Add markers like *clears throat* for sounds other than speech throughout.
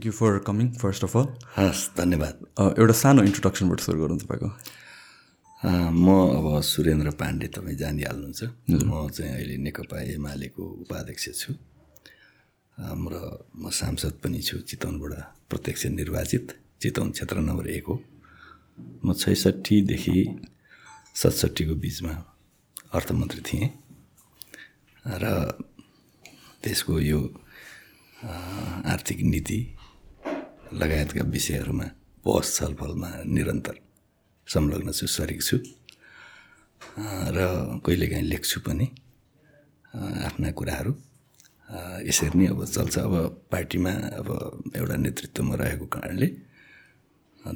Thank you for coming first of all हस् धन्यवाद। एउटा सानो इन्ट्रोडक्सनबाट सुरु गरौँ तपाईँको। म अब सुरेन्द्र पाण्डे तपाईँ जानिहाल्नुहुन्छ। म चाहिँ अहिले नेकपा एमालेको उपाध्यक्ष छु। र म सांसद पनि छु चितवनबाट प्रत्यक्ष निर्वाचित चितवन क्षेत्र नम्बर एक हो। म छैसठीदेखि सतसट्ठीको बिचमा अर्थमन्त्री थिएँ। र त्यसको यो आर्थिक नीति लगायतका विषयहरूमा बहस छलफलमा निरन्तर संलग्न छु सरिक छु। र कहिलेकाहीँ लेख्छु पनि आफ्ना कुराहरू। यसरी नै अब चल्छ। अब पार्टीमा अब एउटा नेतृत्वमा रहेको कारणले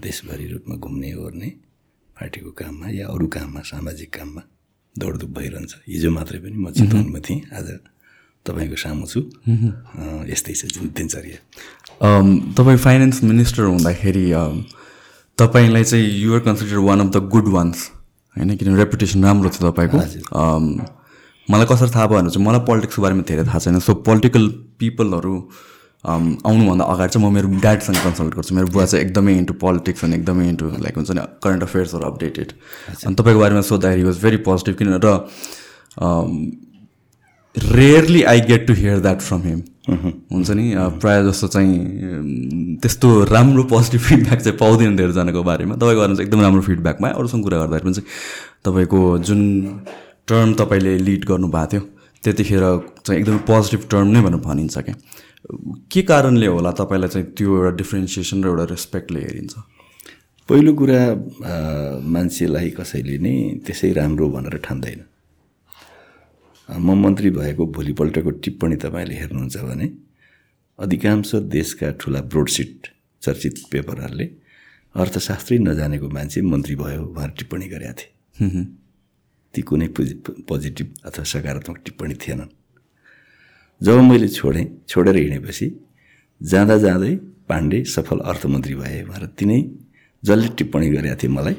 देशभरि रूपमा घुम्ने ओर्ने पार्टीको काममा या अरू काममा सामाजिक काममा दौडधुप भइरहन्छ। हिजो मात्रै पनि म चितवनमा थिएँ। आज तपाईँको सामु छु। यस्तै छ दिनचर्या। तपाईँ फाइनेन्स मिनिस्टर हुँदाखेरि तपाईँलाई चाहिँ you are consider one of the good ones होइन? किनभने रेपुटेसन राम्रो थियो तपाईँको। मलाई कसरी थाहा भयो भने चाहिँ मलाई पोलिटिक्सको बारेमा धेरै थाहा छैन। सो पोलिटिकल पिपलहरू आउनुभन्दा अगाडि चाहिँ म मेरो ड्याडसँग कन्सल्ट गर्छु। मेरो बुवा चाहिँ एकदमै इन्टु पोलिटिक्स अनि एकदमै इन्टु लाइक हुन्छ नि करेन्ट अफेयर्सहरू अपडेटेड अनि तपाईँको बारेमा सोद्धाखेरि वाज भेरी पोजिटिभ किन र rarely I get to hear that from him हुन्छ नि? प्रायः जस्तो चाहिँ त्यस्तो राम्रो पोजिटिभ फिडब्याक चाहिँ पाउँदैन धेरैजनाको बारेमा। तपाईँको बारेमा चाहिँ एकदम राम्रो फिडब्याकमा अरूसँग कुरा गर्दाखेरि पनि चाहिँ तपाईँको जुन टर्म तपाईँले लिड गर्नुभएको थियो त्यतिखेर चाहिँ एकदमै पोजिटिभ टर्म नै भनेर भनिन्छ क्या। के कारणले होला तपाईँलाई चाहिँ त्यो एउटा डिफ्रेन्सिएसन र एउटा रेस्पेक्टले हेरिन्छ? पहिलो कुरा मान्छेलाई कसैले नै त्यसै राम्रो भनेर ठान्दैन। म मन्त्री भएको भोलिपल्टको टिप्पणी तपाईँले हेर्नुहुन्छ भने अधिकांश देशका ठुला ब्रोडसिट चर्चित पेपरहरूले अर्थशास्त्रै नजानेको मान्छे मन्त्री भयो भनेर टिप्पणी गरेका थिए। ती कुनै पोजिटिभ अथवा सकारात्मक टिप्पणी थिएनन्। जब मैले छोडेँ छोडेर हिँडेपछि जाँदा जाँदै पाण्डे सफल अर्थमन्त्री भए भनेर तिनै जसले टिप्पणी गरेका थिए मलाई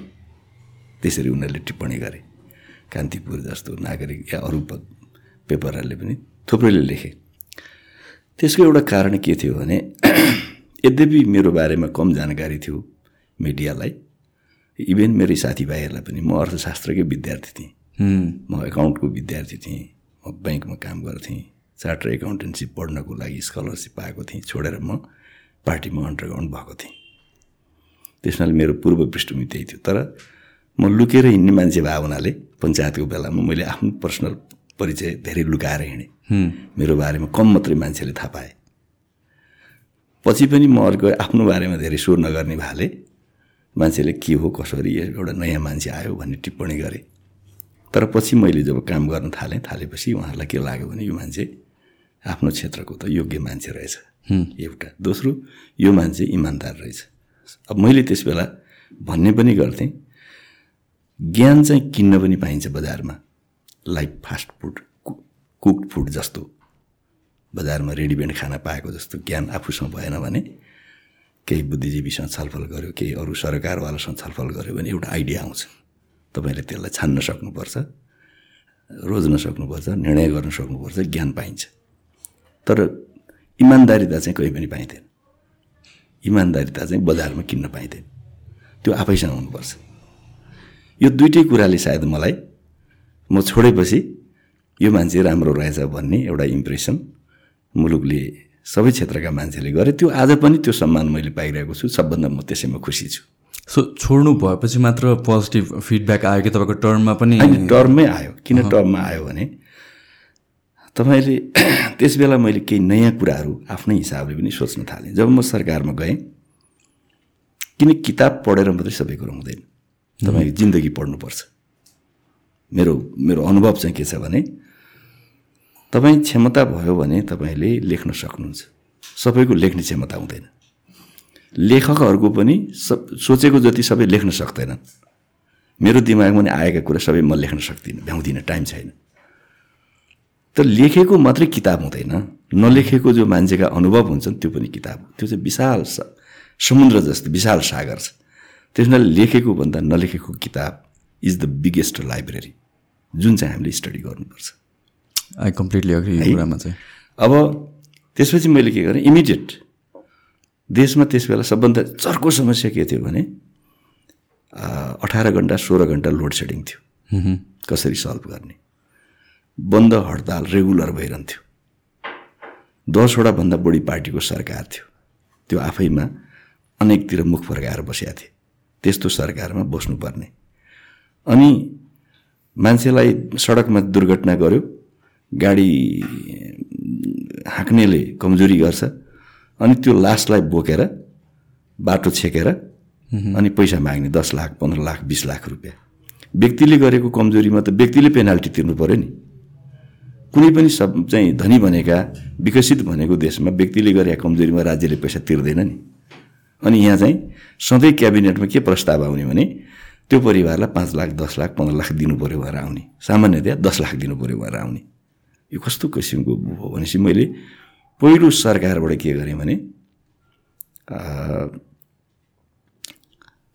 त्यसरी उनीहरूले टिप्पणी गरे। कान्तिपुर जस्तो नागरिक या अरू पेपरहरूले पनि थुप्रैले लेखे। त्यसको एउटा कारण के थियो भने *clears throat* यद्यपि मेरो बारेमा कम जानकारी थियो मिडियालाई इभेन मेरै साथीभाइहरूलाई पनि म अर्थशास्त्रकै विद्यार्थी थिएँ। म एकाउन्टको विद्यार्थी थिएँ म ब्याङ्कमा काम गर्थेँ चार्टर एकाउन्टेन्सी पढ्नको लागि स्कलरसिप पाएको थिएँ छोडेर म पार्टीमा अन्डरग्राउन्ड भएको थिएँ। त्यसमा मेरो पूर्व पृष्ठभूमि त्यही थियो। तर म लुकेर हिँड्ने मान्छे भए हुनाले पञ्चायतको बेलामा मैले आफ्नो पर्सनल परिचय धेरै लुकाएर हिँडेँ। मेरो बारेमा कम मात्रै मान्छेले थाहा पाए। पछि पनि म अर्को आफ्नो बारेमा धेरै स्वर नगर्ने भाले मान्छेले के हो कसरी एउटा नयाँ मान्छे आयो भन्ने टिप्पणी गरेँ। तर पछि मैले जब काम गर्न थालेँ थालेपछि उहाँहरूलाई के लाग्यो भने यो मान्छे आफ्नो क्षेत्रको त योग्य मान्छे रहेछ। एउटा। दोस्रो यो मान्छे इमान्दार रहेछ। अब मैले त्यस बेला भन्ने पनि गर्थेँ ज्ञान चाहिँ किन्न पनि पाइन्छ बजारमा। Like fast food cooked food जस्तो बजारमा रेडिमेड खाना पाएको जस्तो ज्ञान आफूसँग भएन भने केही बुद्धिजीवीसँग छलफल गऱ्यो केही अरू सरकारवालासँग छलफल गऱ्यो भने एउटा आइडिया आउँछ। तपाईँले त्यसलाई छान्न सक्नुपर्छ रोज्न सक्नुपर्छ निर्णय गर्न सक्नुपर्छ ज्ञान पाइन्छ। तर इमान्दारिता चाहिँ कहीँ पनि पाइँदैन। इमान्दारिता चाहिँ बजारमा किन्न पाइँदैन। त्यो आफैसँग हुनुपर्छ। यो दुइटै कुराले सायद मलाई म छोडेपछि यो मान्छे राम्रो रहेछ भन्ने एउटा इम्प्रेसन मुलुकले सबै क्षेत्रका मान्छेले गरे। त्यो आज पनि त्यो सम्मान मैले पाइरहेको छु सबभन्दा म त्यसैमा खुसी छु। सो छोड्नु भएपछि मात्र पोजिटिभ फिडब्याक आयो कि तपाईँको टर्ममा पनि? टर्ममै आयो। किन टर्ममा आयो भने तपाईँले *clears throat* त्यस बेला मैले केही नयाँ कुराहरू आफ्नै हिसाबले पनि सोच्न थालेँ। जब म सरकारमा गएँ किन किताब पढेर मात्रै सबै कुरो हुँदैन? तपाईँको जिन्दगी पढ्नुपर्छ। मेरो मेरो अनुभव चाहिँ के छ भने तपाईँ क्षमता भयो भने तपाईँले लेख्न सक्नुहुन्छ। सबैको लेख्ने क्षमता हुँदैन। लेखकहरूको पनि सब सोचेको जति सबै लेख्न सक्दैनन्। मेरो दिमागमा नि आएका कुरा सबै म लेख्न सक्दिनँ भ्याउँदिनँ टाइम छैन। त लेखेको मात्रै किताब हुँदैन नलेखेको जो मान्छेका अनुभव हुन्छन् त्यो पनि किताब त्यो चाहिँ विशाल समुद्र जस्तो विशाल सागर छ। त्यसमा लेखेको भन्दा नलेखेको किताब इज द बिगेस्ट लाइब्रेरी जुन चाहिँ हामीले स्टडी गर्नुपर्छ। आई कम्प्लिटली अग्री कुरामा चाहिँ। अब त्यसपछि मैले के गरेँ? इमिडिएट देशमा त्यस बेला सबभन्दा चर्को समस्या के थियो भने अठार घन्टा सोह्र घन्टा लोड सेडिङ थियो। कसरी सल्भ गर्ने? बन्द हडताल रेगुलर भइरहन्थ्यो। दसवटा भन्दा बढी पार्टीको सरकार थियो। त्यो आफैमा अनेकतिर मुख फर्काएर बसेका थिए। त्यस्तो सरकारमा बस्नुपर्ने। अनि मान्छेलाई सडकमा दुर्घटना गर्यो। गाडी हाँक्नेले कमजोरी गर्छ। अनि त्यो लासलाई बोकेर बाटो छेकेर अनि पैसा माग्ने दस लाख पन्ध्र लाख बिस लाख रुपियाँ। व्यक्तिले गरेको कमजोरीमा त व्यक्तिले पेनाल्टी तिर्नु पऱ्यो नि। कुनै पनि सब चाहिँ धनी भनेका विकसित भनेको देशमा व्यक्तिले गरेका कमजोरीमा राज्यले पैसा तिर्दैन नि। अनि यहाँ चाहिँ सधैँ क्याबिनेटमा के प्रस्ताव आउने भने त्यो परिवारलाई पाँच लाख दस लाख पन्ध्र लाख दिनु पऱ्यो भएर आउने। सामान्यतया दस लाख दिनु पऱ्यो भएर आउने। यो कस्तो किसिमको हो भनेपछि मैले पहिलो सरकारबाट के गरेँ भने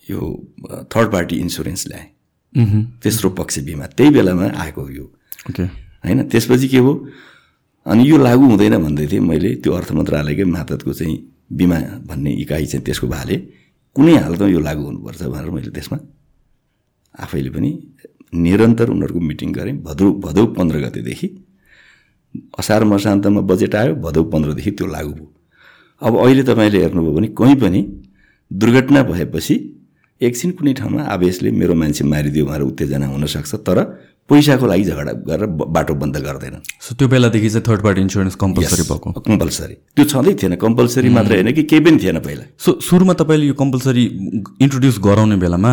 यो थर्ड पार्टी इन्सुरेन्स ल्याएँ। तेस्रो पक्ष बिमा। त्यही बेलामा आएको यो। होइन त्यसपछि के हो? अनि यो लागु हुँदैन भन्दै थिएँ। मैले त्यो अर्थ मन्त्रालयकै मातहतको चाहिँ बिमा भन्ने इकाइ चाहिँ त्यसको भाले कुनै हालतमा यो लागु हुनुपर्छ भनेर मैले त्यसमा आफैले पनि निरन्तर उनीहरूको मिटिङ गरेँ। भदौ भदौ पन्ध्र गतेदेखि। असार मसान्तमा बजेट आयो भदौ पन्ध्रदेखि त्यो लागु भयो। अब अहिले तपाईँले हेर्नुभयो भने कहीँ पनि दुर्घटना भएपछि एकछिन कुनै ठाउँमा आवेशले मेरो मान्छे मारिदियो भनेर उत्तेजना हुनसक्छ तर पैसाको लागि झगडा गरेर बाटो बन्द गर्दैन। सो त्यो बेलादेखि चाहिँ थर्ड पार्टी इन्सुरेन्स कम्पलसरी भएको। कम्पलसरी त्यो छँदै थिएन। कम्पलसरी मात्रै होइन कि केही पनि थिएन पहिला। सो सुरुमा तपाईँले यो कम्पलसरी इन्ट्रोड्युस गराउने बेलामा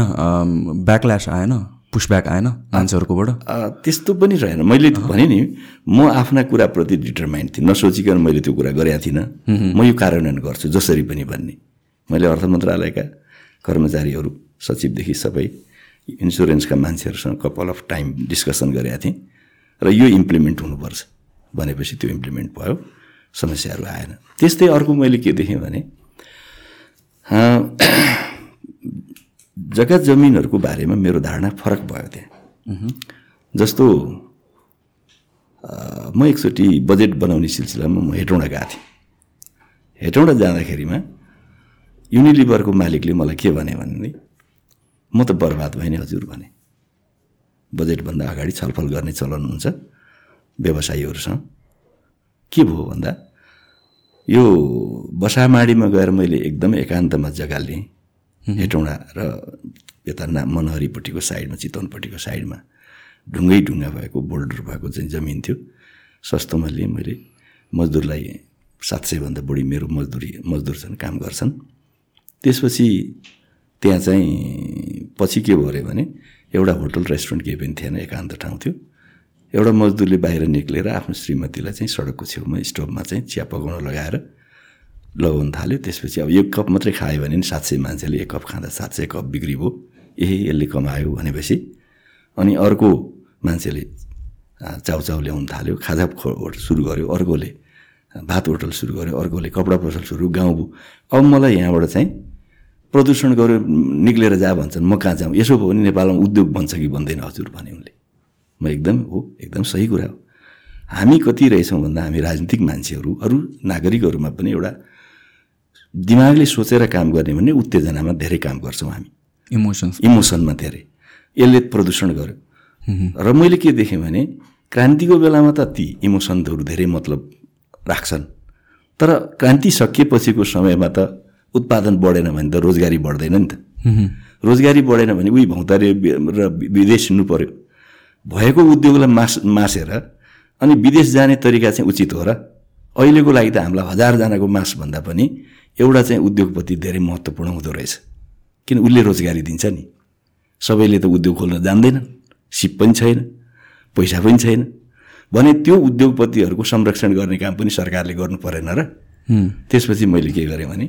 ब्याकल्यास आएन? पुसब्याक आएन मान्छेहरूकोबाट? त्यस्तो पनि रहेन। मैले भने नि म आफ्ना कुराप्रति डिटरमाइन्ड थिएँ नसोचिकन मैले त्यो कुरा गरेका थिइनँ। म यो कार्यान्वयन गर्छु जसरी पनि भन्ने। मैले अर्थ मन्त्रालयका कर्मचारीहरू सचिवदेखि सबै इन्सुरेन्सका मान्छेहरूसँग कपाल अफ टाइम डिस्कसन गरेका थिएँ र यो इम्प्लिमेन्ट हुनुपर्छ भनेपछि त्यो इम्प्लिमेन्ट भयो समस्याहरू आएन। त्यस्तै अर्को मैले के देखेँ भने *clears throat* जग्गा जमिनहरूको बारेमा मेरो धारणा फरक भयो त्यहाँ जस्तो म एकचोटि बजेट बनाउने सिलसिलामा म हेटौँडा गएको थिएँ। हेटौँडा जाँदाखेरिमा युनिलिभरको मालिकले मलाई के भने भने म त बर्बाद भएँ नि हजुर भने। बजेटभन्दा अगाडि छलफल गर्ने चलन हुन्छ व्यवसायीहरूसँग। के भयो भन्दा यो बसामाडीमा गएर मैले एकदम एकान्तमा जग्गा लिएँ। हेटौँडा र यता ना मनहरीपट्टिको साइडमा चितवनपट्टिको साइडमा ढुङ्गै ढुङ्गा भएको बोल्डर भएको चाहिँ जमिन थियो। सस्तोमा लिएँ मैले। मजदुरलाई सात सयभन्दा बढी मेरो मजदुरी मजदुर छन् काम गर्छन्। त्यसपछि त्यहाँ चाहिँ पछि के भयो भने एउटा होटल रेस्टुरेन्ट केही पनि थिएन एकान्त ठाउँ थियो। एउटा मजदुरले बाहिर निक्लेर आफ्नो श्रीमतीलाई चाहिँ सडकको छेउमा स्टोभमा चाहिँ चिया पकाउन लगाएर लगाउनु थाल्यो। त्यसपछि अब एक कप मात्रै खायो भने सात सय मान्छेले एक कप खाँदा सात सय कप बिक्री भयो। ए यसले कमायो भनेपछि अनि अर्को मान्छेले चाउचाउ ल्याउनु थाल्यो। खाजा होटल सुरु गर्यो। अर्कोले भात होटल सुरु गर्यो। अर्कोले कपडा पसल सुरु गाउँ अब मलाई यहाँबाट चाहिँ प्रदूषण गऱ्यो निक्लेर जा भन्छन्। म कहाँ जाउँ यसो भयो भने नेपालमा उद्योग बन्छ कि बन्दैन हजुर भने उनले। म एकदम हो एकदम सही कुरा हो। हामी कति रहेछौँ भन्दा हामी राजनीतिक मान्छेहरू अरू नागरिकहरूमा पनि एउटा दिमागले सोचेर काम गर्ने भने उत्तेजनामा धेरै काम गर्छौँ हामी। इमोसन्स इमोसनमा धेरै। यसले प्रदूषण गर्यो। र मैले के देखेँ भने क्रान्तिको बेलामा त ती इमोसनहरू धेरै मतलब राख्छन्। तर क्रान्ति सकिएपछिको समयमा त उत्पादन बढेन भने त रोजगारी बढ्दैन नि त। रोजगारी बढेन भने उही भौतारे र विदेश हिँड्नु पऱ्यो भएको उद्योगलाई मास मासेर अनि विदेश जाने तरिका चाहिँ उचित हो र अहिलेको लागि त हामीलाई हजारजनाको मास भन्दा पनि एउटा चाहिँ उद्योगपति धेरै महत्त्वपूर्ण हुँदो रहेछ। किन उसले रोजगारी दिन्छ नि? सबैले त उद्योग खोल्न जान्दैन सिप पनि छैन पैसा पनि छैन। भने त्यो उद्योगपतिहरूको संरक्षण गर्ने काम पनि सरकारले गर्नु परेन र। त्यसपछि मैले के गरेँ भने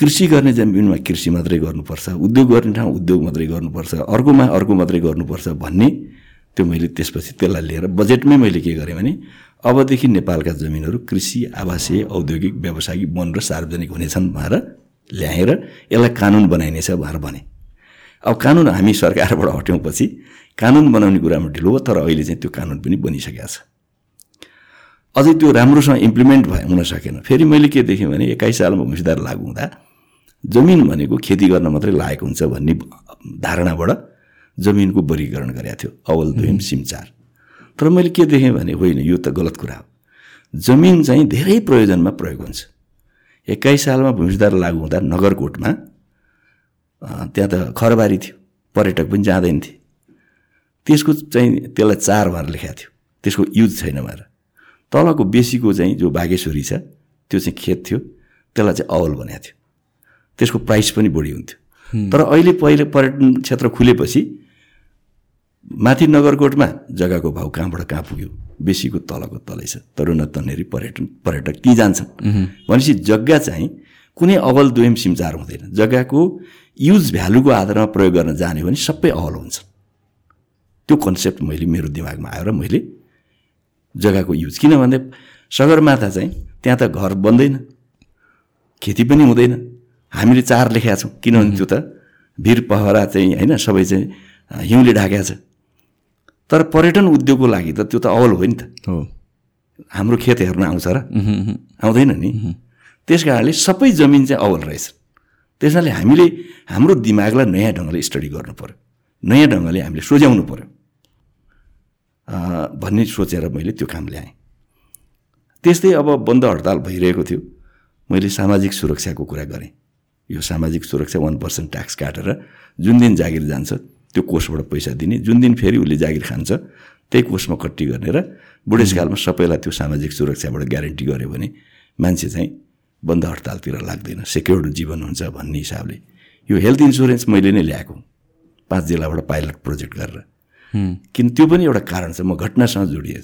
कृषि गर्ने जमिनमा कृषि मात्रै गर्नुपर्छ उद्योग गर्ने ठाउँ उद्योग मात्रै गर्नुपर्छ अर्कोमा अर्को मात्रै गर्नुपर्छ भन्ने त्यो मैले त्यसपछि त्यसलाई लिएर बजेटमै मैले के गरेँ भने अबदेखि नेपालका जमिनहरू कृषि आवासीय औद्योगिक व्यावसायिक वन र सार्वजनिक हुनेछन् भनेर ल्याएर यसलाई कानुन बनाइनेछ भनेर भने। अब कानुन हामी सरकारबाट हट्यौँ पछि कानुन बनाउने कुरामा ढिलो हो तर अहिले चाहिँ त्यो कानुन पनि बनिसकेको छ। अझै त्यो राम्रोसँग इम्प्लिमेन्ट भए हुन सकेन। फेरि मैले के देखेँ भने एक्काइस सालमा भूमिसुधार लागु हुँदा जमिन भनेको खेती गर्न मात्रै लायक हुन्छ भन्ने धारणाबाट जमिनको वर्गीकरण गरेका थियो अवल दुहिम सिमचार। तर मैले के देखेँ भने होइन यो त गलत कुरा हो। जमिन चाहिँ धेरै प्रयोजनमा प्रयोग हुन्छ। एक्काइस सालमा भूमिसुधार लागु हुँदा नगरकोटमा त्यहाँ त खरबारी थियो पर्यटक पनि जाँदैन थिए। त्यसको चाहिँ त्यसलाई चार भनेर लेखाएको थियो। त्यसको युज छैन भनेर तलको बेसीको चाहिँ जो बागेश्वरी छ त्यो चाहिँ खेत थियो त्यसलाई चाहिँ अवल बनाएको थियो। त्यसको प्राइस पनि बढी हुन्थ्यो। तर अहिले पहिले पर्यटन क्षेत्र खुलेपछि माथि नगरकोटमा जग्गाको भाउ कहाँबाट कहाँ पुग्यो? बेसीको तलको तलै छ। तरुण तन्नेरी पर्यटन पर्यटक ती जान्छन्। भनेपछि जग्गा चाहिँ कुनै अवल दुयम सिमचार हुँदैन। जग्गाको युज भ्यालुको आधारमा प्रयोग गर्न जाने भने सबै अवल हुन्छ। त्यो कन्सेप्ट मैले मेरो दिमागमा आयो र मैले जग्गाको युज किन भन्दा सगरमाथा चाहिँ त्यहाँ त घर बन्दैन। खेती पनि हुँदैन। हामीले चार लेखेका छौँ। किनभने त्यो त भिर पहरा चाहिँ होइन सबै चाहिँ हिउँले ढाकेको छ। तर पर्यटन उद्योगको लागि त त्यो त अवल हो नि त। हो। हाम्रो खेत हेर्न आउँछ र। आउँदैन नि। त्यस कारणले सबै जमिन चाहिँ अवल रहेछ। त्यसैले हामीले हाम्रो दिमागलाई नयाँ ढङ्गले स्टडी गर्नु पऱ्यो नयाँ ढङ्गले हामीले सोझ्याउनु पऱ्यो भन्ने सोचेर मैले त्यो काम ल्याएँ। त्यस्तै अब बन्द हडताल भइरहेको थियो। मैले सामाजिक सुरक्षाको कुरा गरेँ। यो सामाजिक सुरक्षा वान पर्सेन्ट ट्याक्स काटेर जुन दिन जागिर जान्छ त्यो कोषबाट पैसा दिने जुन दिन फेरि उसले जागिर खान्छ त्यही कोषमा कट्टी गर्ने र बुढेसकालमा सबैलाई त्यो सामाजिक सुरक्षाबाट ग्यारेन्टी गऱ्यो भने मान्छे चाहिँ बन्द हडतालतिर लाग्दैन सेक्योर्ड जीवन हुन्छ भन्ने हिसाबले। यो हेल्थ इन्सुरेन्स मैले नै ल्याएको पाँच जिल्लाबाट पाइलट प्रोजेक्ट गरेर। किन त्यो पनि एउटा कारण छ म घटनासँग जोडिएँ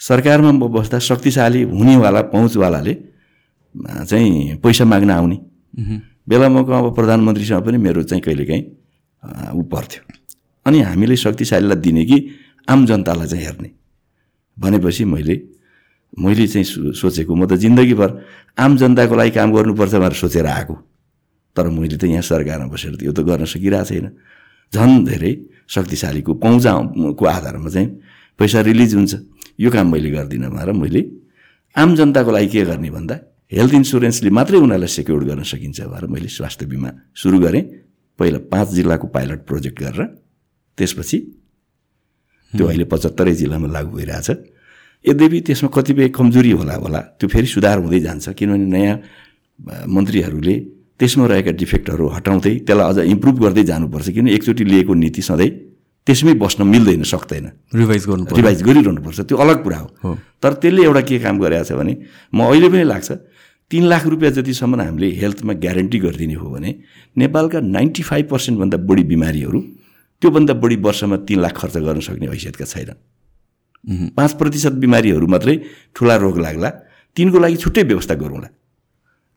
सरकारमा म बस्दा शक्तिशाली हुनेवाला पहुँचवालाले चाहिँ पैसा माग्न आउने। बेला मौका अब प्रधानमन्त्रीसँग पनि मेरो चाहिँ कहिलेकाहीँ ऊ पर्थ्यो। अनि हामीले शक्तिशालीलाई दिने कि आम जनतालाई चाहिँ हेर्ने? भनेपछि मैले मैले चाहिँ सोचेको म त जिन्दगीभर आम जनताको लागि काम गर्नुपर्छ भनेर सोचेर आएको। तर मैले त यहाँ सरकारमा बसेर यो त गर्न सकिरहेको छैन। झन् धेरै शक्तिशालीको पहुँचको आधारमा चाहिँ पैसा रिलिज हुन्छ। यो काम मैले गर्दिनँ भनेर मैले आम जनताको लागि के गर्ने भन्दा हेल्थ इन्सुरेन्सले मात्रै उनीहरूलाई सेक्योर गर्न सकिन्छ भनेर मैले स्वास्थ्य बिमा सुरु गरेँ। पहिला पाँच जिल्लाको पाइलट प्रोजेक्ट गरेर त्यसपछि त्यो अहिले पचहत्तरै जिल्लामा लागू भइरहेछ। यद्यपि त्यसमा कतिपय कमजोरी होला होला त्यो फेरि सुधार हुँदै जान्छ किनभने नयाँ मन्त्रीहरूले त्यसमा रहेका डिफेक्टहरू हटाउँदै त्यसलाई अझ इम्प्रुभ गर्दै जानुपर्छ किन एकचोटि लिएको नीति सधैँ त्यसमै बस्न मिल्दैन सक्दैन। रिभाइज गर्नु रिभाइज गरिरहनुपर्छ त्यो अलग कुरा हो। तर त्यसले एउटा के काम गरेको छ भने म अहिले पनि लाग्छ तिन लाख रुपियाँ जतिसम्म हामीले हेल्थमा ग्यारेन्टी गरिदिने हो भने नेपालका नाइन्टी फाइभ पर्सेन्टभन्दा बढी बिमारीहरू त्योभन्दा बढी वर्षमा तिन लाख खर्च गर्न सक्ने हैसियतका छैनन्। पाँच प्रतिशत बिमारीहरू मात्रै ठुला रोग लाग्ला तिनको लागि छुट्टै व्यवस्था गरौँला।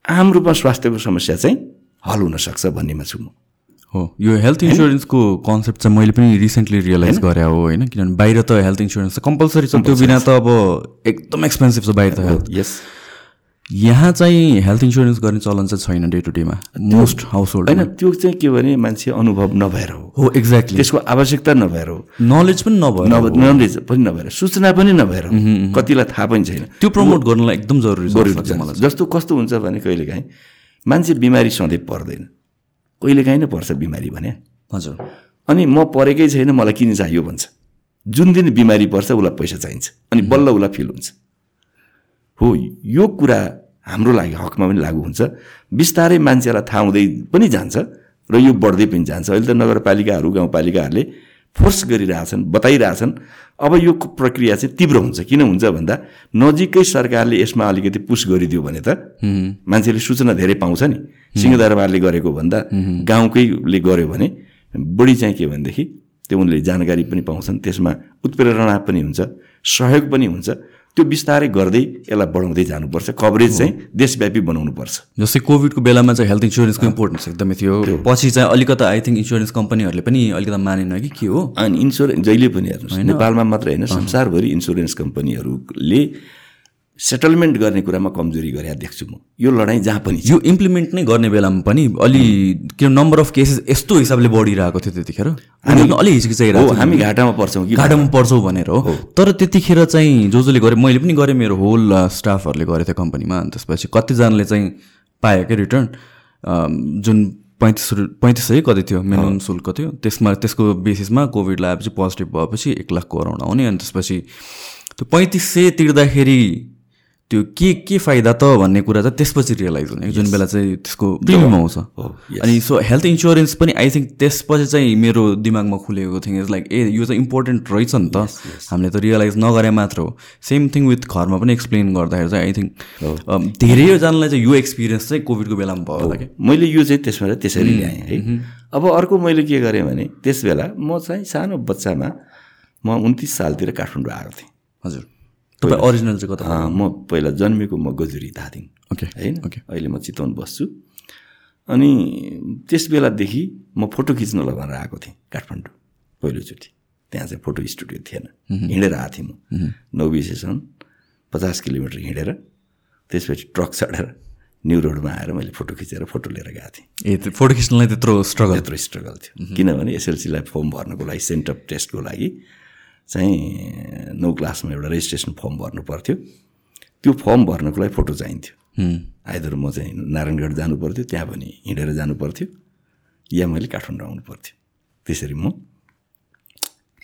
आम रूपमा स्वास्थ्यको समस्या चाहिँ हल हुनसक्छ भन्नेमा छु म। हो यो हेल्थ इन्सुरेन्सको कन्सेप्ट चाहिँ मैले पनि रिसेन्टली रियलाइज गरेँ हो होइन? किनभने बाहिर त हेल्थ इन्सुरेन्स त कम्पलसरी छ। त्यो बिना त अब एकदम एक्सपेन्सिभ छ बाहिर त हेल्थ यस यहाँ चाहिँ हेल्थ इन्सुरेन्स गर्ने चलन चाहिँ छैन डे टु डेमा मोस्ट हाउस होल्ड होइन त्यो चाहिँ के भने मान्छे अनुभव नभएर हो। हो एक्ज्याक्टली त्यसको आवश्यकता नभएर हो। नलेज पनि नभएर नभ- नलेज पनि नभएर सूचना पनि नभएर। कतिलाई थाहा पनि छैन। त्यो प्रमोट गर्नलाई एकदम जरुरी जरुरी। मलाई जस्तो कस्तो हुन्छ भने कहिलेकाहीँ मान्छे बिमारी सधैँ पर्दैन। कहिलेकाहीँ नै पर्छ बिमारी भने। हजुर। अनि म परेकै छैन मलाई किन चाहियो भन्छ। जुन दिन बिमारी पर्छ उसलाई पैसा चाहिन्छ। अनि बल्ल उसलाई फिल हुन्छ। हो यो कुरा हाम्रो लागि हकमा पनि लागु हुन्छ। बिस्तारै मान्छेलाई थाहा हुँदै पनि जान्छ र यो बढ्दै पनि जान्छ। अहिले त नगरपालिकाहरू गाउँपालिकाहरूले फोर्स गरिरहेछन् बताइरहेछन्। अब यो प्रक्रिया चाहिँ तीव्र हुन्छ। किन हुन्छ भन्दा नजिकै सरकारले यसमा अलिकति पुस गरिदियो भने त मान्छेले सूचना धेरै पाउँछ नि। सिंहदरबारले गरेको भन्दा गाउँकैले गर्यो भने बढी चाहिँ के भनेदेखि त्यो उनले जानकारी पनि पाउँछन्। त्यसमा उत्प्रेरणा पनि हुन्छ सहयोग पनि हुन्छ। त्यो बिस्तारै गर्दै यसलाई बढाउँदै जानुपर्छ। कभरेज चाहिँ देशव्यापी बनाउनुपर्छ। जस्तै कोभिडको बेलामा चाहिँ हेल्थ इन्सुरेन्सको इम्पोर्टेन्स एकदमै थियो। पछि चाहिँ अलिकता आई थिङ्क इन्सुरेन्स कम्पनीहरूले पनि अलिकता मानेन कि के हो? अनि इन्सुरेन्स जहिले पनि हेर्नुहोस् नेपालमा मात्र होइन संसारभरि इन्सुरेन्स कम्पनीहरूले सेटलमेन्ट गर्ने कुरामा कमजोरी गरे देख्छु म। यो लडाइँ जहाँ पनि यो इम्प्लिमेन्ट नै गर्ने बेलामा पनि अलि के नम्बर अफ केसेस यस्तो हिसाबले बढिरहेको थियो त्यतिखेर? उनीहरू अलि हिचकिचाइरहेको हामी घाटामा पर्छौँ कि? घाटामा पर्छौ भनेर हो। तर त्यतिखेर चाहिँ जो जसले गरेँ मैले पनि गरेँ मेरो होल स्टाफहरूले गरेको थियो कम्पनीमा अनि त्यसपछि कतिजनाले चाहिँ पायो क्या रिटर्न जुन पैँतिस पैँतिस सय कति थियो? मिनिमम शुल्क थियो। त्यसमा त्यसको बेसिसमा कोभिड लगाएपछि पोजिटिभ भएपछि एक लाखको अराउन्ड आउने। अनि त्यसपछि त्यो पैँतिस सय तिर्दाखेरि त्यो के के फाइदा त भन्ने कुरा चाहिँ त्यसपछि रियलाइज हुने। जुन बेला चाहिँ त्यसको प्रिमियम आउँछ। अनि सो हेल्थ इन्सुरेन्स पनि आई थिङ्क त्यसपछि चाहिँ मेरो दिमागमा खुलेको थिङ इज लाइक ए यो चाहिँ इम्पोर्टेन्ट रहेछ नि त। हामीले त रियलाइज नगरे मात्र हो। सेम थिङ विथ घरमा पनि एक्सप्लेन गर्दाखेरि चाहिँ आई थिङ्क धेरैजनालाई चाहिँ यो एक्सपिरियन्स चाहिँ कोभिडको बेलामा भयो होला कि मैले यो चाहिँ त्यसबाट त्यसरी ल्याएँ है। अब अर्को मैले के गरेँ भने त्यस बेला म चाहिँ सानो बच्चामा म उन्तिस सालतिर काठमाडौँ आएको थिएँ। हजुर। तपाईँ ओरिजिनल चाहिँ कता म पहिला जन्मेको म गजुरी धादिङ। ओके होइन? ओके अहिले म चितवन बस्छु। अनि त्यस बेलादेखि म फोटो खिच्न लगाएर आएको थिएँ काठमाडौँ पहिलोचोटि। त्यहाँ चाहिँ फोटो स्टुडियो थिएन। हिँडेर आएको थिएँ म। नौ विशेषण पचास किलोमिटर हिँडेर त्यसपछि ट्रक चढेर न्यु रोडमा आएर मैले फोटो खिचेर फोटो लिएर गएको थिएँ। ए त्यो फोटो खिच्नलाई त्यत्रो स्ट्रगल त्यत्रो स्ट्रगल थियो। किनभने एसएलसीलाई फर्म भर्नको लागि सेन्ट अफ टेस्टको लागि चाहिँ नौ क्लासमा एउटा रेजिस्ट्रेसन फर्म भर्नु पर्थ्यो। त्यो फर्म भर्नको लागि फोटो चाहिन्थ्यो। आइदर म चाहिँ नारायणगढ जानु पर्थ्यो त्यहाँ पनि हिँडेर जानु पर्थ्यो। या मैले काठमाडौँ आउनु पर्थ्यो। त्यसरी म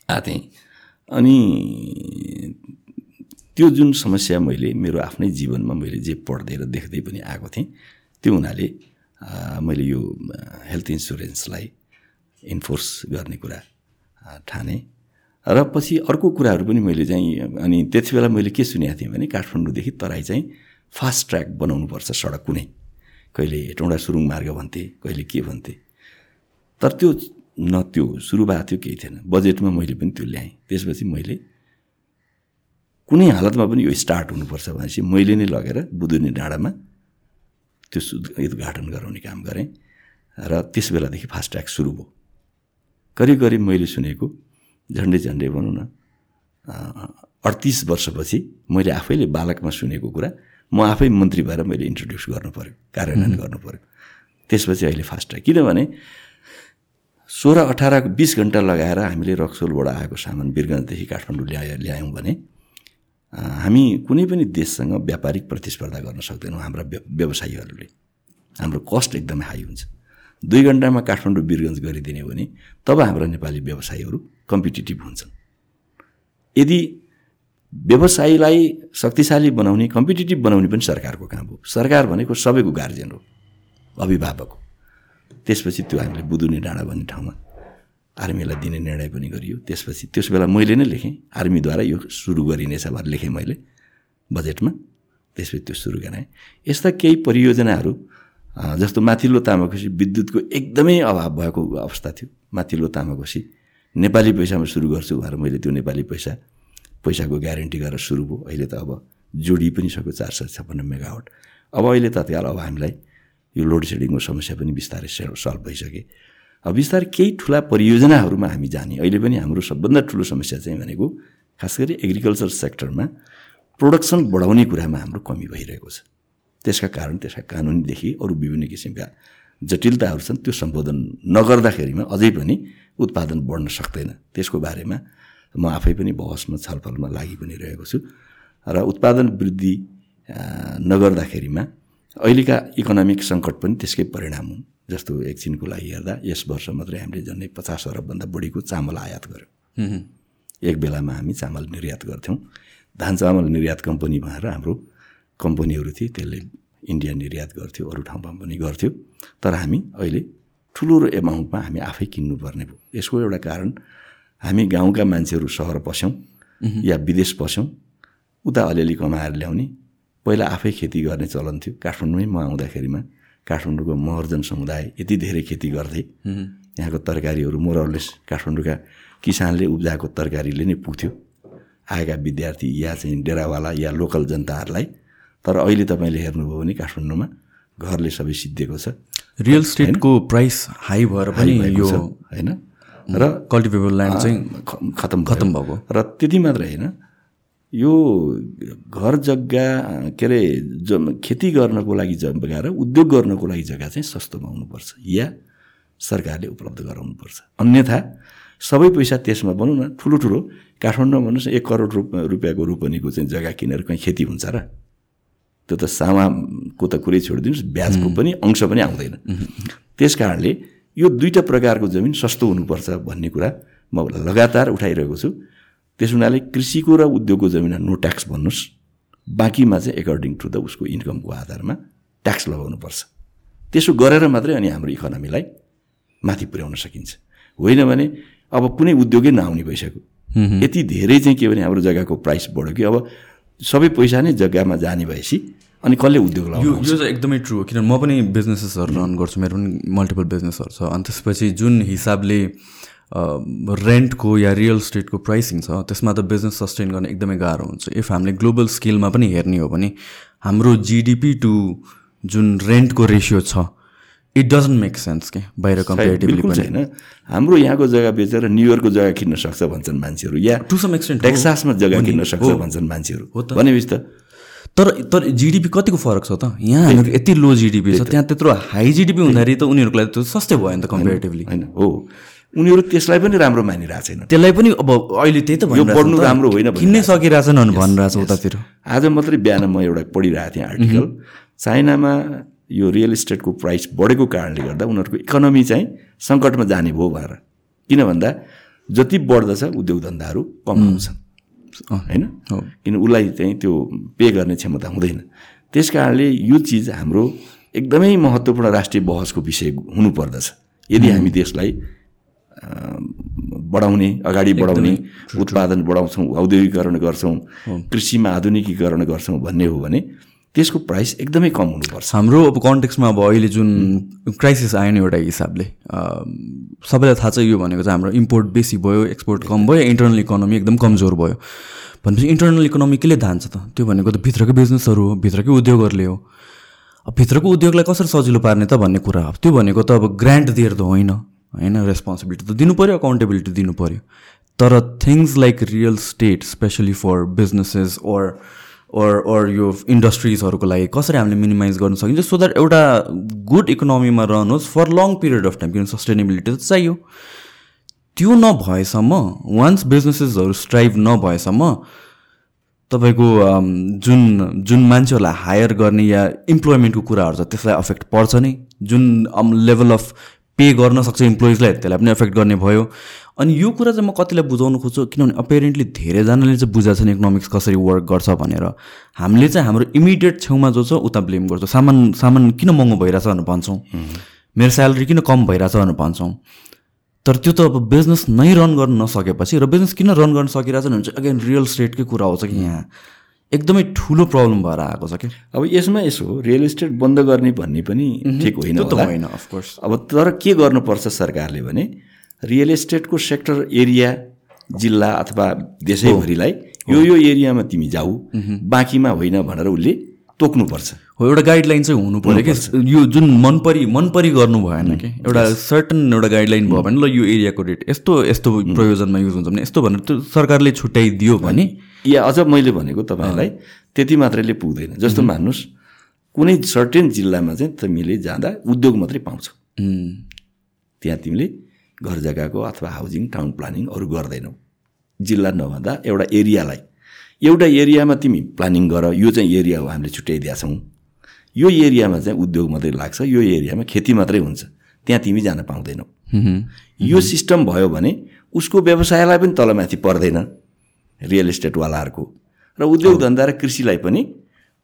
आएको थिएँ। अनि त्यो जुन समस्या मैले मेरो आफ्नै जीवनमा मैले जे पढ्दै र देख्दै पनि आएको थिएँ त्यो हुनाले मैले यो हेल्थ इन्सुरेन्सलाई इन्फोर्स गर्ने कुरा ठाने। र पछि अर्को कुराहरू पनि मैले चाहिँ अनि त्यति बेला मैले के सुनेको थिएँ भने काठमाडौँदेखि तराई चाहिँ फास्ट ट्र्याक बनाउनुपर्छ सडक कुनै। कहिले हेटौँडा सुरुङ मार्ग भन्थे कहिले के भन्थे। तर त्यो न त्यो सुरु भएको थियो केही थिएन। बजेटमा मैले पनि त्यो ल्याएँ। त्यसपछि मैले कुनै हालतमा पनि यो स्टार्ट हुनुपर्छ भनेपछि मैले नै लगेर बुदुनी डाँडामा त्यो उद्घाटन गराउने काम गरेँ। र त्यस बेलादेखि फास्ट ट्र्याक सुरु भयो। करिब करिब मैले सुनेको झन्डै झन्डै भनौँ न अडतिस वर्षपछि मैले आफैले बालकमा सुनेको कुरा म आफै मन्त्री भएर मैले इन्ट्रोड्युस गर्नु पऱ्यो कार्यान्वयन गर्नु पऱ्यो त्यसपछि अहिले फास्ट ट्र्याक। किनभने सोह्र अठार बिस घन्टा लगाएर हामीले रक्सोलबाट आएको सामान वीरगञ्जदेखि काठमाडौँ ल्याए ल्यायौँ भने हामी कुनै पनि देशसँग व्यापारिक प्रतिस्पर्धा गर्न सक्दैनौँ हाम्रा व्य- व्यवसायीहरूले। हाम्रो कस्ट एकदमै हाई हुन्छ। दुई घन्टामा काठमाडौँ वीरगञ्ज गरिदिने हो भने तब हाम्रा नेपाली व्यवसायीहरू कम्पिटिटिभ हुन्छन्। यदि व्यवसायीलाई शक्तिशाली बनाउने कम्पिटिटिभ बनाउने पनि सरकारको काम हो। सरकार भनेको सबैको गार्जियन हो अभिभावक हो। त्यसपछि त्यो हामीले बुदुने डाँडा भन्ने ठाउँमा आर्मीलाई दिने निर्णय पनि गरियो। त्यसपछि त्यस बेला मैले नै लेखेँ आर्मीद्वारा यो सुरु गरिनेछ भनेर लेखेँ मैले बजेटमा। त्यसपछि त्यो सुरु गराएँ। यस्ता केही परियोजनाहरू जस्तो माथिल्लो तामाकोसी विद्युतको एकदमै अभाव भएको अवस्था थियो। माथिल्लो तामाकोसी नेपाली पैसामा सुरु गर्छु भनेर मैले त्यो नेपाली पैसा पैसाको ग्यारेन्टी गरेर सुरु भयो। अहिले त अब जोडी पनि सक्यो चार सय छप्पन्न मेगावट। अब अहिले तत्काल अब हामीलाई यो लोड सेडिङको समस्या पनि बिस्तारै से- सल्भ भइसके अब बिस्तारै केही ठुला परियोजनाहरूमा हामी जाने। अहिले पनि हाम्रो सबभन्दा ठुलो समस्या चाहिँ भनेको खास गरी एग्रिकल्चर सेक्टरमा प्रोडक्सन बढाउने कुरामा हाम्रो कमी भइरहेको छ। त्यसका कारण त्यसका कानुनीदेखि अरू विभिन्न किसिमका जटिलताहरू छन् त्यो सम्बोधन नगर्दाखेरिमा अझै पनि उत्पादन बढ्न सक्दैन। त्यसको बारेमा म आफै पनि बहसमा छलफलमा लागि पनि रहेको छु। र उत्पादन वृद्धि नगर्दाखेरिमा अहिलेका इकोनोमिक सङ्कट पनि त्यसकै परिणाम हुन्। जस्तो एकछिनको लागि हेर्दा यस वर्ष मात्रै हामीले झन्डै पचास अरबभन्दा बढीको चामल आयात गऱ्यौँ एक बेलामा हामी चामल निर्यात गर्थ्यौँ। धान चामल निर्यात कम्पनी भएर हाम्रो कम्पनीहरू थिए त्यसले इन्डिया निर्यात गर्थ्यो अरू ठाउँमा पनि गर्थ्यो। तर हामी अहिले ठुलो एमाउन्टमा हामी आफै किन्नुपर्ने भयो। यसको एउटा कारण हामी गाउँका मान्छेहरू सहर पस्यौँ या विदेश पस्यौँ उता अलिअलि कमाएर ल्याउने। पहिला आफै खेती गर्ने चलन थियो। काठमाडौँमै म आउँदाखेरिमा काठमाडौँको महर्जन समुदाय यति धेरै खेती गर्थे। यहाँको तरकारीहरू मोरलेस काठमाडौँका किसानले उब्जाएको तरकारीले नै पुग्थ्यो। आएका विद्यार्थी या चाहिँ डेरावाला या लोकल जनताहरूलाई तर अहिले तपाईँले हेर्नुभयो भने काठमाडौँमा घरले सबै सिद्धिएको छ। रियल स्टेटको प्राइस हाई भएर पनि यो होइन? र कल्टिभेबल ल्यान्ड चाहिँ खतम खतम। भएको। र त्यति मात्र होइन यो घर जग्गा के अरे ज खेती गर्नको लागि जग्गा र उद्योग गर्नको लागि जग्गा चाहिँ सस्तोमा हुनुपर्छ। या सरकारले उपलब्ध गराउनुपर्छ। अन्यथा सबै पैसा त्यसमा भनौँ न ठुलो ठुलो। काठमाडौँमा भन्नुहोस् न एक करोड रुप रुपियाँको रोपनीको चाहिँ जग्गा किनेर कहीँ खेती हुन्छ र। त्यो त सामाको त कुरै छोडिदिनुहोस् ब्याजको पनि अंश पनि आउँदैन। त्यस कारणले यो दुईवटा प्रकारको जमिन सस्तो हुनुपर्छ भन्ने कुरा म लगातार उठाइरहेको छु। त्यस हुनाले कृषिको र उद्योगको जमिनमा नो ट्याक्स भन्नुहोस्। बाँकीमा चाहिँ एकर्डिङ टु द उसको इन्कमको आधारमा ट्याक्स लगाउनुपर्छ। त्यसो गरेर मात्रै अनि हाम्रो इकोनोमीलाई माथि पुर्याउन सकिन्छ। होइन भने अब कुनै उद्योगै नआउने भइसक्यो। यति धेरै चाहिँ के भने हाम्रो जग्गाको प्राइस बढ्यो कि अब सबै पैसा नै जग्गामा जाने भएपछि अनि कसले उद्योग यो लगाउनु यो चाहिँ एकदमै ट्रु हो किनभने म पनि बिजनेसेसहरू रन गर्छु मेरो पनि मल्टिपल बिजनेसहरू छ। अनि त्यसपछि जुन हिसाबले रेन्टको या रियल स्टेटको प्राइसिङ छ त्यसमा त बिजनेस सस्टेन गर्न एकदमै गाह्रो हुन्छ। इफ हामीले ग्लोबल स्केलमा पनि हेर्ने हो भने हाम्रो जिडिपी टु जुन रेन्टको रेसियो छ इट डजन्ट मेक सेन्स के बाहिर कम्पेरिटिभली पनि। छैन। हाम्रो यहाँको जग्गा बेचेर न्युयोर्कको जग्गा किन्न सक्छ भन्छन् मान्छेहरू या टु सम एक्सटेन्ट टेक्सासमा जग्गा किन्न सक्छ भन्छन् मान्छेहरू। भनेपछि त। तर तर जिडिपी कतिको फरक छ त? यहाँ हामीहरूको यति लो जिडिपी छ त्यहाँ त्यत्रो हाई जिडिपी हुँदाखेरि त उनीहरूको लागि त्यो सस्तै भयो नि त कम्पेरिटिभली होइन हो। उनीहरू त्यसलाई पनि राम्रो मानिरहेको छैन त्यसलाई पनि अब अहिले त्यही त यो पढ्नु त। राम्रो होइन। किन्नै सकिरहेछन् भनेर भनिरहेछ उतातिर। आज मात्रै बिहान म एउटा पढिरहेको थिएँ आर्टिकल चाइनामा यो रियल इस्टेटको प्राइस बढेको कारणले गर्दा उनीहरूको इकोनोमी चाहिँ सङ्कटमा जाने भयो भनेर। किन भन्दा जति बढ्दछ उद्योग धन्दाहरू कम अँ, होइन। किन उसलाई चाहिँ त्यो पे गर्ने क्षमता हुँदैन। त्यस कारणले यो चिज हाम्रो एकदमै महत्त्वपूर्ण राष्ट्रिय बहसको विषय हुनुपर्दछ यदि हामी देशलाई बढाउने अगाडि बढाउने उत्पादन बढाउँछौँ औद्योगिकरण गर्छौँ कृषिमा आधुनिकीकरण गर्छौँ भन्ने हो भने त्यसको प्राइस एकदमै कम हुनुपर्छ। हाम्रो अब कन्टेक्समा अब अहिले जुन क्राइसिस आयो नि एउटा हिसाबले सबैलाई थाहा छ यो भनेको चाहिँ हाम्रो इम्पोर्ट बेसी भयो एक्सपोर्ट कम भयो इन्टरनल इकोनोमी एकदम कमजोर भयो। भनेपछि इन्टरनल इकोनोमी केले धान्छ त? त्यो भनेको त भित्रकै बिजनेसहरू हो भित्रकै उद्योगहरूले हो। अब भित्रको उद्योगलाई कसरी सजिलो पार्ने त भन्ने कुरा हो। त्यो भनेको त अब ग्रान्ट दिएर त होइन होइन? रेस्पोन्सिबिलिटी त दिनु पऱ्यो अकाउन्टेबिलिटी दिनु पऱ्यो तर things like real estate specially for businesses or or or यो इन्डस्ट्रिजहरूको लागि कसरी हामीले मिनिमाइज गर्न सकिन्छ सो द्याट एउटा गुड इकोनोमीमा रहनुहोस् for long period of time किनभने सस्टेनेबिलिटी त चाहियो। त्यो नभएसम्म वान्स बिजनेसेसहरू स्ट्राइभ नभएसम्म तपाईँको अम, जुन जुन मान्छेहरूलाई हायर गर्ने या इम्प्लोइमेन्टको कुराहरू छ त्यसलाई अफेक्ट पर्छ नै। जुन लेभल अफ पे गर्न सक्छ इम्प्लोइजलाई त्यसलाई पनि एफेक्ट गर्ने भयो। अनि यो कुरा चाहिँ म कतिलाई बुझाउनु खोज्छु किनभने अपेरेन्टली धेरैजनाले चाहिँ बुझाएको छैन इकोनोमिक्स कसरी वर्क गर्छ भनेर। हामीले चाहिँ हाम्रो इमिडिएट छेउमा जो छ उता ब्लेम गर्छौँ। सामान सामान किन महँगो भइरहेछ भनेर भन्छौँ। मेरो स्यालेरी किन कम भइरहेछ भनेर भन्छौँ। तर त्यो त अब बिजनेस नै रन गर्न नसकेपछि र बिजनेस किन रन गर्न सकिरहेछ भने चाहिँ अगेन रियल स्टेटकै कुरा आउँछ कि यहाँ? एकदमै ठुलो प्रब्लम भएर आएको छ कि अब यसमा यसो रियल इस्टेट बन्द गर्ने भन्ने पनि ठिक होइन त। होइन अफकोर्स अब तर के गर्नुपर्छ सरकारले भने रियल इस्टेटको सेक्टर एरिया जिल्ला अथवा देशैभरिलाई यो यो एरियामा तिमी जाऊ बाँकीमा होइन भनेर उसले तोक्नुपर्छ। हो एउटा गाइडलाइन चाहिँ हुनु पऱ्यो कि यो जुन मनपरी मनपरी गर्नु भएन कि? एउटा सर्टन एउटा गाइडलाइन भयो भने ल यो एरियाको रेट यस्तो यस्तो प्रयोजनमा युज हुन्छ भने यस्तो भनेर त्यो सरकारले छुट्याइदियो भने। या अझ मैले भनेको तपाईँलाई त्यति मात्रैले पुग्दैन। जस्तो मान्नुहोस् कुनै सर्टेन जिल्लामा चाहिँ तिमीले जाँदा उद्योग मात्रै पाउँछौ। त्यहाँ तिमीले घर जग्गाको अथवा हाउसिङ टाउन प्लानिङ अरू गर्दैनौ। जिल्ला नभन्दा एउटा एरियालाई। एउटा एरियामा तिमी प्लानिङ गर यो चाहिँ एरिया हो हामीले छुट्याइदिएका छौँ यो एरियामा चाहिँ उद्योग मात्रै लाग्छ यो एरियामा खेती मात्रै हुन्छ। त्यहाँ तिमी जान पाउँदैनौ। यो सिस्टम भयो भने उसको व्यवसायलाई पनि तलमाथि पर्दैन रियल इस्टेटवालाहरूको र उद्योग धन्दा र कृषिलाई पनि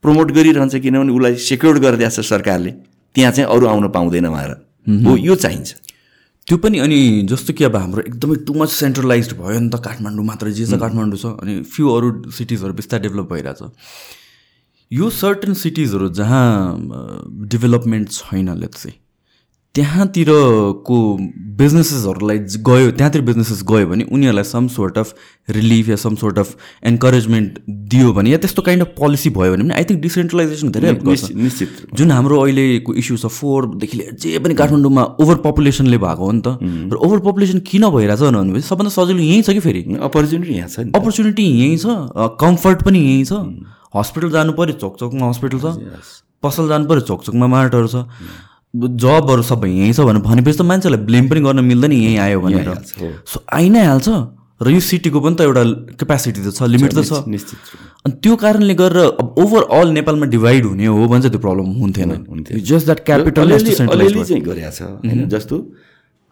प्रमोट गरिरहन्छ किनभने उसलाई सेक्योर्ड गरिदिएको छ सरकारले। त्यहाँ चाहिँ अरू आउन पाउँदैन भनेर। हो यो चाहिन्छ। त्यो पनि अनि जस्तो कि अब हाम्रो एकदमै टु मच सेन्ट्रलाइज भयो नि त काठमाडौँ मात्र जे छ काठमाडौँ छ अनि फ्यु अरू सिटिजहरू बिस्तारै डेभलप भइरहेछ। यो सर्टन सिटिजहरू जहाँ डेभलपमेन्ट छैन लेट्स चाहिँ त्यहाँतिरको बिजनेसेसहरूलाई गयो त्यहाँतिर बिजनेसेस गयो भने उनीहरूलाई सम सोर्ट अफ रिलिफ या सम सोर्ट अफ एन्करेजमेन्ट दियो भने या त्यस्तो काइन्ड अफ पोलिसी भयो भने पनि आई थिङ्क डिसेन्ट्रलाइजेसन धेरै हेल्प गर्छ। निश्चित जुन हाम्रो अहिलेको इस्यु छ फोहोरदेखि लिएर जे पनि काठमाडौँमा ओभर पपुलेसनले भएको हो नि त। र ओभर पपुलेसन किन भइरहेछ भनेपछि सबभन्दा सजिलो यहीँ छ कि फेरि? अपर्च्युनिटी यहाँ छ अपर्च्युनिटी यहीँ छ कम्फर्ट पनि यहीँ छ। हस्पिटल जानु पऱ्यो चोकचोकमा हस्पिटल छ। पसल जानु पऱ्यो चोकचोकमा मार्टहरू छ। जबहरू सबै यहीँ छ भने भनेपछि त मान्छेलाई ब्लेम पनि गर्न मिल्दैन यहीँ आयो भनेर। सो आइ नै हाल्छ र यो सिटीको पनि त एउटा क्यापेसिटी त छ लिमिट त छ। निश्चित। अनि त्यो कारणले गरेर अब ओभरअल नेपालमा डिभाइड हुने हो भने चाहिँ त्यो प्रब्लम हुन्थेन। जस्ट द्याट क्यापिटल चाहिँ गरेको छ होइन जस्तो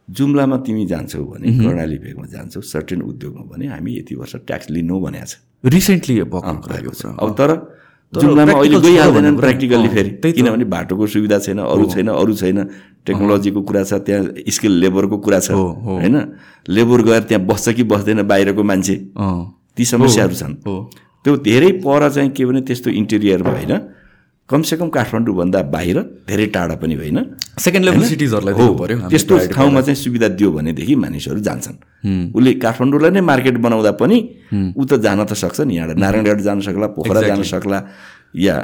जुम्लामा तिमी जान्छौ भने कर्णाली भेगमा जान्छौ सर्टेन उद्योगमा भने हामी यति वर्ष ट्याक्स लिनु भनेको छ। रिसेन्टली भएको कुरा। अब तर जुम्लामा अहिले गइहाल्दैनन्। प्र्याक्टिकल्ली फेरि। किनभने बाटोको सुविधा छैन अरू छैन अरू छैन टेक्नोलोजीको कुरा छ त्यहाँ स्किल लेबरको कुरा छ। होइन लेबर गएर त्यहाँ बस्छ कि बस्दैन बाहिरको मान्छे ती समस्याहरू छन् त्यो धेरै पर चाहिँ के भने त्यस्तो इन्टेरियरमा होइन कमसेकम काठमाडौँभन्दा बाहिर धेरै टाढा पनि होइन। सेकेन्ड लेभल सिटिजहरूलाई हो। पऱ्यो। त्यस्तो ठाउँमा चाहिँ सुविधा दियो भनेदेखि मानिसहरू जान्छन्। उसले काठमाडौँलाई नै मार्केट बनाउँदा पनि ऊ त जान त सक्छ नि यहाँबाट। नारायणगढ जान सक्ला पोखरा जान सक्ला या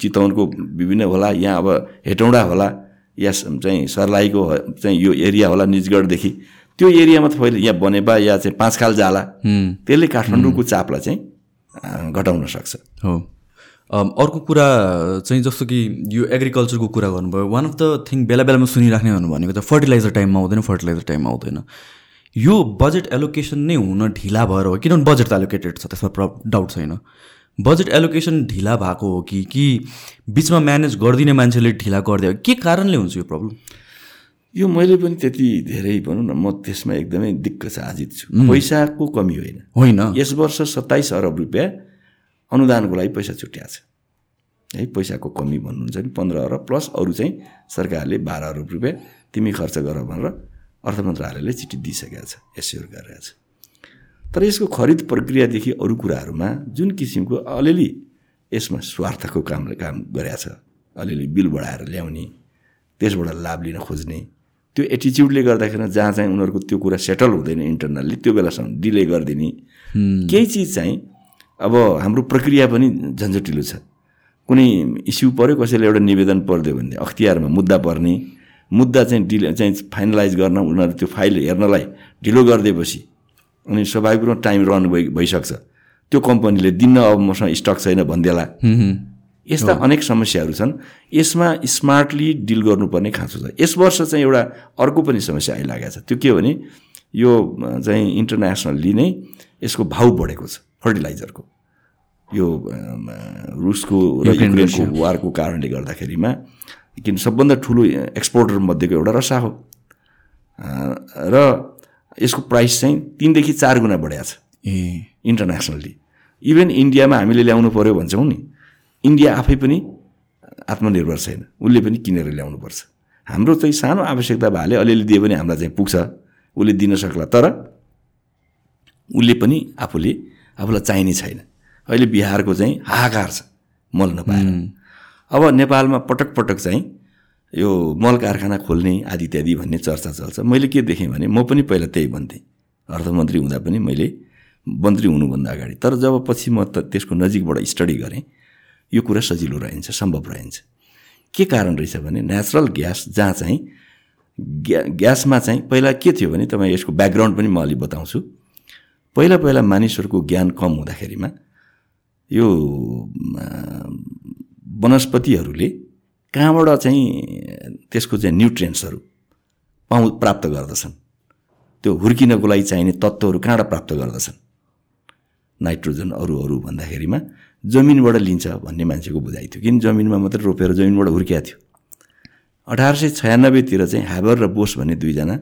चितवनको विभिन्न होला यहाँ अब हेटौँडा होला या चाहिँ सर्लाहीको चाहिँ यो एरिया होला निजगढदेखि। त्यो एरियामा त पहिले यहाँ बनेपा या चाहिँ पाँचखाल जाला। त्यसले काठमाडौँको चापलाई चाहिँ घटाउन सक्छ। हो। अर्को कुरा चाहिँ जस्तो कि यो एग्रिकल्चरको कुरा गर्नुभयो वान अफ द थिङ बेला बेलामा सुनिराख्ने भन्नु भनेको त फर्टिलाइजर टाइममा आउँदैन फर्टिलाइजर टाइममा आउँदैन। यो बजेट एलोकेसन नै हुन ढिला भएर हो किनभने बजेट त एलोकेटेड छ त्यसमा प्र डाउट छैन। बजेट एलोकेसन ढिला भएको हो कि कि बिचमा म्यानेज गरिदिने मान्छेले ढिला गरिदियो के कारणले हुन्छ यो प्रब्लम यो मैले पनि त्यति धेरै भनौँ न म त्यसमा एकदमै दिक्क चाजित छु। पैसाको कमी होइन। होइन। यस वर्ष सत्ताइस अरब रुपियाँ अनुदानको लागि पैसा छुट्याएको छ। है पैसाको कमी भन्नुहुन्छ नि पन्ध्र अरब प्लस अरू चाहिँ सरकारले बाह्र अरब रुपियाँ तिमी खर्च गर भनेर अर्थ मन्त्रालयले चिठी दिइसकेको छ एस्योर गरिरहेको छ। तर यसको खरिद प्रक्रियादेखि अरू कुराहरूमा जुन किसिमको अलिअलि यसमा स्वार्थको कामले काम गरेको छ अलिअलि बिल बढाएर ल्याउने त्यसबाट लाभ लिन खोज्ने त्यो एटिच्युडले गर्दाखेरि जहाँ चाहिँ उनीहरूको त्यो कुरा सेटल हुँदैन इन्टरनल्ली त्यो बेलासम्म डिले गरिदिने केही चिज चाहिँ अब हाम्रो प्रक्रिया पनि झन्झटिलो छ। कुनै इस्यु पऱ्यो कसैले एउटा निवेदन परिदियो भने अख्तियारमा मुद्दा पर्ने मुद्दा चाहिँ डिले चाहिँ फाइनलाइज गर्न उनीहरू त्यो फाइल हेर्नलाई ढिलो गरिदिएपछि अनि स्वाभाविक रूपमा टाइम रन भइ भइसक्छ। त्यो कम्पनीले दिन्न अब मसँग स्टक छैन भनिदेला। यस्ता अनेक समस्याहरू छन्। यसमा स्मार्टली डिल गर्नुपर्ने खाँचो छ। यस वर्ष चाहिँ एउटा अर्को पनि समस्या आइलागेको छ। त्यो के हो भने यो चाहिँ इन्टरनेसनल्ली नै यसको भाउ बढेको छ। फर्टिलाइजरको। यो रुसको र युक्रेनको। वारको कारणले गर्दाखेरिमा किन सबभन्दा ठुलो एक्सपोर्टर मध्येको एउटा रसा हो। र यसको प्राइस चाहिँ तिनदेखि चार गुणा बढाएको छ। ए। इन्टरनेसनल्ली। इभन इन्डियामा हामीले ल्याउनु पऱ्यो भन्छौँ नि इन्डिया आफै पनि आत्मनिर्भर छैन। उसले पनि किनेर ल्याउनुपर्छ हाम्रो चाहिँ सानो आवश्यकता भएले अलिअलि दिए पनि हामीलाई चाहिँ पुग्छ। उसले दिन सक्ला तर उसले पनि आफूले आफूलाई चाहिने छैन। अहिले बिहारको चाहिँ हाहाकार छ मल नपाएर। अब नेपालमा पटक पटक चाहिँ यो मल कारखाना खोल्ने आदि इत्यादि भन्ने चर्चा चल्छ। मैले के देखेँ भने म पनि पहिला त्यही भन्थेँ। अर्थमन्त्री हुँदा पनि मैले मन्त्री हुनुभन्दा अगाडि। तर जब पछि म त त्यसको नजिकबाट स्टडी गरेँ यो कुरा सजिलो रहन्छ सम्भव रहन्छ। के कारण रहेछ भने नेचुरल ग्यास जहाँ चाहिँ ग्या ग्यासमा चाहिँ पहिला के थियो भने तपाईँ यसको ब्याकग्राउन्ड पनि म अलिक बताउँछु। पहिला पहिला मानिसहरूको ज्ञान कम हुँदाखेरिमा यो वनस्पतिहरूले कहाँबाट चाहिँ त्यसको चाहिँ न्युट्रियन्ट्सहरू पाउ प्राप्त गर्दछन्? त्यो हुर्किनको लागि चाहिने तत्त्वहरू कहाँबाट प्राप्त गर्दछन्? नाइट्रोजन अरू अरू भन्दाखेरिमा जमिनबाट लिन्छ भन्ने मान्छेको बुझाइ थियो। किन जमिनमा मात्रै रोपेर जमिनबाट हुर्किएको थियो? अठार सय छयानब्बेतिर चाहिँ ह्याबर र बोस भन्ने दुईजना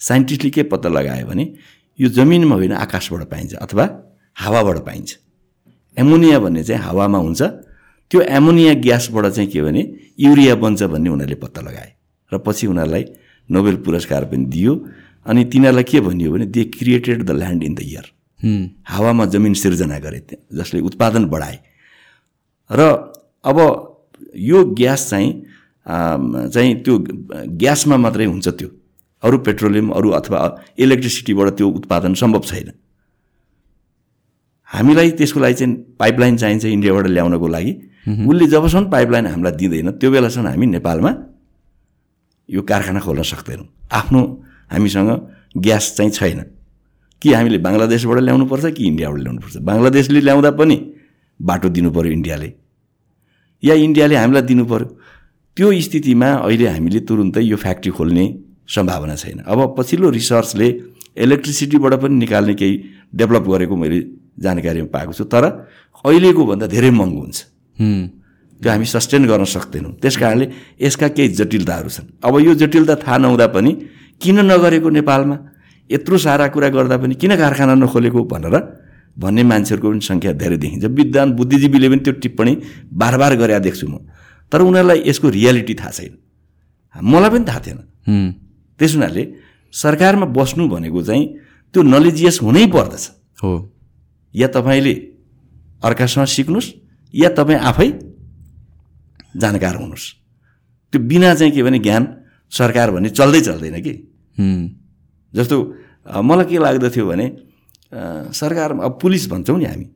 साइन्टिस्टले के पत्ता लगायो भने यो जमिनमा होइन आकाशबाट पाइन्छ अथवा हावाबाट पाइन्छ। एमोनिया भन्ने चाहिँ हावामा हुन्छ। त्यो एमोनिया ग्यासबाट चाहिँ के भने युरिया बन्छ भन्ने उनीहरूले पत्ता लगाए। र पछि उनीहरूलाई नोबेल पुरस्कार पनि दियो। अनि तिनीहरूलाई के भनियो भने they created the land in the air हावामा जमिन सिर्जना गरे जसले उत्पादन बढाए। र अब यो ग्यास चाहिँ चाहिँ त्यो ग्यासमा मात्रै हुन्छ त्यो। अरू पेट्रोलियम अरू अथवा इलेक्ट्रिसिटीबाट त्यो उत्पादन सम्भव छैन। हामीलाई त्यसको लागि चाहिँ पाइपलाइन चाहिन्छ इन्डियाबाट ल्याउनको लागि। उसले जबसम्म पाइपलाइन हामीलाई दिँदैन त्यो बेलासम्म हामी नेपालमा यो कारखाना खोल्न सक्दैनौँ। आफ्नो हामीसँग ग्यास चाहिँ छैन। कि हामीले बङ्गलादेशबाट ल्याउनुपर्छ कि इन्डियाबाट ल्याउनुपर्छ? बङ्गलादेशले ल्याउँदा पनि बाटो दिनु पऱ्यो इन्डियाले। या इन्डियाले हामीलाई दिनु पऱ्यो त्यो स्थितिमा अहिले हामीले तुरुन्तै यो फ्याक्ट्री खोल्ने सम्भावना छैन। अब पछिल्लो रिसर्चले इलेक्ट्रिसिटीबाट पनि निकाल्ने केही डेभलप गरेको मैले जानकारीमा पाएको छु तर अहिलेको भन्दा धेरै महँगो हुन्छ। त्यो हामी सस्टेन गर्न सक्दैनौँ। त्यस कारणले यसका केही जटिलताहरू छन्। अब यो जटिलता थाहा नहुँदा पनि किन नगरेको नेपालमा? यत्रो सारा कुरा गर्दा पनि किन कारखाना नखोलेको भनेर भन्ने मान्छेहरूको पनि सङ्ख्या धेरै देखिन्छ। विद्वान बुद्धिजीवीले पनि त्यो टिप्पणी बार बार गरेर देख्छु म। तर उनीहरूलाई यसको रियालिटी थाहा छैन। मलाई पनि थाहा थिएन। त्यस हुनाले सरकारमा बस्नु भनेको चाहिँ त्यो नलेजियस हुनै पर्दछ। हो। या तपाईँले अर्कासँग सिक्नुहोस् या तपाईँ आफै जानकार हुनुहोस्। त्यो बिना चाहिँ के भने ज्ञान सरकार भन्ने चल्दै चल्दैन कि? जस्तो मलाई के लाग्दथ्यो भने अ, सरकार अब पुलिस भन्छौँ नि हामी।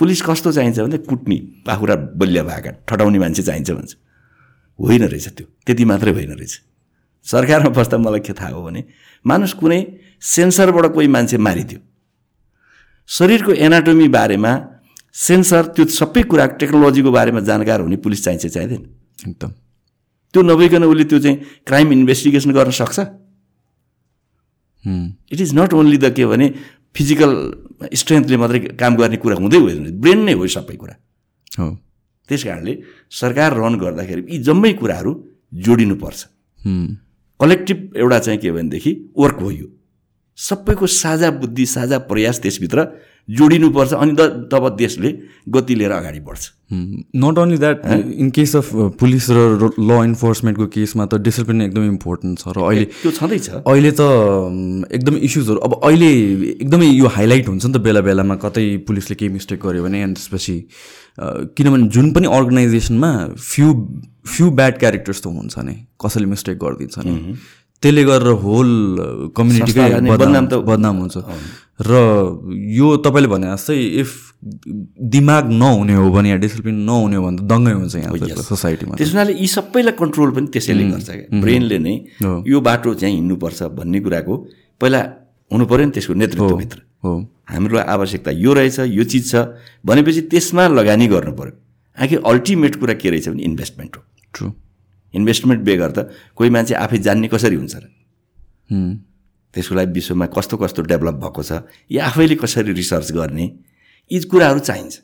पुलिस कस्तो चाहिन्छ भने कुट्ने पाखुरा बलिया भएका ठटाउने मान्छे चाहिन्छ भन्छ। होइन रहेछ त्यो। त्यति मात्रै होइन रहेछ। सरकारमा बस्दा मलाई के थाहा हो भने मानुस कुनै सेन्सरबाट कोही मान्छे मारिदियो। शरीरको एनाटोमी बारेमा सेन्सर त्यो सबै कुरा टेक्नोलोजीको बारेमा जानकार हुने पुलिस चाहिन्छ चाहिँदैन एकदम। त्यो नभइकन उसले त्यो चाहिँ क्राइम इन्भेस्टिगेसन गर्न सक्छ? It is not only the के भने फिजिकल स्ट्रेन्थले मात्रै काम गर्ने कुरा हुँदै हुँदैन ब्रेन नै हो सबै कुरा। हो। त्यस कारणले सरकार रन गर्दाखेरि यी जम्मै कुराहरू जोडिनुपर्छ। कलेक्टिभ एउटा चाहिँ के भनेदेखि वर्क हो सबैको साझा बुद्धि साझा प्रयास त्यसभित्र जोडिनुपर्छ अनि द तब देशले गति लिएर अगाडि बढ्छ। Not only that in case of police र ल इन्फोर्समेन्टको केसमा त डिसिप्लिन एकदम इम्पोर्टेन्ट छ र अहिले त्यो छँदैछ। अहिले त अम, एकदम इस्युजहरू अब अहिले एकदमै यो हाइलाइट हुन्छ नि त बेला बेलामा कतै पुलिसले केही मिस्टेक गर्यो भने अनि त्यसपछि अ, किनभने जुन पनि अर्गनाइजेसनमा फ्यु फ्यु ब्याड क्यारेक्टर्स त हुन्छ नै कसैले मिस्टेक गरिदिन्छ नि। त्यसले गरेर होल कम्युनिटीकै बदनाम त- बदनाम हुन्छ। र यो तपाईँले भने जस्तै इफ दिमाग नहुने हो भने या डिसिप्लिन नहुने हो भने त दङ्गै हुन्छ यहाँ सोसाइटीमा त्यस हुनाले यी सबैलाई कन्ट्रोल पनि त्यसैले गर्छ क्या। ब्रेनले नै। यो बाटो चाहिँ हिँड्नुपर्छ भन्ने कुराको पहिला हुनु पऱ्यो नि त्यसको नेतृत्वभित्र। हो हाम्रो आवश्यकता यो रहेछ यो चिज छ भनेपछि त्यसमा लगानी गर्नु पऱ्यो। आखिर अल्टिमेट कुरा के रहेछ भने इन्भेस्टमेन्ट हो। ट्रु इन्भेस्टमेन्ट बेगर त कोही मान्छे आफै जान्ने कसरी हुन्छ र? त्यसको लागि विश्वमा कस्तो कस्तो डेभलप भएको छ या आफैले कसरी रिसर्च गर्ने यी कुराहरू चाहिन्छ।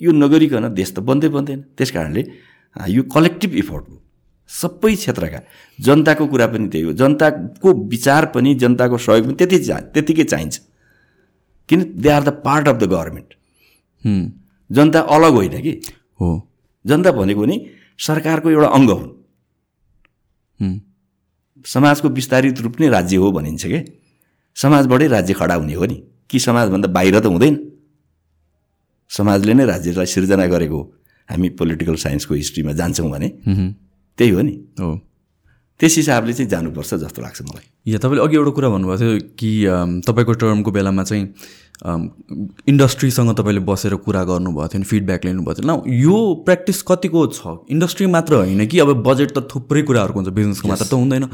यो नगरिकन देश त बन्दै बन्दैन। त्यस कारणले यो कलेक्टिभ इफोर्ट हो। सबै क्षेत्रका जनताको कुरा पनि त्यही हो। जनताको विचार पनि जनताको सहयोग पनि त्यति चा त्यतिकै चाहिन्छ। किन? They are the part of the government जनता अलग होइन कि? हो। जनता भनेको नि सरकारको एउटा अङ्ग हुन्। समाजको विस्तारित रूप नै राज्य हो भनिन्छ कि? समाजबाटै राज्य खडा हुने हो नि। कि समाजभन्दा बाहिर त हुँदैन। समाजले नै राज्यलाई सिर्जना गरेको हामी पोलिटिकल साइन्सको हिस्ट्रीमा जान्छौँ भने। त्यही हो नि। हो। त्यस हिसाबले चाहिँ जानुपर्छ जस्तो लाग्छ मलाई। या तपाईँले अघि एउटा कुरा भन्नुभएको थियो कि तपाईँको टर्मको बेलामा चाहिँ इन्डस्ट्रीसँग तपाईँले बसेर कुरा गर्नुभएको थियो नि फिडब्याक लिनुभएको थियो। न यो प्र्याक्टिस कतिको छ? इन्डस्ट्री मात्र होइन कि अब बजेट त थुप्रै कुराहरूको हुन्छ बिजनेसको मात्र त हुँदैन।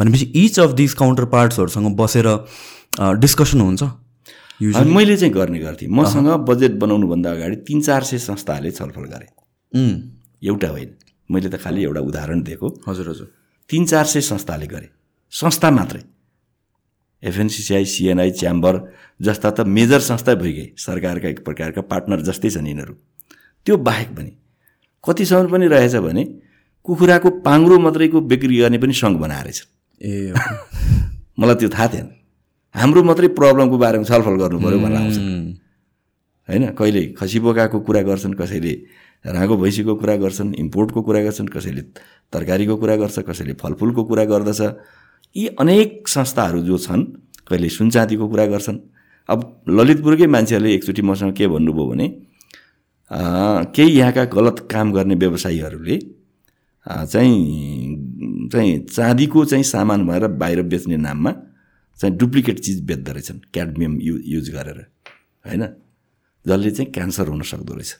भनेपछि इच अफ दिस काउन्टर पार्ट्सहरूसँग बसेर डिस्कसन हुन्छ? मैले चाहिँ गर्ने गर्थेँ। मसँग बजेट बनाउनुभन्दा अगाडि तिन चार सय संस्थाहरूले छलफल गरे। एउटा होइन। मैले त खालि एउटा उदाहरण दिएको। हजुर हजुर। तिन चार सय संस्थाले गरे। संस्था मात्रै। एफएनसिसिआई सिएनआई च्याम्बर जस्ता त मेजर संस्था भइगए। सरकारका एक प्रकारका पार्टनर जस्तै छन् यिनीहरू। त्यो बाहेक पनि कतिसम्म पनि रहेछ भने कुखुराको पाङ्रो मात्रैको बिक्री गर्ने पनि सङ्घ बनाएर छ ए *laughs* मलाई त्यो थाहा थिएन। हाम्रो मात्रै प्रब्लमको बारेमा छलफल गर्नु पऱ्यो भनेर आउँछ। होइन कहिले खसी बोकाको कुरा गर्छन् कसैले राँगो भैँसीको कुरा गर्छन् इम्पोर्टको कुरा गर्छन् कसैले तरकारीको कुरा गर्छ कसैले फलफुलको कुरा गर्दछ। यी अनेक संस्थाहरू जो छन् कहिले सुनचाँदीको कुरा गर्छन्। अब ललितपुरकै मान्छेहरूले एकचोटि मसँग के भन्नुभयो भने केही यहाँका गलत काम गर्ने व्यवसायीहरूले चाहिँ चाहिँ चाँदीको चाहिँ सामान भएर बाहिर बेच्ने नाममा चाहिँ डुप्लिकेट चिज बेच्दो रहेछन् क्याडमियम यु युज गरेर होइन? जसले चाहिँ क्यान्सर हुन सक्दो रहेछ।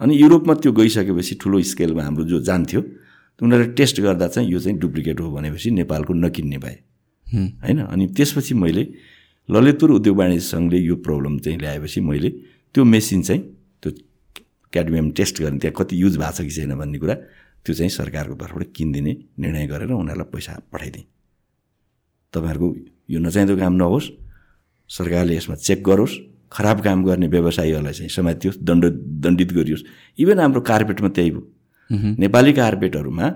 अनि युरोपमा त्यो गइसकेपछि ठुलो स्केलमा हाम्रो जो जान्थ्यो उनीहरूले टेस्ट गर्दा चाहिँ यो चाहिँ डुप्लिकेट हो भनेपछि नेपालको नकिन्ने भए। होइन? अनि त्यसपछि मैले ललितपुर उद्योग वाणिज्य सङ्घले यो प्रब्लम चाहिँ ल्याएपछि मैले त्यो मेसिन चाहिँ त्यो क्याडमियम टेस्ट गर्ने त्यहाँ कति युज भएको छ कि छैन भन्ने कुरा त्यो चाहिँ सरकारको तर्फबाट किनिदिने निर्णय गरेर उनीहरूलाई पैसा पठाइदिएँ। तपाईँहरूको यो नचाहिँदो काम नहोस् सरकारले यसमा चेक गरोस् खराब काम गर्ने व्यवसायीहरूलाई चाहिँ समातियोस् दण्ड दण्डित गरियोस्। इभन हाम्रो कार्पेटमा त्यही भयो नेपाली कार्पेटहरूमा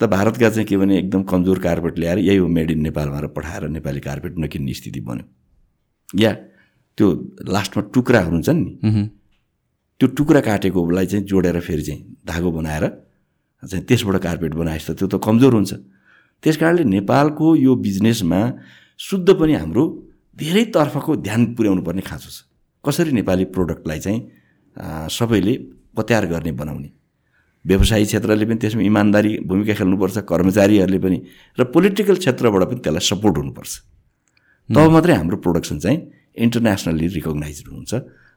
त भारतका चाहिँ के भने एकदम कमजोर कार्पेट ल्याएर यही हो मेड इन नेपाल भनेर पठाएर नेपाली कार्पेट नकिन्ने स्थिति बन्यो। या त्यो लास्टमा टुक्राहरू हुन्छन् नि। त्यो टुक्रा काटेकोलाई चाहिँ जोडेर फेरि चाहिँ धागो बनाएर चाहिँ त्यसबाट कार्पेट बनाएपछि त त्यो त कमजोर हुन्छ। त्यस कारणले नेपालको यो बिजनेसमा शुद्ध पनि हाम्रो धेरै तर्फको ध्यान पुर्याउनु पर्ने खाँचो छ। कसरी नेपाली प्रोडक्टलाई चाहिँ सबैले पत्यार गर्ने बनाउने व्यवसायी क्षेत्रले पनि त्यसमा इमान्दारी भूमिका खेल्नुपर्छ कर्मचारीहरूले पनि र पोलिटिकल क्षेत्रबाट पनि त्यसलाई सपोर्ट हुनुपर्छ। तब मात्रै हाम्रो प्रोडक्सन चाहिँ इन्टरनेसनल्ली रिकगनाइज हुन्छ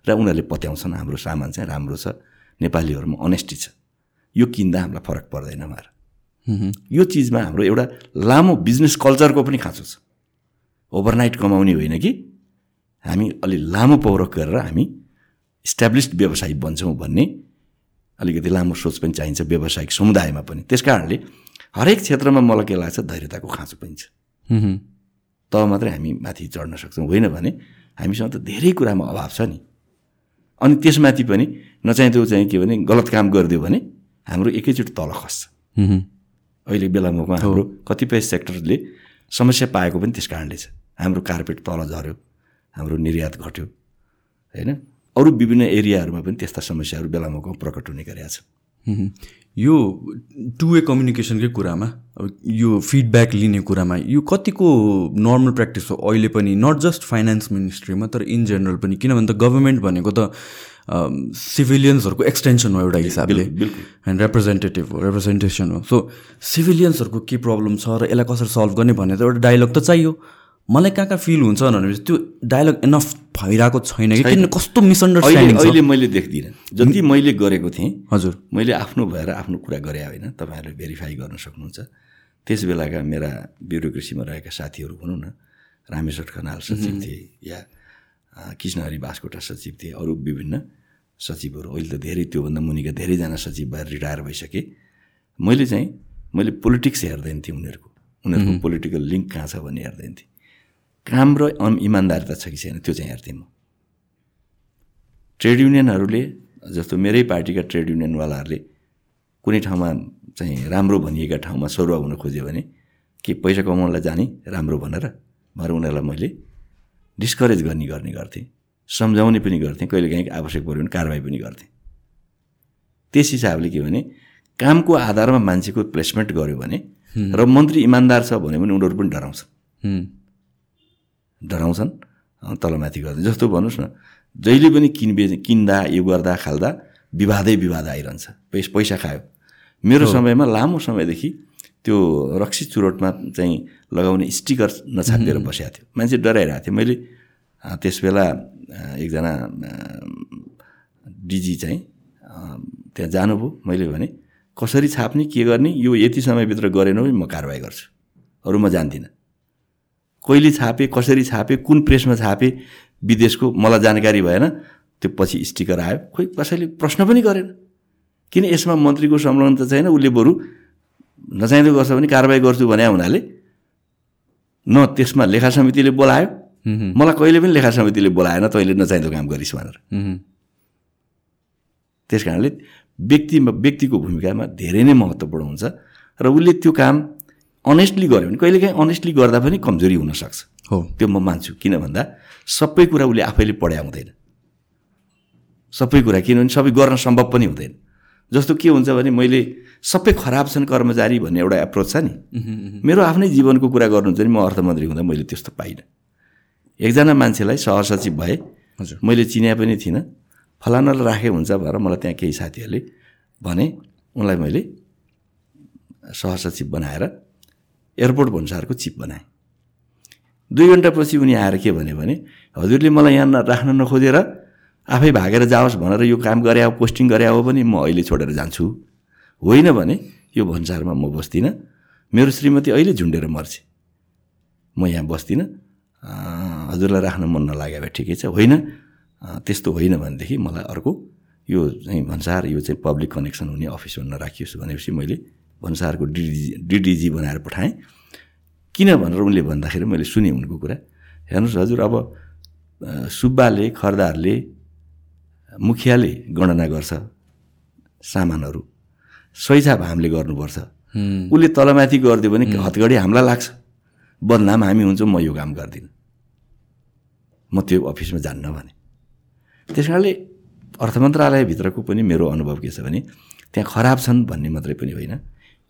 र उनीहरूले पत्याउँछन् हाम्रो सामान चाहिँ राम्रो छ नेपालीहरूमा अनेस्टी छ। यो किन्दा हामीलाई फरक पर्दैन उहाँहरू यो चिजमा हाम्रो एउटा लामो बिजनेस कल्चरको पनि खाँचो छ। ओभरनाइट कमाउने होइन कि? हामी अलि लामो पौरख गरेर हामी इस्टाब्लिस्ड व्यवसायी बन्छौँ भन्ने अलिकति लामो सोच पनि चाहिन्छ व्यावसायिक समुदायमा पनि। त्यस कारणले हरेक क्षेत्रमा मलाई के लाग्छ धैर्यताको खाँचो पनि छ। तब मात्रै हामी माथि चढ्न सक्छौँ होइन भने हामीसँग त धेरै कुरामा अभाव छ नि। अनि त्यसमाथि पनि नचाहिँदो चाहिँ के भने गलत काम गरिदियो भने हाम्रो एकैचोटि तल खस्छ। अहिले बेला मौका हाम्रो कतिपय सेक्टरले समस्या पाएको पनि त्यस कारणले छ। हाम्रो कार्पेट तल झऱ्यो हाम्रो निर्यात घट्यो होइन? अरू विभिन्न एरियाहरूमा पनि त्यस्ता समस्याहरू बेला मौका प्रकट हुने गरेका छ। यो टु वे कम्युनिकेसनकै कुरामा अब यो फिडब्याक लिने कुरामा यो कतिको नर्मल प्र्याक्टिस हो? अहिले पनि नट जस्ट फाइनेन्स मिनिस्ट्रीमा तर इन जेनरल पनि किनभने त गभर्मेन्ट भनेको त सिभिलियन्सहरूको एक्सटेन्सन हो एउटा हिसाबले। एन्ड रिप्रेजेन्टेटिभ हो रिप्रेजेन्टेसन हो। सो सिभिलियन्सहरूको के प्रब्लम छ र यसलाई कसरी सल्भ गर्ने भन्ने त एउटा डायलग त चाहियो। मलाई कहाँ कहाँ फिल हुन्छ भनेपछि त्यो डायलग एनफ भइरहेको छैन कि? किन कस्तो मिसअन्डरस्ट्यान्डिङ अहिले मैले देख्दिनँ। जति मैले गरेको थिएँ हजुर। मैले आफ्नो भएर आफ्नो कुरा गरे होइन तपाईँहरूले भेरिफाई गर्न सक्नुहुन्छ। त्यस बेलाका मेरा ब्युरोक्रेसीमा रहेका साथीहरू भनौँ न रामेश्वर खनाल सचिव थिए या कृष्णहरि बास्कोटा सचिव थिए अरू विभिन्न सचिवहरू। अहिले त धेरै त्योभन्दा मुनिका धेरैजना सचिव भएर रिटायर भइसके। मैले चाहिँ मैले पोलिटिक्स हेर्दैन थिएँ उनीहरूको। उनीहरूको पोलिटिकल लिङ्क कहाँ छ भन्ने हेर्दैन थिएँ। काम र अन इमान्दारिता छ कि छैन? त्यो चाहिँ हेर्थेँ म। ट्रेड युनियनहरूले जस्तो मेरै पार्टीका ट्रेड युनियनवालाहरूले कुनै ठाउँमा चाहिँ राम्रो भनिएका ठाउँमा सरुवा हुन खोज्यो भने के पैसा कमाउनलाई जाने? राम्रो भनेर भएर उनीहरूलाई मैले डिस्करेज गर्ने गर्ने गर्थेँ। सम्झाउने पनि गर्थेँ। कहिलेकाहीँ आवश्यक पऱ्यो भने कारवाही पनि गर्थेँ। त्यस हिसाबले के भने कामको आधारमा मान्छेको प्लेसमेन्ट गर्यो भने र मन्त्री इमान्दार छ भने पनि उनीहरू पनि डराउँछन्। हुँ, डराउँछन्। तलमाथि गर्दा। जस्तो भन्नुहोस् न जहिले पनि किनबे किन्दा यो गर्दा खाल्दा विवादै विवाद आइरहन्छ। पैस पैसा खायो। मेरो समयमा लामो समयदेखि त्यो रक्सी चुरोटमा चाहिँ लगाउने स्टिकर नछापिएर बसेको थियो। मान्छे डराइरहेको थियो। मैले अँ, त्यस बेला अँ, एकजना डिजी चाहिँ त्यहाँ जानुभयो। मैले भने कसरी छाप्ने के गर्ने? यो यति समयभित्र गरेन भने म कारवाही गर्छु। अरू म जान्दिनँ। कहिले छापे कसरी छापे कुन प्रेसमा छापे विदेशको मलाई जानकारी भएन। त्यो पछि स्टिकर आयो। खोइ कसैले प्रश्न पनि गरेन। किन यसमा मन्त्रीको संलग्न त छैन? उसले बरु नचाहिँदो गर्छ भने कारवाही गर्छु भने हुनाले न त्यसमा लेखा समितिले बोलायो। मलाई कहिले पनि लेखा समितिले बोलाएन तैँले नचाहिँदो काम गरिस् भनेर। त्यस कारणले व्यक्तिमा व्यक्तिको भूमिकामा धेरै नै महत्त्वपूर्ण हुन्छ। र उसले त्यो काम अनेस्टली गर्यो भने कहिलेकाहीँ अनेस्टली गर्दा पनि कमजोरी हुनसक्छ। हो। त्यो म मान्छु। किन भन्दा सबै कुरा उसले आफैले पढाइ हुँदैन। सबै कुरा किनभने सबै गर्न सम्भव पनि हुँदैन। जस्तो के हुन्छ भने मैले सबै खराब छन् कर्मचारी भन्ने एउटा एप्रोच छ नि। मेरो आफ्नै जीवनको कुरा गर्नुहुन्छ भने म अर्थमन्त्री हुँदा मैले त्यस्तो पाइनँ। एकजना मान्छेलाई सहसचिव भए हजुर। मैले चिने पनि थिइनँ। फलानालाई राखे हुन्छ भनेर मलाई त्यहाँ केही साथीहरूले भने उनलाई मैले सहसचिव बनाएर एयरपोर्ट भन्सारको चिफ बनाएँ। दुई घन्टापछि उनी आएर के भन्यो भने हजुरले मलाई यहाँ राख्न नखोजेर आफै भागेर जाओस् भनेर यो काम गरे हो पोस्टिङ गरे हो भने म अहिले छोडेर जान्छु। होइन भने यो भन्सारमा म बस्दिनँ। मेरो श्रीमती अहिले झुन्डेर मर्छ। म यहाँ बस्दिनँ। हजुरलाई राख्न मन नलाग्यो भए ठिकै छ। होइन त्यस्तो होइन भनेदेखि मलाई अर्को यो चाहिँ भन्सार यो चाहिँ पब्लिक कनेक्सन हुने अफिसमा नराखियोस् भनेपछि मैले भन्सारको डिडिजी डिडिजी बनाएर पठाएँ। किन भनेर उनले भन्दाखेरि मैले सुनेँ उनको कुरा। हेर्नुहोस् हजुर अब सुब्बाले खर्दारले मुखियाले गणना गर्छ सामानहरू। सैछाप हामीले गर्नुपर्छ। उसले तलमाथि गरिदियो भने हतगडी हामीलाई लाग्छ। बदनाम हामी हुन्छौँ म यो काम गर्दिनँ। म त्यो अफिसमा जान्न भने। त्यस कारणले अर्थ मन्त्रालयभित्रको पनि मेरो अनुभव के छ भने त्यहाँ खराब छन् भन्ने मात्रै पनि होइन।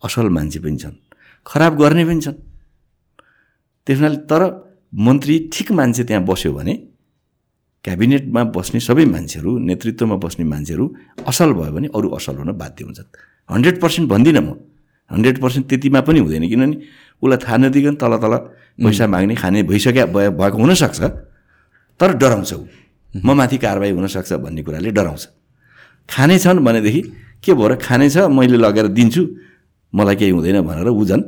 असल मान्छे पनि छन्। खराब गर्ने पनि छन्। त्यस हुनाले तर मन्त्री ठिक मान्छे त्यहाँ बस्यो भने क्याबिनेटमा बस्ने सबै मान्छेहरू नेतृत्वमा बस्ने मान्छेहरू असल भयो भने अरू असल हुन बाध्य हुन्छन्। हन्ड्रेड पर्सेन्ट भन्दिनँ म। हन्ड्रेड पर्सेन्ट त्यतिमा पनि हुँदैन किनभने उसलाई थाहा नदिकन तल तल पैसा माग्ने खाने भइसक्यो भएको हुनसक्छ। तर डराउँछ ऊ। म माथि कारवाही हुनसक्छ भन्ने कुराले डराउँछ। खाने छन् भनेदेखि के भयो र खाने छ? मैले लगेर दिन्छु। मलाई केही हुँदैन भनेर ऊ झन्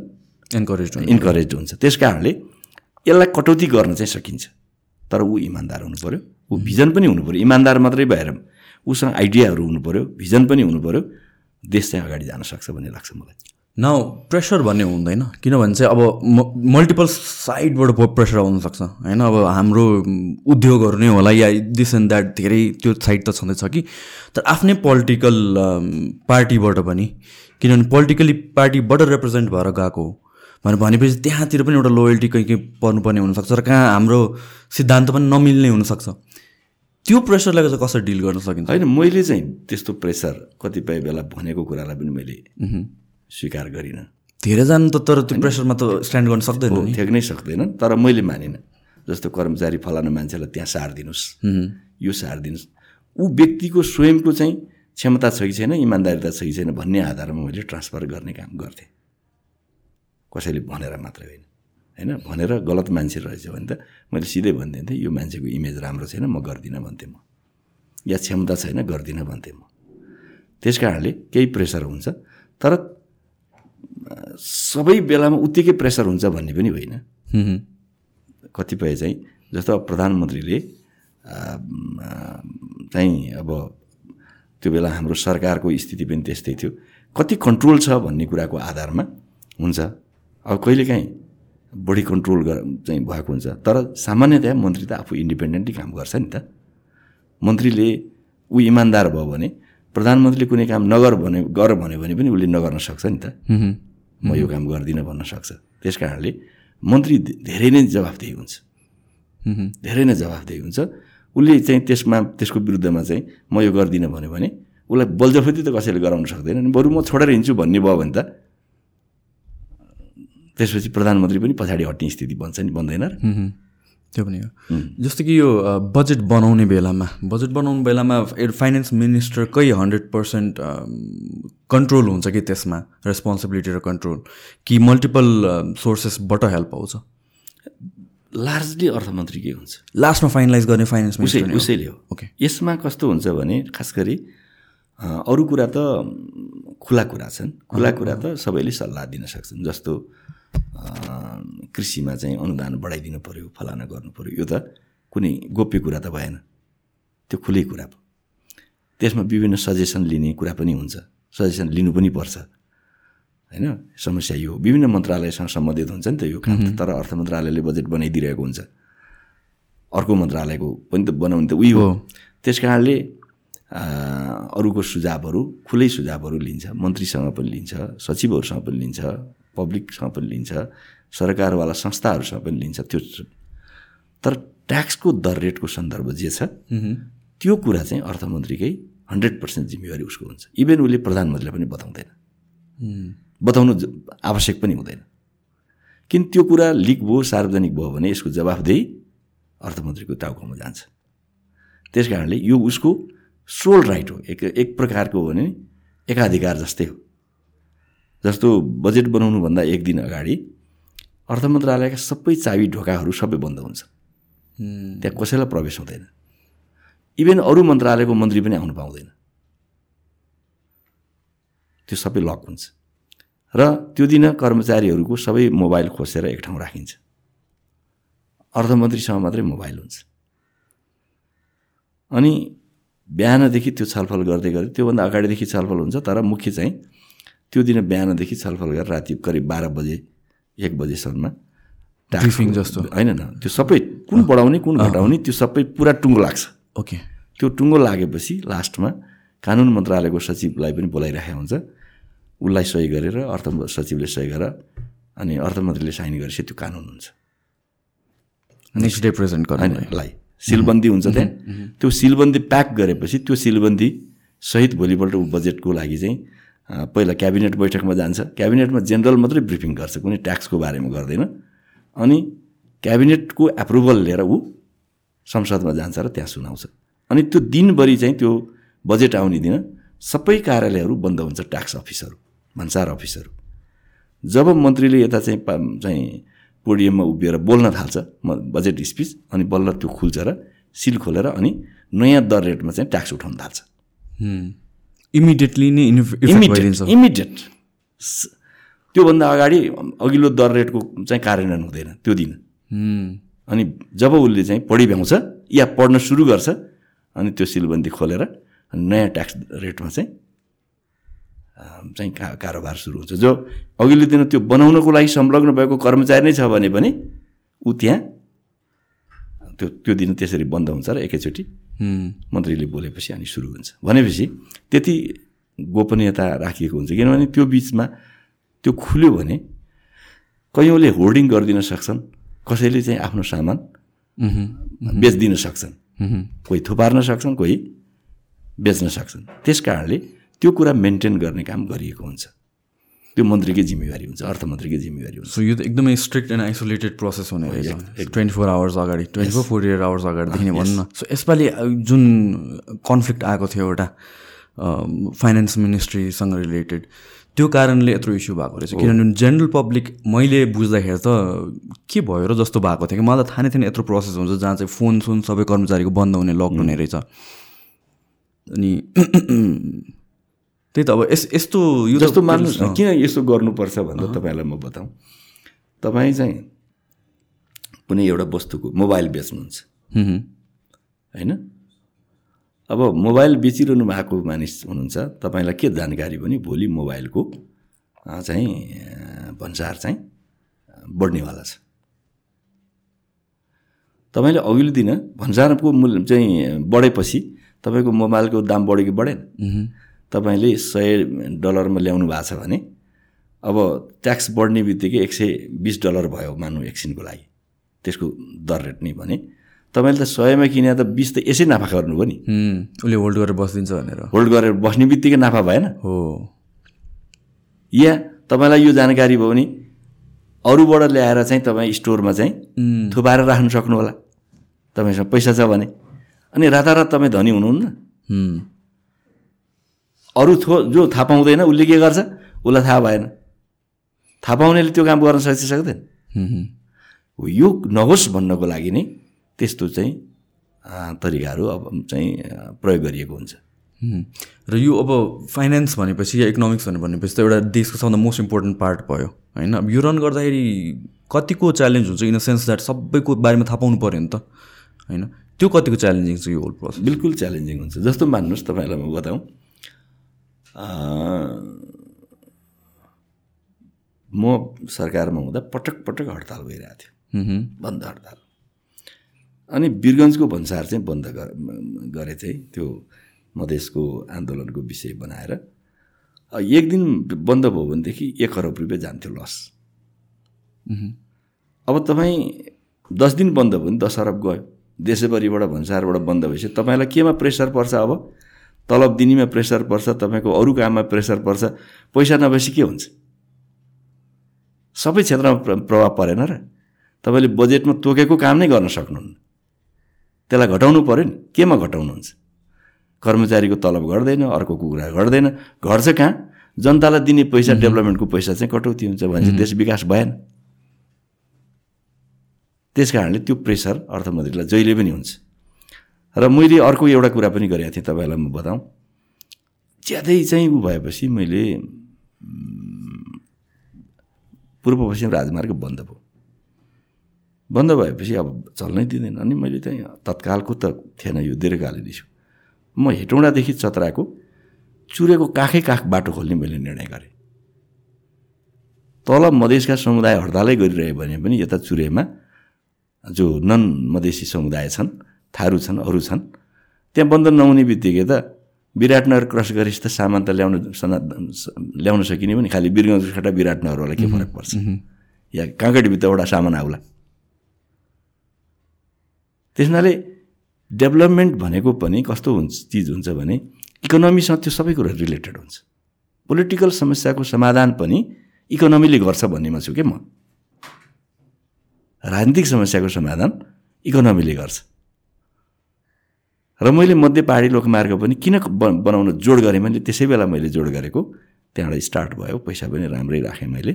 इन्करेज इन्करेज हुन्छ। त्यस कारणले यसलाई कटौती गर्न चाहिँ सकिन्छ। तर ऊ इमान्दार हुनु पऱ्यो ऊ भिजन पनि हुनु पऱ्यो इमान्दार मात्रै भएर उसँग आइडियाहरू हुनु पऱ्यो भिजन पनि हुनु पऱ्यो देश चाहिँ अगाडि जान सक्छ भन्ने लाग्छ मलाई। न प्रेसर भन्ने हुँदैन। किनभने चाहिँ अब म मल्टिपल साइडबाट प्रेसर आउनसक्छ होइन? अब हाम्रो उद्योगहरू नै होला या दिस एन्ड द्याट धेरै त्यो साइड त छँदैछ कि। तर आफ्नै पोलिटिकल पार्टीबाट पनि किनभने पोलिटिकली पार्टीबाट रिप्रेजेन्ट भएर गएको हो। भनेर भनेपछि त्यहाँतिर पनि एउटा लोयल्टी कहीँ कहीँ पर्नुपर्ने हुनसक्छ र कहाँ हाम्रो सिद्धान्त पनि नमिल्ने हुनसक्छ। त्यो प्रेसरलाई चाहिँ कसरी डिल गर्न सकिन्छ? होइन मैले चाहिँ त्यस्तो प्रेसर कतिपय बेला भनेको कुरालाई पनि मैले स्वीकार गरिनँ। धेरैजना त तर त्यो प्रेसरमा त स्ट्यान्ड गर्न सक्दैन नि। ठेक्नै सक्दैन तर मैले मानिनँ। जस्तो कर्मचारी फलानु मान्छेलाई त्यहाँ सारिदिनुहोस् यो सारिदिनुहोस् ऊ व्यक्तिको स्वयंको चाहिँ क्षमता छ कि छैन इमान्दारिता छ कि छैन भन्ने आधारमा मैले ट्रान्सफर गर्ने काम गर्थेँ। कसैले भनेर मात्रै होइन। होइन? भनेर गलत मान्छे रहेछ भने त मैले सिधै भनिदिन्थेँ यो मान्छेको इमेज राम्रो छैन म गर्दिनँ भन्थेँ म। या क्षमता छैन गर्दिनँ भन्थेँ म। त्यस कारणले केही प्रेसर हुन्छ तर सबै बेलामा उत्तिकै प्रेसर हुन्छ भन्ने पनि होइन। कतिपय चाहिँ जस्तो प्रधानमन्त्रीले चाहिँ अब त्यो बेला हाम्रो सरकारको स्थिति पनि त्यस्तै थियो। कति कन्ट्रोल छ भन्ने कुराको आधारमा हुन्छ। अब कहिलेकाहीँ बढी कन्ट्रोल गर चाहिँ भएको हुन्छ। तर सामान्यतया मन्त्री त आफू इन्डिपेन्डेन्टली काम गर्छ नि त। मन्त्रीले ऊ इमान्दार भयो भने प्रधानमन्त्रीले कुनै काम नगर भने गर भन्यो भने पनि उसले नगर्न सक्छ नि त। म यो काम गर्दिनँ भन्न सक्छ। त्यस कारणले मन्त्री धेरै नै जवाफदेही हुन्छ। धेरै नै जवाफदेही हुन्छ। उसले चाहिँ त्यसमा त्यसको विरुद्धमा चाहिँ म यो गर्दिनँ भन्यो भने उसलाई बलजफती त कसैले गराउन सक्दैन नि बरु म छोडेर हिँड्छु भन्ने भयो भने त त्यसपछि प्रधानमन्त्री पनि पछाडि हट्ने स्थिति बन्छ नि बन्दैन र। त्यो पनि हो। जस्तो कि यो बजेट बनाउने बेलामा बजेट बनाउने बेलामा फाइनेन्स मिनिस्टरकै हन्ड्रेड पर्सेन्ट कन्ट्रोल हुन्छ कि त्यसमा रेस्पोन्सिबिलिटी र कन्ट्रोल कि मल्टिपल सोर्सेसबाट हेल्प आउँछ लार्जली अर्थमन्त्रीकै हुन्छ। लास्टमा फाइनलाइज गर्ने फाइनेन्स उसै उसैले हो। ओके यसमा कस्तो हुन्छ भने खास गरी अरू कुरा त खुला कुरा छन्। खुला कुरा त सबैले सल्लाह दिन सक्छन्। जस्तो कृषिमा चाहिँ अनुदान बढाइदिनु पऱ्यो फलाना गर्नु पऱ्यो यो त कुनै गोप्य कुरा त भएन। त्यो खुलै कुरा त्यसमा विभिन्न सजेसन लिने कुरा पनि हुन्छ। सजेसन लिनु पनि पर्छ। होइन? समस्या यो विभिन्न मन्त्रालयसँग सम्बन्धित हुन्छ नि त यो काम तर अर्थ मन्त्रालयले बजेट बनाइदिइरहेको हुन्छ। अर्को मन्त्रालयको पनि त बनाउने त उही हो। त्यस कारणले अरूको सुझावहरू खुलै सुझावहरू लिन्छ मन्त्रीसँग पनि लिन्छ सचिवहरूसँग पनि लिन्छ पब्लिकसँग पनि लिन्छ सरकारवाला संस्थाहरूसँग पनि लिन्छ त्यो तर ट्याक्सको दर रेटको सन्दर्भ जे छ त्यो कुरा चाहिँ अर्थमन्त्रीकै हन्ड्रेड पर्सेन्ट जिम्मेवारी उसको हुन्छ। इभेन उसले प्रधानमन्त्रीलाई पनि बताउँदैन। बताउनु आवश्यक पनि हुँदैन। किन त्यो कुरा लिक भयो सार्वजनिक भयो भने यसको जवाफदेही अर्थमन्त्रीको टाउकोमा जान्छ। त्यस कारणले यो उसको सोल राइट हो। एक एक प्रकारको हो भने एकाधिकार जस्तै हो। जस्तो बजेट बनाउनुभन्दा एक दिन अगाडि अर्थ मन्त्रालयका सबै चाबी ढोकाहरू सबै बन्द हुन्छ। त्यहाँ कसैलाई प्रवेश हुँदैन। इभेन अरू मन्त्रालयको मन्त्री पनि आउनु पाउँदैन। त्यो सबै लक हुन्छ। र त्यो दिन कर्मचारीहरूको सबै मोबाइल खोसेर एक ठाउँ राखिन्छ। अर्थमन्त्रीसँग मात्रै मोबाइल हुन्छ। अनि बिहानदेखि त्यो छलफल गर्दै गर्दै त्योभन्दा अगाडिदेखि छलफल हुन्छ तर मुख्य चाहिँ त्यो दिन बिहानदेखि छलफल गरेर राति करिब बाह्र बजे एक बजेसम्म ब्रिफिङ जस्तो। होइन न त्यो सबै कुन बढाउने कुन घटाउने त्यो सबै पुरा टुङ्गो लाग्छ। ओके। त्यो टुङ्गो लागेपछि लास्टमा कानुन मन्त्रालयको सचिवलाई पनि बोलाइराखेको हुन्छ। उसलाई सही गरेर अर्थ सचिवले सही गरेर अनि अर्थमन्त्रीले साइन गरेपछि त्यो कानुन हुन्छ। नेक्स्ट डे प्रेजेन्ट सिलबन्दी हुन्छ त्यहाँ। त्यो सिलबन्दी प्याक गरेपछि त्यो सिलबन्दी सहित भोलिपल्ट ऊ बजेटको लागि चाहिँ पहिला क्याबिनेट बैठकमा जान्छ। क्याबिनेटमा जेनरल मात्रै ब्रिफिङ गर्छ कुनै ट्याक्सको बारेमा गर्दैन। अनि क्याबिनेटको एप्रुभल लिएर ऊ संसदमा जान्छ र त्यहाँ सुनाउँछ। अनि त्यो दिनभरि चाहिँ त्यो बजेट आउने दिन सबै कार्यालयहरू बन्द हुन्छ ट्याक्स अफिसहरू। भन्सार अफिसहरू। जब मन्त्रीले यता चाहिँ पा चाहिँ पोडियममा उभिएर बोल्न थाल्छ म बजेट स्पिच अनि बल्ल त्यो खुल्छ र सिल खोलेर अनि नयाँ दर रेटमा चाहिँ ट्याक्स उठाउन थाल्छ। इमिडिएटली नै इमिडिएट त्योभन्दा अगाडि अघिल्लो दर रेटको चाहिँ कार्यान्वयन हुँदैन त्यो दिन। अनि जब उसले चाहिँ पढि भ्याउँछ या पढ्न सुरु गर्छ अनि त्यो सिलबन्दी खोलेर नयाँ ट्याक्स रेटमा चाहिँ चाहिँ का कारोबार सुरु हुन्छ। जो अघिल्लो दिन त्यो बनाउनको लागि संलग्न भएको कर्मचारी नै छ भने पनि ऊ त्यहाँ त्यो त्यो दिन त्यसरी बन्द हुन्छ र एकैचोटि मन्त्रीले बोलेपछि अनि सुरु हुन्छ। भनेपछि त्यति गोपनीयता राखिएको हुन्छ। किनभने त्यो बिचमा त्यो खुल्यो भने कैयौँले होर्डिङ गरिदिन सक्छन् कसैले चाहिँ आफ्नो सामान बेचिदिन सक्छन्। कोही थुपार्न सक्छन् कोही बेच्न सक्छन्। त्यस कारणले त्यो कुरा मेन्टेन गर्ने काम गरिएको हुन्छ। त्यो मन्त्रीकै जिम्मेवारी हुन्छ अर्थमन्त्रीकै जिम्मेवारी हुन्छ। सो यो त एकदमै स्ट्रिक्ट एन्ड आइसोलेटेड प्रोसेस हुने रहेछ। ट्वेन्टी फोर आवर्स अगाडि twenty four forty eight hours अगाडिदेखि नै भनौँ न सो यसपालि जुन कन्फ्लिक्ट आएको थियो एउटा फाइनेन्स मिनिस्ट्रीसँग रिलेटेड त्यो कारणले यत्रो इस्यु भएको रहेछ। किनभने जेनरल पब्लिक मैले बुझ्दाखेरि त के भयो र जस्तो भएको थियो कि मलाई त थाहा नै थिएन यत्रो प्रोसेस हुन्छ जहाँ चाहिँ फोन सोन सबै कर्मचारीको बन्द हुने लक हुने रहेछ। अनि त्यही त अब यस यस्तो यो जस्तो मान्नुहोस् न। किन यस्तो गर्नुपर्छ भन्दा तपाईँलाई म बताउँ तपाईँ चाहिँ कुनै एउटा वस्तुको मोबाइल बेच्नुहुन्छ। होइन? अब मोबाइल बेचिरहनु भएको मानिस हुनुहुन्छ तपाईँलाई के जानकारी भने भोलि मोबाइलको चाहिँ भन्सार चाहिँ बढ्नेवाला छ। तपाईँले अघिल्लो दिन भन्सारको मूल्य चाहिँ बढेपछि तपाईँको मोबाइलको दाम बढ्यो कि बढेन तपाईँले सय डलरमा ल्याउनु भएको छ भने अब ट्याक्स बढ्ने बित्तिकै एक सय बिस डलर भयो मान्नु एकछिनको लागि। त्यसको दर रेट नै भने तपाईँले त सयमा किने त बिस त यसै नाफा गर्नुभयो नि। उसले होल्ड गरेर बसिदिन्छ भनेर। होल्ड गरेर बस्ने बित्तिकै नाफा भएन। हो। या तपाईँलाई यो जानकारी भयो भने अरूबाट ल्याएर चाहिँ तपाईँ स्टोरमा चाहिँ थुपाएर राख्नु सक्नु होला तपाईँसँग पैसा छ भने। अनि रातारात तपाईँ धनी हुनुहुन्न। अरू थो जो थाहा पाउँदैन उसले के गर्छ? उसलाई थाहा भएन। थाहा पाउनेले त्यो काम गर्न सक्छ सक्दैन। हुँ, यो नहोस् भन्नको लागि नै त्यस्तो चाहिँ तरिकाहरू अब चाहिँ प्रयोग गरिएको हुन्छ। र यो अब फाइनेन्स भनेपछि या इकोनोमिक्स भनेपछि त एउटा देशको सबभन्दा मोस्ट इम्पोर्टेन्ट पार्ट भयो होइन? अब यो रन गर्दाखेरि कतिको च्यालेन्ज हुन्छ? इन द सेन्स द्याट सबैको बारेमा थाहा पाउनु पऱ्यो नि त होइन? त्यो कतिको च्यालेन्जिङ छ यो होल प्रोसेस बिल्कुल च्यालेन्जिङ हुन्छ। जस्तो मान्नुहोस् तपाईँलाई म बताउँ म सरकारमा हुँदा पटक पटक हडताल भइरहेको थियो। बन्द हडताल। अनि वीरगन्जको भन्सार चाहिँ बन्द गर गरे चाहिँ त्यो मधेसको आन्दोलनको विषय बनाएर एक दिन बन्द भयो भनेदेखि एक अरब रुपियाँ जान्थ्यो लस। अब तपाईँ दस दिन बन्द भयो भने दस अरब गयो। देशैभरिबाट भन्सारबाट बन्द भएपछि तपाईँलाई केमा प्रेसर पर्छ अब? तलब दिनेमा प्रेसर पर्छ तपाईँको अरू काममा प्रेसर पर्छ पैसा नभएपछि के हुन्छ? सबै क्षेत्रमा प्र- प्रभाव परेन र? तपाईँले बजेटमा तोकेको काम नै गर्न सक्नुहुन्न। त्यसलाई घटाउनु पऱ्यो नि। केमा घटाउनुहुन्छ? कर्मचारीको तलब घट्दैन अर्को कुरा घट्दैन। घट्छ कहाँ? जनतालाई दिने पैसा डेभलपमेन्टको पैसा चाहिँ कटौती हुन्छ भने देश विकास भएन। त्यस कारणले त्यो प्रेसर अर्थमन्त्रीलाई जहिले पनि हुन्छ। र मैले अर्को एउटा कुरा पनि गरेको थिएँ तपाईँलाई म बताउँ ज्यादै चाहिँ ऊ भएपछि मैले पूर्व पश्चिम राजमार्ग बन्द भयो। बन्द भएपछि अब चल्नै दिँदैन अनि मैले चाहिँ तत्कालको त थिएन यो दीर्घकालीन इस्यु। म हेटौँडादेखि चतराको चुरेको काखै काख बाटो खोल्ने मैले निर्णय गरेँ। तल मधेसका समुदाय हडतालै गरिरह्यो भने पनि यता चुरेमा जो नन मधेसी समुदाय छन् थारू छन् अरू छन्। त्यहाँ बन्द नहुने बित्तिकै त विराटनगर क्रस गरेपछि त सामान त ल्याउन सना ल्याउन सकिने पनि खालि बिरगञ्जबाट विराटनगरवाला के फरक पर्छ? या काँकडीभित्रबाट सामान आउला। त्यस हुनाले डेभलपमेन्ट भनेको पनि कस्तो हुन्छ चिज हुन्छ भने इकोनोमीसँग त्यो सबै कुरा रिलेटेड हुन्छ। पोलिटिकल समस्याको समाधान पनि इकोनोमीले गर्छ भन्नेमा छु क्या म? राजनीतिक समस्याको समाधान इकोनोमीले गर्छ। र मैले मध्य पहाडी लोकमार्ग पनि किन बनाउन जोड गरेँ मैले त्यसै बेला मैले जोड गरेको त्यहाँबाट स्टार्ट भयो पैसा पनि राम्रै राखेँ मैले।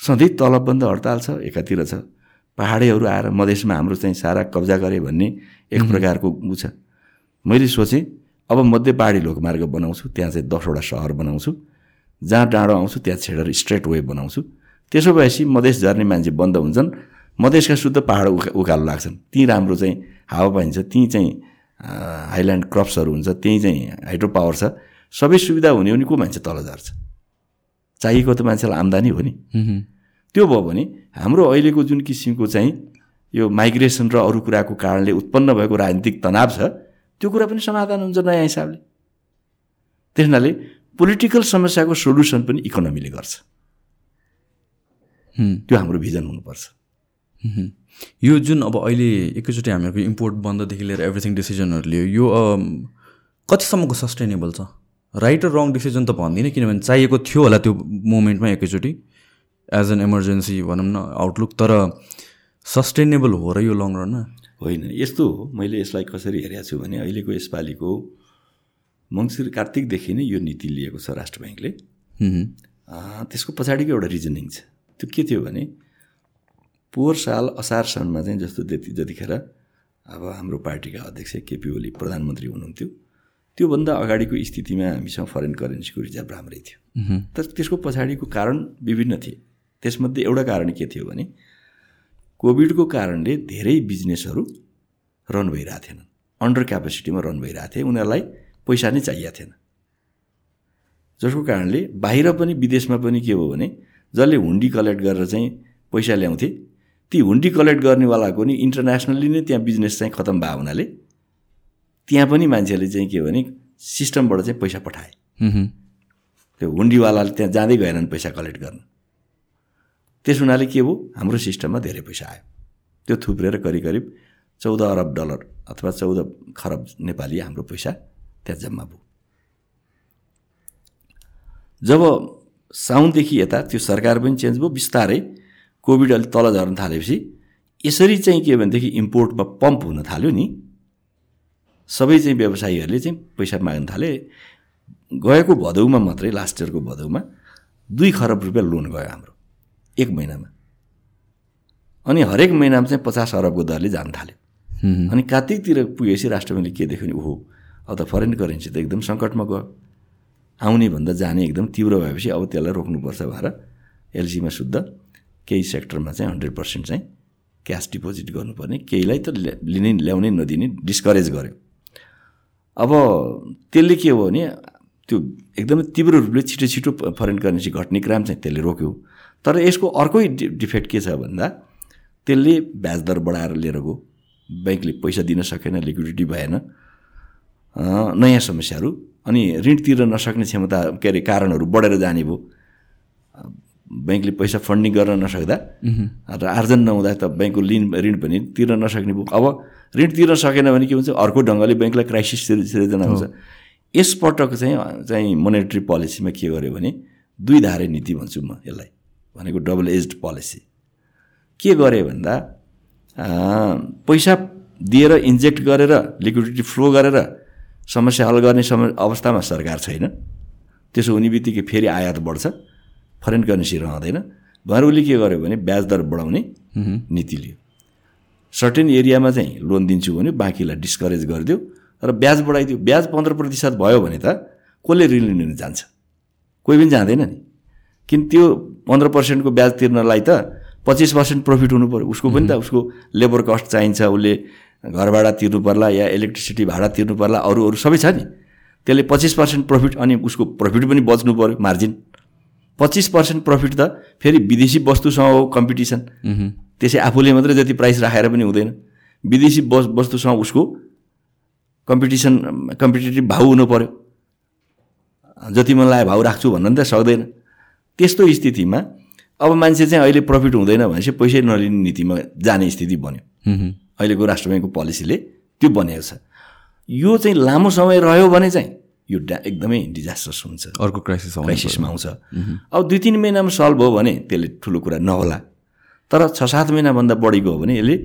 सधैँ तलबबन्द हडताल छ एकातिर छ। पहाडीहरू आएर मधेसमा हाम्रो चाहिँ सारा कब्जा गरे भन्ने एक प्रकारको ऊ छ। मैले सोचेँ अब मध्य पहाडी लोकमार्ग बनाउँछु त्यहाँ चाहिँ दसवटा सहर बनाउँछु। जहाँ डाँडो आउँछु त्यहाँ छेडेर स्ट्रेट वे बनाउँछु। त्यसो भएपछि मधेस झर्ने मान्छे बन्द हुन्छन्। मधेसका शुद्ध पाहाड उका उकालो लाग्छन्। त्यहीँ राम्रो चाहिँ हावा पाइन्छ त्यहीँ चाहिँ हाइल्यान्ड क्रप्सहरू हुन्छ त्यहीँ चाहिँ हाइड्रो पावर छ। सबै सुविधा हुने हो भने को मान्छे तल झर्छ चाहिएको त मान्छेलाई आम्दानी हो नि। त्यो भयो भने हाम्रो अहिलेको जुन किसिमको चाहिँ यो माइग्रेसन र अरू कुराको कारणले उत्पन्न भएको राजनीतिक तनाव छ त्यो कुरा पनि समाधान हुन्छ नयाँ हिसाबले। त्यस हुनाले पोलिटिकल समस्याको सोल्युसन पनि इकोनोमीले गर्छ। त्यो हाम्रो भिजन हुनुपर्छ। यो जुन अब अहिले एकैचोटि हामीहरूको इम्पोर्ट बन्ददेखि लिएर एभ्रिथिङ डिसिजनहरू लियो यो कतिसम्मको सस्टेनेबल छ? राइट र रङ डिसिजन त भन्दिनँ किनभने चाहिएको थियो होला त्यो मोमेन्टमा एकैचोटि एज एन इमर्जेन्सी भनौँ न आउटलुक तर सस्टेनेबल हो र यो लङ रनमा होइन यस्तो हो मैले यसलाई कसरी हेरेको छु भने अहिलेको यसपालिको मङ्सिर कार्तिकदेखि नै यो नीति लिएको छ राष्ट्र ब्याङ्कले। त्यसको पछाडिको एउटा रिजनिङ छ। त्यो के थियो भने पोहोर साल असार सनमा चाहिँ जस्तो त्यति जतिखेर अब हाम्रो पार्टीका अध्यक्ष केपी ओली प्रधानमन्त्री हुनुहुन्थ्यो। त्योभन्दा अगाडिको स्थितिमा हामीसँग फरेन करेन्सीको रिजर्भ राम्रै थियो। तर त्यसको पछाडिको कारण विभिन्न थिए। त्यसमध्ये एउटा कारण के थियो भने कोभिडको कारणले धेरै बिजनेसहरू रन भइरहेको थिएन। अन्डर क्यापेसिटीमा रन भइरहेको थिए। उनीहरूलाई पैसा नै चाहिएको थिएन। जसको कारणले बाहिर पनि विदेशमा पनि के हो भने जसले हुन्डी कलेक्ट गरेर चाहिँ पैसा ल्याउँथे ती हुन्डी कलेक्ट गर्नेवालाको नि इन्टरनेसनल्ली नै त्यहाँ बिजनेस चाहिँ खतम भयो हुनाले त्यहाँ पनि मान्छेले चाहिँ के भने सिस्टमबाट चाहिँ पैसा पठाए। त्यो हुन्डीवालाले त्यहाँ जाँदै गएनन् पैसा कलेक्ट गर्न। त्यस हुनाले के भयो हाम्रो सिस्टममा धेरै पैसा आयो। त्यो थुप्रेर करिब करिब चौध अरब डलर अथवा चौध खरब नेपाली हाम्रो पैसा त्यहाँ जम्मा भयो। जब साउनदेखि यता त्यो सरकार पनि चेन्ज भयो बिस्तारै कोभिड अलिक तल झर्न थालेपछि यसरी चाहिँ के भनेदेखि इम्पोर्टमा पम्प हुन थाल्यो नि। सबै चाहिँ व्यवसायीहरूले चाहिँ पैसा माग्न थाले। गएको भदौमा मात्रै लास्ट इयरको भदौमा दुई खरब रुपियाँ लोन गयो हाम्रो एक महिनामा। अनि हरेक महिनामा चाहिँ पचास अरबको दरले जान थाल्यो। अनि कार्तिकतिर पुगेपछि राष्ट्रपतिले के देख्यो भने ओहो अब त फरेन करेन्सी त एकदम सङ्कटमा गयो। आउने भन्दा जाने एकदम तीव्र भएपछि अब त्यसलाई रोक्नुपर्छ भनेर एलसीमा शुद्ध केही सेक्टरमा चाहिँ हन्ड्रेड पर्सेन्ट चाहिँ क्यास डिपोजिट गर्नुपर्ने। केहीलाई त लिनै ल्याउनै नदिने डिस्करेज गर्यो। अब त्यसले के हो भने त्यो एकदमै तीव्र रूपले छिटो छिटो फरेन करेन्सी घट्ने क्राम चाहिँ त्यसले रोक्यो। तर यसको अर्कै डिफेक्ट के छ भन्दा त्यसले ब्याज दर बढाएर लिएर गयो। ब्याङ्कले पैसा दिन सकेन लिक्विडिटी भएन। नयाँ समस्याहरू अनि ऋण तिर्न नसक्ने क्षमता के अरे कारणहरू बढेर जाने भयो। ब्याङ्कले पैसा फन्डिङ गर्न नसक्दा र आर्जन नहुँदा त ब्याङ्कको लिन ऋण पनि तिर्न नसक्ने भयो अब ऋण तिर्न सकेन भने के हुन्छ? अर्को ढङ्गले ब्याङ्कलाई क्राइसिस सिर्जना हुन्छ। यसपटक चाहिँ चाहिँ मोनेटरी पोलिसीमा के गर्यो भने दुई धारे नीति भन्छु म यसलाई भनेको डबल एज पोलिसी के गरे भन्दा पैसा दिएर इन्जेक्ट गरेर लिक्विडिटी फ्लो गरेर समस्या हल गर्ने सम अवस्थामा सरकार छैन। त्यसो हुने बित्तिकै फेरि आयात बढ्छ। फरेन करेन्सी रहँदैन उसले के गर्यो भने ब्याज दर बढाउने नीति लियो। सर्टेन एरियामा चाहिँ लोन दिन्छु भने बाँकीलाई डिस्करेज गरिदियो र ब्याज बढाइदियो। ब्याज पन्ध्र प्रतिशत भयो भने त कसले ऋण लिन जान्छ? कोही पनि जाँदैन नि। किन त्यो पन्ध्र पर्सेन्टको ब्याज तिर्नलाई त पच्चिस पर्सेन्ट प्रफिट हुनु पऱ्यो उसको पनि त उसको लेबर कस्ट चाहिन्छ उसले घर भाडा तिर्नु पर्ला या इलेक्ट्रिसिटी भाडा तिर्नु पर्ला अरू अरू सबै छ नि। त्यसले पच्चिस पर्सेन्ट प्रफिट अनि उसको प्रफिट पनि बच्नु पऱ्यो मार्जिन पच्चिस पर्सेन्ट प्रफिट त फेरि विदेशी वस्तुसँग हो कम्पिटिसन त्यसै आफूले मात्रै जति प्राइस राखेर पनि हुँदैन। विदेशी वस् वस्तुसँग उसको कम्पिटिसन कम्पिटेटिभ भाउ हुनु पऱ्यो जति मन लाग्यो भाउ राख्छु भन्न नि त सक्दैन। त्यस्तो स्थितिमा अब मान्छे चाहिँ अहिले प्रफिट हुँदैन भनेपछि पैसै नलिने नीतिमा जाने स्थिति बन्यो। अहिलेको राष्ट्र ब्याङ्कको पोलिसीले त्यो बनेको छ। यो चाहिँ लामो समय रह्यो भने चाहिँ यो डा एकदमै डिजास्टर्स हुन्छ। अर्को क्राइसिस क्राइसिसमा आउँछ। अब दुई तिन महिनामा सल्भ भयो भने त्यसले ठुलो कुरा नहोला। तर छ सात महिनाभन्दा बढी गयो भने यसले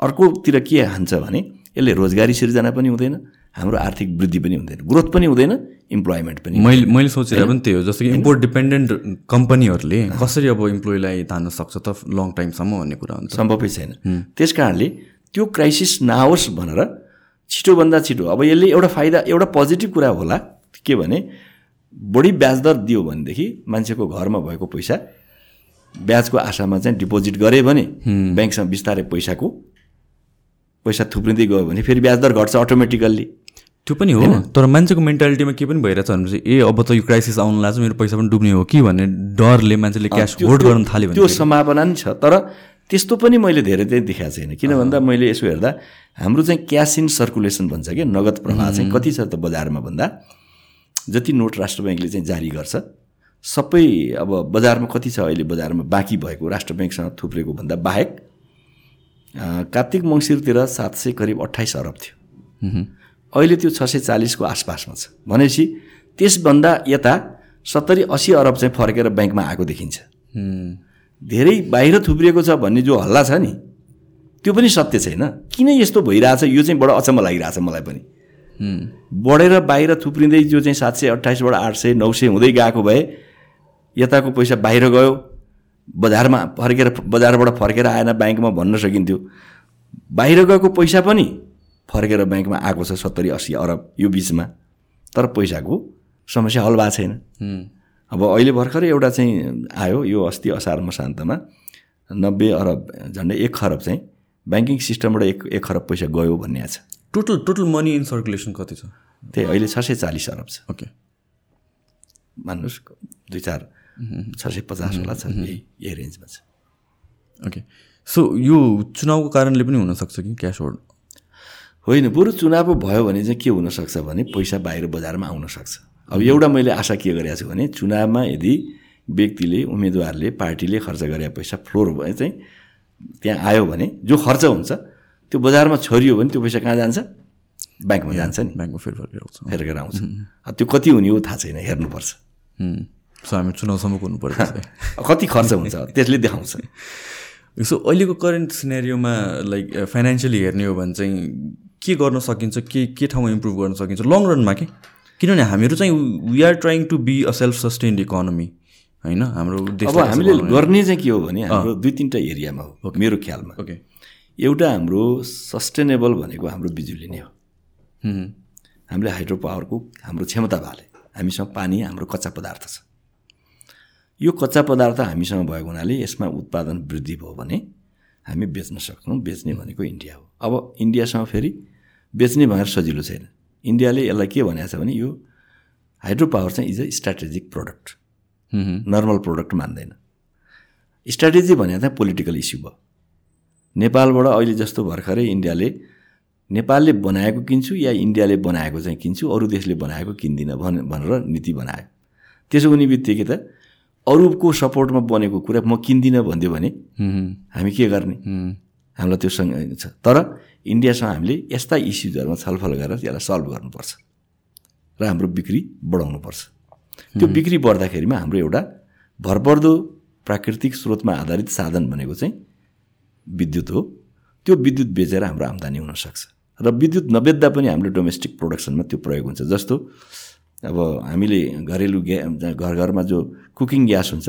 अर्कोतिर के हान्छ भने यसले रोजगारी सिर्जना पनि हुँदैन हाम्रो आर्थिक वृद्धि पनि हुँदैन ग्रोथ पनि हुँदैन इम्प्लोइमेन्ट पनि मैले मैले सोचेर पनि त्यही हो जस्तो कि इम्पोर्ट डिपेन्डेन्ट कम्पनीहरूले कसरी अब इम्प्लोइलाई तान्न सक्छ त लङ टाइमसम्म भन्ने कुरा हुन्छ। सम्भवै छैन। त्यस कारणले त्यो क्राइसिस नआओस् भनेर छिटोभन्दा छिटो। अब यसले एउटा फाइदा एउटा पोजिटिभ कुरा होला के भने बढी ब्याज दर दियो भनेदेखि मान्छेको घरमा भएको पैसा ब्याजको आशामा चाहिँ डिपोजिट गरे भने ब्याङ्कसँग बिस्तारै पैसाको पैसा थुप्रिँदै गयो भने फेरि ब्याज दर घट्छ अटोमेटिकल्ली त्यो पनि हो तर मान्छेको मेन्टालिटीमा के पनि भइरहेछ भनेपछि ए अब त यो क्राइसिस आउनु लाग्छ मेरो पैसा पनि डुब्ने हो। कि भन्ने डरले मान्छेले क्यास होल्ड गर्न थाल्यो भने त्यो सम्भावना नि छ तर त्यस्तो पनि मैले धेरै चाहिँ देखाएको छैन। किन भन्दा मैले यसो हेर्दा हाम्रो चाहिँ क्यास इन सर्कुलेसन भन्छ क्या नगद प्रवाह चाहिँ कति छ त बजारमा भन्दा? जति नोट राष्ट्र ब्याङ्कले चाहिँ जारी गर्छ सबै अब बजारमा कति छ अहिले बजारमा बाँकी भएको राष्ट्र ब्याङ्कसँग थुप्रेको भन्दा बाहेक कार्तिक मङ्सिरतिर सात सय करिब अठाइस अरब थियो। अहिले त्यो छ सय चालिसको आसपासमा छ। भनेपछि त्यसभन्दा यता सत्तरी असी अरब चाहिँ फर्केर ब्याङ्कमा आएको देखिन्छ। धेरै बाहिर थुप्रिएको छ भन्ने जो हल्ला छ नि त्यो पनि सत्य छैन। किन यस्तो भइरहेछ? यो चाहिँ बडो अचम्म लागिरहेछ मलाई पनि। बढेर बाहिर थुप्रिँदै जो चाहिँ सात सय अट्ठाइसबाट आठ सय नौ सय हुँदै गएको भए यताको पैसा बाहिर गयो बजारमा फर्केर बजारबाट फर्केर आएन ब्याङ्कमा भन्न सकिन्थ्यो। बाहिर गएको पैसा पनि फर्केर ब्याङ्कमा आएको छ सत्तरी अस्सी अरब यो बिचमा। तर पैसाको समस्या हल भएको छैन। अब अहिले भर्खरै एउटा चाहिँ आयो यो अस्ति असार मसान्तमा नब्बे अरब झन्डै एक खरब चाहिँ ब्याङ्किङ सिस्टमबाट एक एक खरब पैसा गयो भन्ने छ। Total total money in circulation कति छ? त्यही अहिले छ सय चालिस अरब छ। ओके मान्नुहोस् दुई चार छ सय पचास होला छ यही यही रेन्जमा छ। ओके सो यो चुनावको कारणले पनि हुनसक्छ कि क्यास होल्ड होइन बरु चुनाव भयो भने चाहिँ के हुनसक्छ भने पैसा बाहिर बजारमा आउन सक्छ अब एउटा मैले आशा के गरेको छु भने चुनावमा यदि व्यक्तिले उम्मेदवारले पार्टीले खर्च गरे पैसा फ्लोर भए चाहिँ त्यहाँ आयो भने जो खर्च हुन्छ त्यो बजारमा छोरियो भने त्यो पैसा कहाँ जान्छ? ब्याङ्कमा जान्छ नि। ब्याङ्कमा फेरि फर्केर आउँछ। फर्केर आउँछ। त्यो कति हुने हो थाहा छैन हेर्नुपर्छ। सो हामी चुनावसम्म कुर्नु पर्छ *laughs* कति खर्च हुन्छ त्यसले देखाउँछ। सो अहिलेको करेन्ट सिनेरियोमा लाइक फाइनेन्सियली हेर्ने हो भने चाहिँ के गर्न सकिन्छ के के ठाउँमा इम्प्रुभ गर्न सकिन्छ? लङ रनमा के? किनभने हामीहरू चाहिँ we are trying to be a self sustained economy होइन? हाम्रो अब हामीले गर्ने चाहिँ के हो भने हाम्रो दुई तिनवटा एरियामा हो मेरो ख्यालमा। ओके एउटा हाम्रो सस्टेनेबल भनेको हाम्रो बिजुली नै हो। हामीले हाइड्रो पावरको हाम्रो क्षमता भाले हामीसँग पानी हाम्रो कच्चा पदार्थ छ। यो कच्चा पदार्थ हामीसँग भएको हुनाले यसमा उत्पादन वृद्धि भयो भने हामी बेच्न सक्छौँ। बेच्ने भनेको इन्डिया हो। अब इन्डियासँग फेरि बेच्ने भनेर सजिलो छैन। इन्डियाले यसलाई के भनेको छ भने यो हाइड्रो पावर चाहिँ is a strategic product. Normal product मान्दैन। स्ट्राटेजी भनेको चाहिँ पोलिटिकल इस्यु भयो। नेपालबाट अहिले जस्तो भर्खरै इन्डियाले नेपालले बनाएको किन्छु या इन्डियाले बनाएको चाहिँ किन्छु अरू देशले बनाएको किन्दिनँ भन भनेर नीति बनायो। त्यसो हुने बित्तिकै त अरूको सपोर्टमा बनेको कुरा म किन्दिनँ भनिदियो भने हामी के गर्ने? हामीलाई त्यो सँग छ। तर इन्डियासँग हामीले यस्ता इस्युजहरूमा छलफल गरेर यसलाई सल्भ गर्नुपर्छ र हाम्रो बिक्री बढाउनुपर्छ। त्यो बिक्री बढ्दाखेरिमा हाम्रो एउटा भरपर्दो प्राकृतिक स्रोतमा आधारित साधन भनेको चाहिँ विद्युत हो। त्यो विद्युत बेचेर हाम्रो आम्दानी हुनसक्छ। र विद्युत नबेच्दा पनि हाम्रो डोमेस्टिक प्रोडक्सनमा त्यो प्रयोग हुन्छ। जस्तो अब हामीले घरेलु ग्या घर घरमा जो कुकिङ ग्यास हुन्छ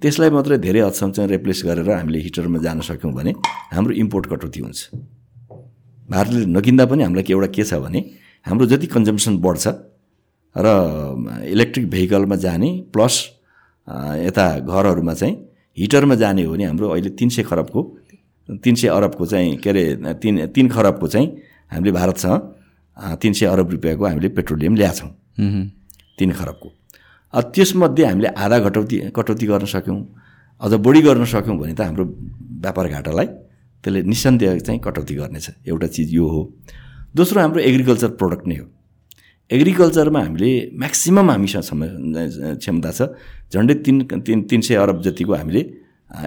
त्यसलाई मात्रै धेरै हदसम्म चाहिँ रिप्लेस गरेर हामीले हिटरमा जान सक्यौँ भने हाम्रो इम्पोर्ट कटौती हुन्छ। भारतले नकिन्दा पनि हामीलाई एउटा के छ भने हाम्रो जति कन्जम्सन बढ्छ र इलेक्ट्रिक भेहिकलमा जाने प्लस यता घरहरूमा चाहिँ हिटरमा जाने हो भने हाम्रो अहिले तिन सय खरबको तिन सय अरबको चाहिँ के अरे तिन तिन खरबको चाहिँ हामीले भारतसँग तिन सय अरब रुपियाँको हामीले पेट्रोलियम ल्याएछौँ तिन खरबको। त्यसमध्ये हामीले आधा घटौती कटौती गर्न सक्यौँ अझ बढी गर्न सक्यौँ भने त हाम्रो व्यापार घाटालाई त्यसले निसन्देह चाहिँ कटौती गर्नेछ। एउटा चिज यो हो। दोस्रो हाम्रो एग्रिकल्चर प्रडक्ट नै हो। एग्रिकल्चरमा हामीले म्याक्सिमम् हामीसँग क्षमता छ। झन्डै तिन तिन तिन सय अरब जतिको हामीले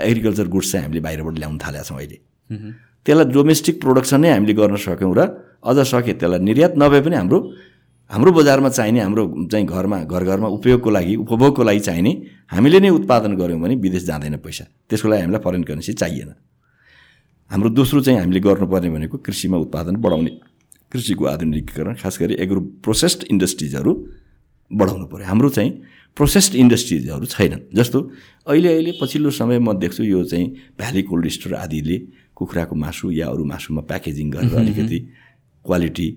एग्रिकल्चर गुड्स चाहिँ हामीले बाहिरबाट ल्याउनु थालेका छौँ अहिले त्यसलाई डोमेस्टिक प्रोडक्सन नै हामीले गर्न सक्यौँ र अझ सके त्यसलाई निर्यात नभए पनि हाम्रो हाम्रो बजारमा चाहिने हाम्रो चाहिँ घरमा घर घरमा उपयोगको लागि उपभोगको लागि चाहिने हामीले नै उत्पादन गऱ्यौँ भने विदेश जाँदैन पैसा। त्यसको लागि हामीलाई फरेन करेन्सी चाहिएन। हाम्रो दोस्रो चाहिँ हामीले गर्नुपर्ने भनेको कृषिमा उत्पादन बढाउने कृषिको आधुनिकीकरण खास गरी एग्रो प्रोसेस्ड इन्डस्ट्रिजहरू बढाउनु पऱ्यो। हाम्रो चाहिँ प्रोसेस्ड इन्डस्ट्रिजहरू छैनन्। जस्तो अहिले अहिले पछिल्लो समय म देख्छु यो चाहिँ भ्याली कोल्ड स्टोर आदिले कुखुराको मासु या अरू मासुमा प्याकेजिङ गरेर अलिकति क्वालिटी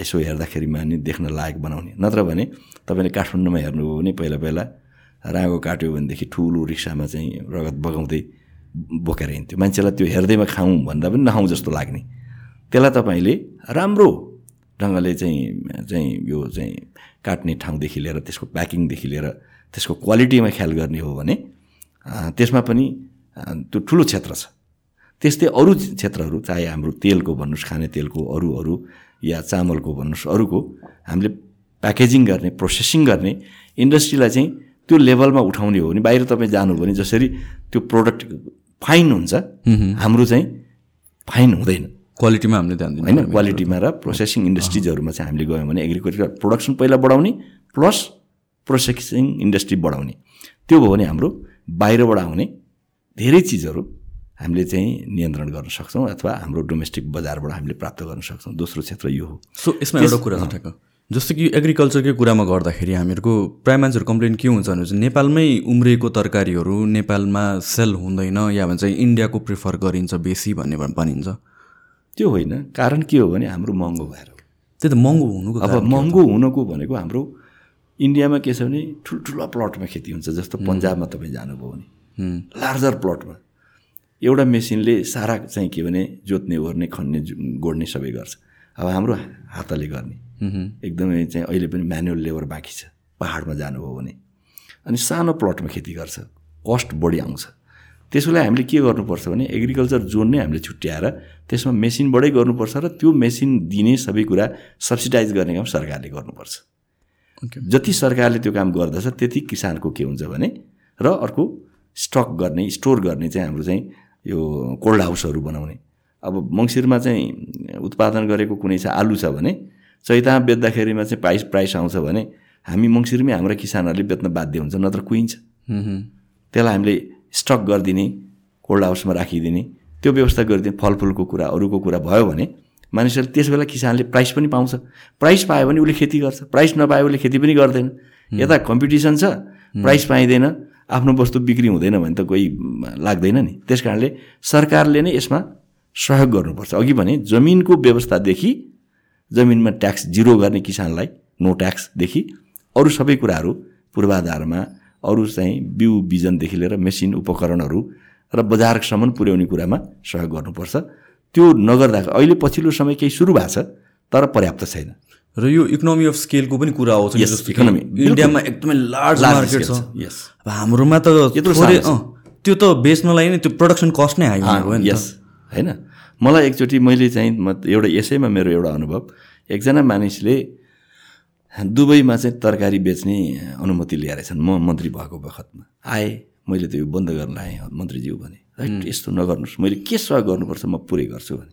यसो हेर्दाखेरिमा नि देख्न लायक बनाउने। नत्र भने तपाईँले काठमाडौँमा हेर्नुभयो भने पहिला पहिला रागो काट्यो भनेदेखि ठुलो रिक्सामा चाहिँ रगत बगाउँदै बोकेर हिँड्थ्यो। मान्छेलाई त्यो हेर्दैमा खाउँ भन्दा पनि नखाउँ जस्तो लाग्ने। त्यसलाई तपाईँले राम्रो ढङ्गले चाहिँ चाहिँ यो चाहिँ काट्ने ठाउँदेखि लिएर त्यसको प्याकिङदेखि लिएर त्यसको क्वालिटीमा ख्याल गर्ने हो भने त्यसमा पनि त्यो ठुलो क्षेत्र छ। त्यस्तै अरू क्षेत्रहरू चाहे हाम्रो तेलको भन्नुहोस् खाने तेलको अरू अरू या चामलको भन्नुहोस् अरूको हामीले प्याकेजिङ गर्ने प्रोसेसिङ गर्ने इन्डस्ट्रीलाई चाहिँ त्यो लेभलमा उठाउने हो भने बाहिर तपाईँ जानुभयो भने जसरी त्यो प्रोडक्ट फाइन हुन्छ हाम्रो चाहिँ फाइन हुँदैन। क्वालिटीमा हामीले ध्यान दिनु होइन क्वालिटीमा र प्रोसेसिङ इन्डस्ट्रिजहरूमा चाहिँ हामीले गयौँ भने एग्रिकल्चर प्रोडक्सन पहिला बढाउने प्लस प्रोसेसिङ इन्डस्ट्री बढाउने। त्यो भयो भने हाम्रो बाहिरबाट आउने धेरै चिजहरू हामीले चाहिँ नियन्त्रण गर्न सक्छौँ अथवा हाम्रो डोमेस्टिक बजारबाट हामीले प्राप्त गर्न सक्छौँ। दोस्रो क्षेत्र यो हो। सो यसमा एउटा कुरा छ ठ्याक्क। जस्तो कि एग्रिकल्चरकै कुरामा गर्दाखेरि हामीहरूको प्राय मान्छेहरू कम्प्लेन के हुन्छ भने चाहिँ नेपालमै उम्रिएको तरकारीहरू नेपालमा सेल हुँदैन या भन्छ इन्डियाको प्रिफर गरिन्छ बेसी भन्ने भनिन्छ। त्यो होइन। कारण के हो भने हाम्रो महँगो भएर त्यही त महँगो हुनुको अब महँगो हुनुको भनेको हाम्रो इन्डियामा के छ भने ठुल्ठुलो प्लटमा खेती हुन्छ जस्तो पन्जाबमा तपाईँ जानुभयो भने। लार्जर प्लटमा एउटा मेसिनले सारा चाहिँ के भने जोत्ने ओर्ने खन्ने गोड्ने सबै गर्छ। अब हाम्रो हातले गर्ने। एकदमै चाहिँ अहिले पनि म्यानुअल लेबर बाँकी छ पाहाडमा जानुभयो भने। अनि सानो प्लटमा खेती गर्छ कस्ट बढी आउँछ। त्यसको लागि हामीले के गर्नुपर्छ भने एग्रिकल्चर जोन नै हामीले छुट्याएर त्यसमा मेसिनबाटै गर्नुपर्छ र त्यो मेसिन दिने सबै कुरा सब्सिडाइज गर्ने काम सरकारले गर्नुपर्छ। जति सरकारले त्यो काम गर्दछ त्यति किसानको के हुन्छ भने र अर्को स्टक गर्ने स्टोर गर्ने चाहिँ हाम्रो चाहिँ यो कोल्ड हाउसहरू बनाउने। अब मङ्सिरमा चाहिँ उत्पादन गरेको कुनै छ आलु छ भने चैता बेच्दाखेरिमा चाहिँ प्राइस प्राइस आउँछ भने हामी मङ्सिरमै हाम्रा किसानहरूले बेच्न बाध्य हुन्छ नत्र कुहिन्छ। त्यसलाई हामीले स्टक गरिदिने कोल्ड हाउसमा राखिदिने त्यो व्यवस्था गरिदिने फलफुलको कुरा अरूको कुरा भयो भने मानिसहरूले त्यस बेला किसानले प्राइस पनि पाउँछ। प्राइस पायो भने उसले खेती गर्छ प्राइस नपायो उसले खेती पनि गर्दैन। यता कम्पिटिसन छ प्राइस पाइँदैन। आफ्नो वस्तु बिक्री हुँदैन भने त कोही लाग्दैन नि। त्यस कारणले सरकारले नै यसमा सहयोग गर्नुपर्छ। अघि भने जमिनको व्यवस्थादेखि जमिनमा ट्याक्स जिरो गर्ने किसानलाई नो ट्याक्सदेखि अरू सबै कुराहरू पूर्वाधारमा अरू चाहिँ बिउ बिजनदेखि लिएर मेसिन उपकरणहरू र बजारसम्म पुर्याउने कुरामा सहयोग गर्नुपर्छ। त्यो नगर्दा अहिले पछिल्लो समय केही सुरु भएको छ तर पर्याप्त छैन। र यो इकोनोमी अफ स्केलको पनि कुरा आउँछ इकोनोमी इन्डियामा एकदमै लार्ज मार्केट छ। यस अब हाम्रोमा त त्यो त बेच्नलाई नै त्यो प्रडक्सन कस्ट नै हाई भयो नि यस होइन। मलाई एकचोटि मैले चाहिँ म एउटा यसैमा मेरो एउटा अनुभव। एकजना मानिसले दुबईमा चाहिँ तरकारी बेच्ने अनुमति ल्याएर छन् म मन्त्री भएको बखतमा। आएँ मैले त यो बन्द गर्न आएँ मन्त्रीज्यू भने यस्तो नगर्नुहोस्। मैले के सहयोग गर्नुपर्छ म पुरै गर्छु भने।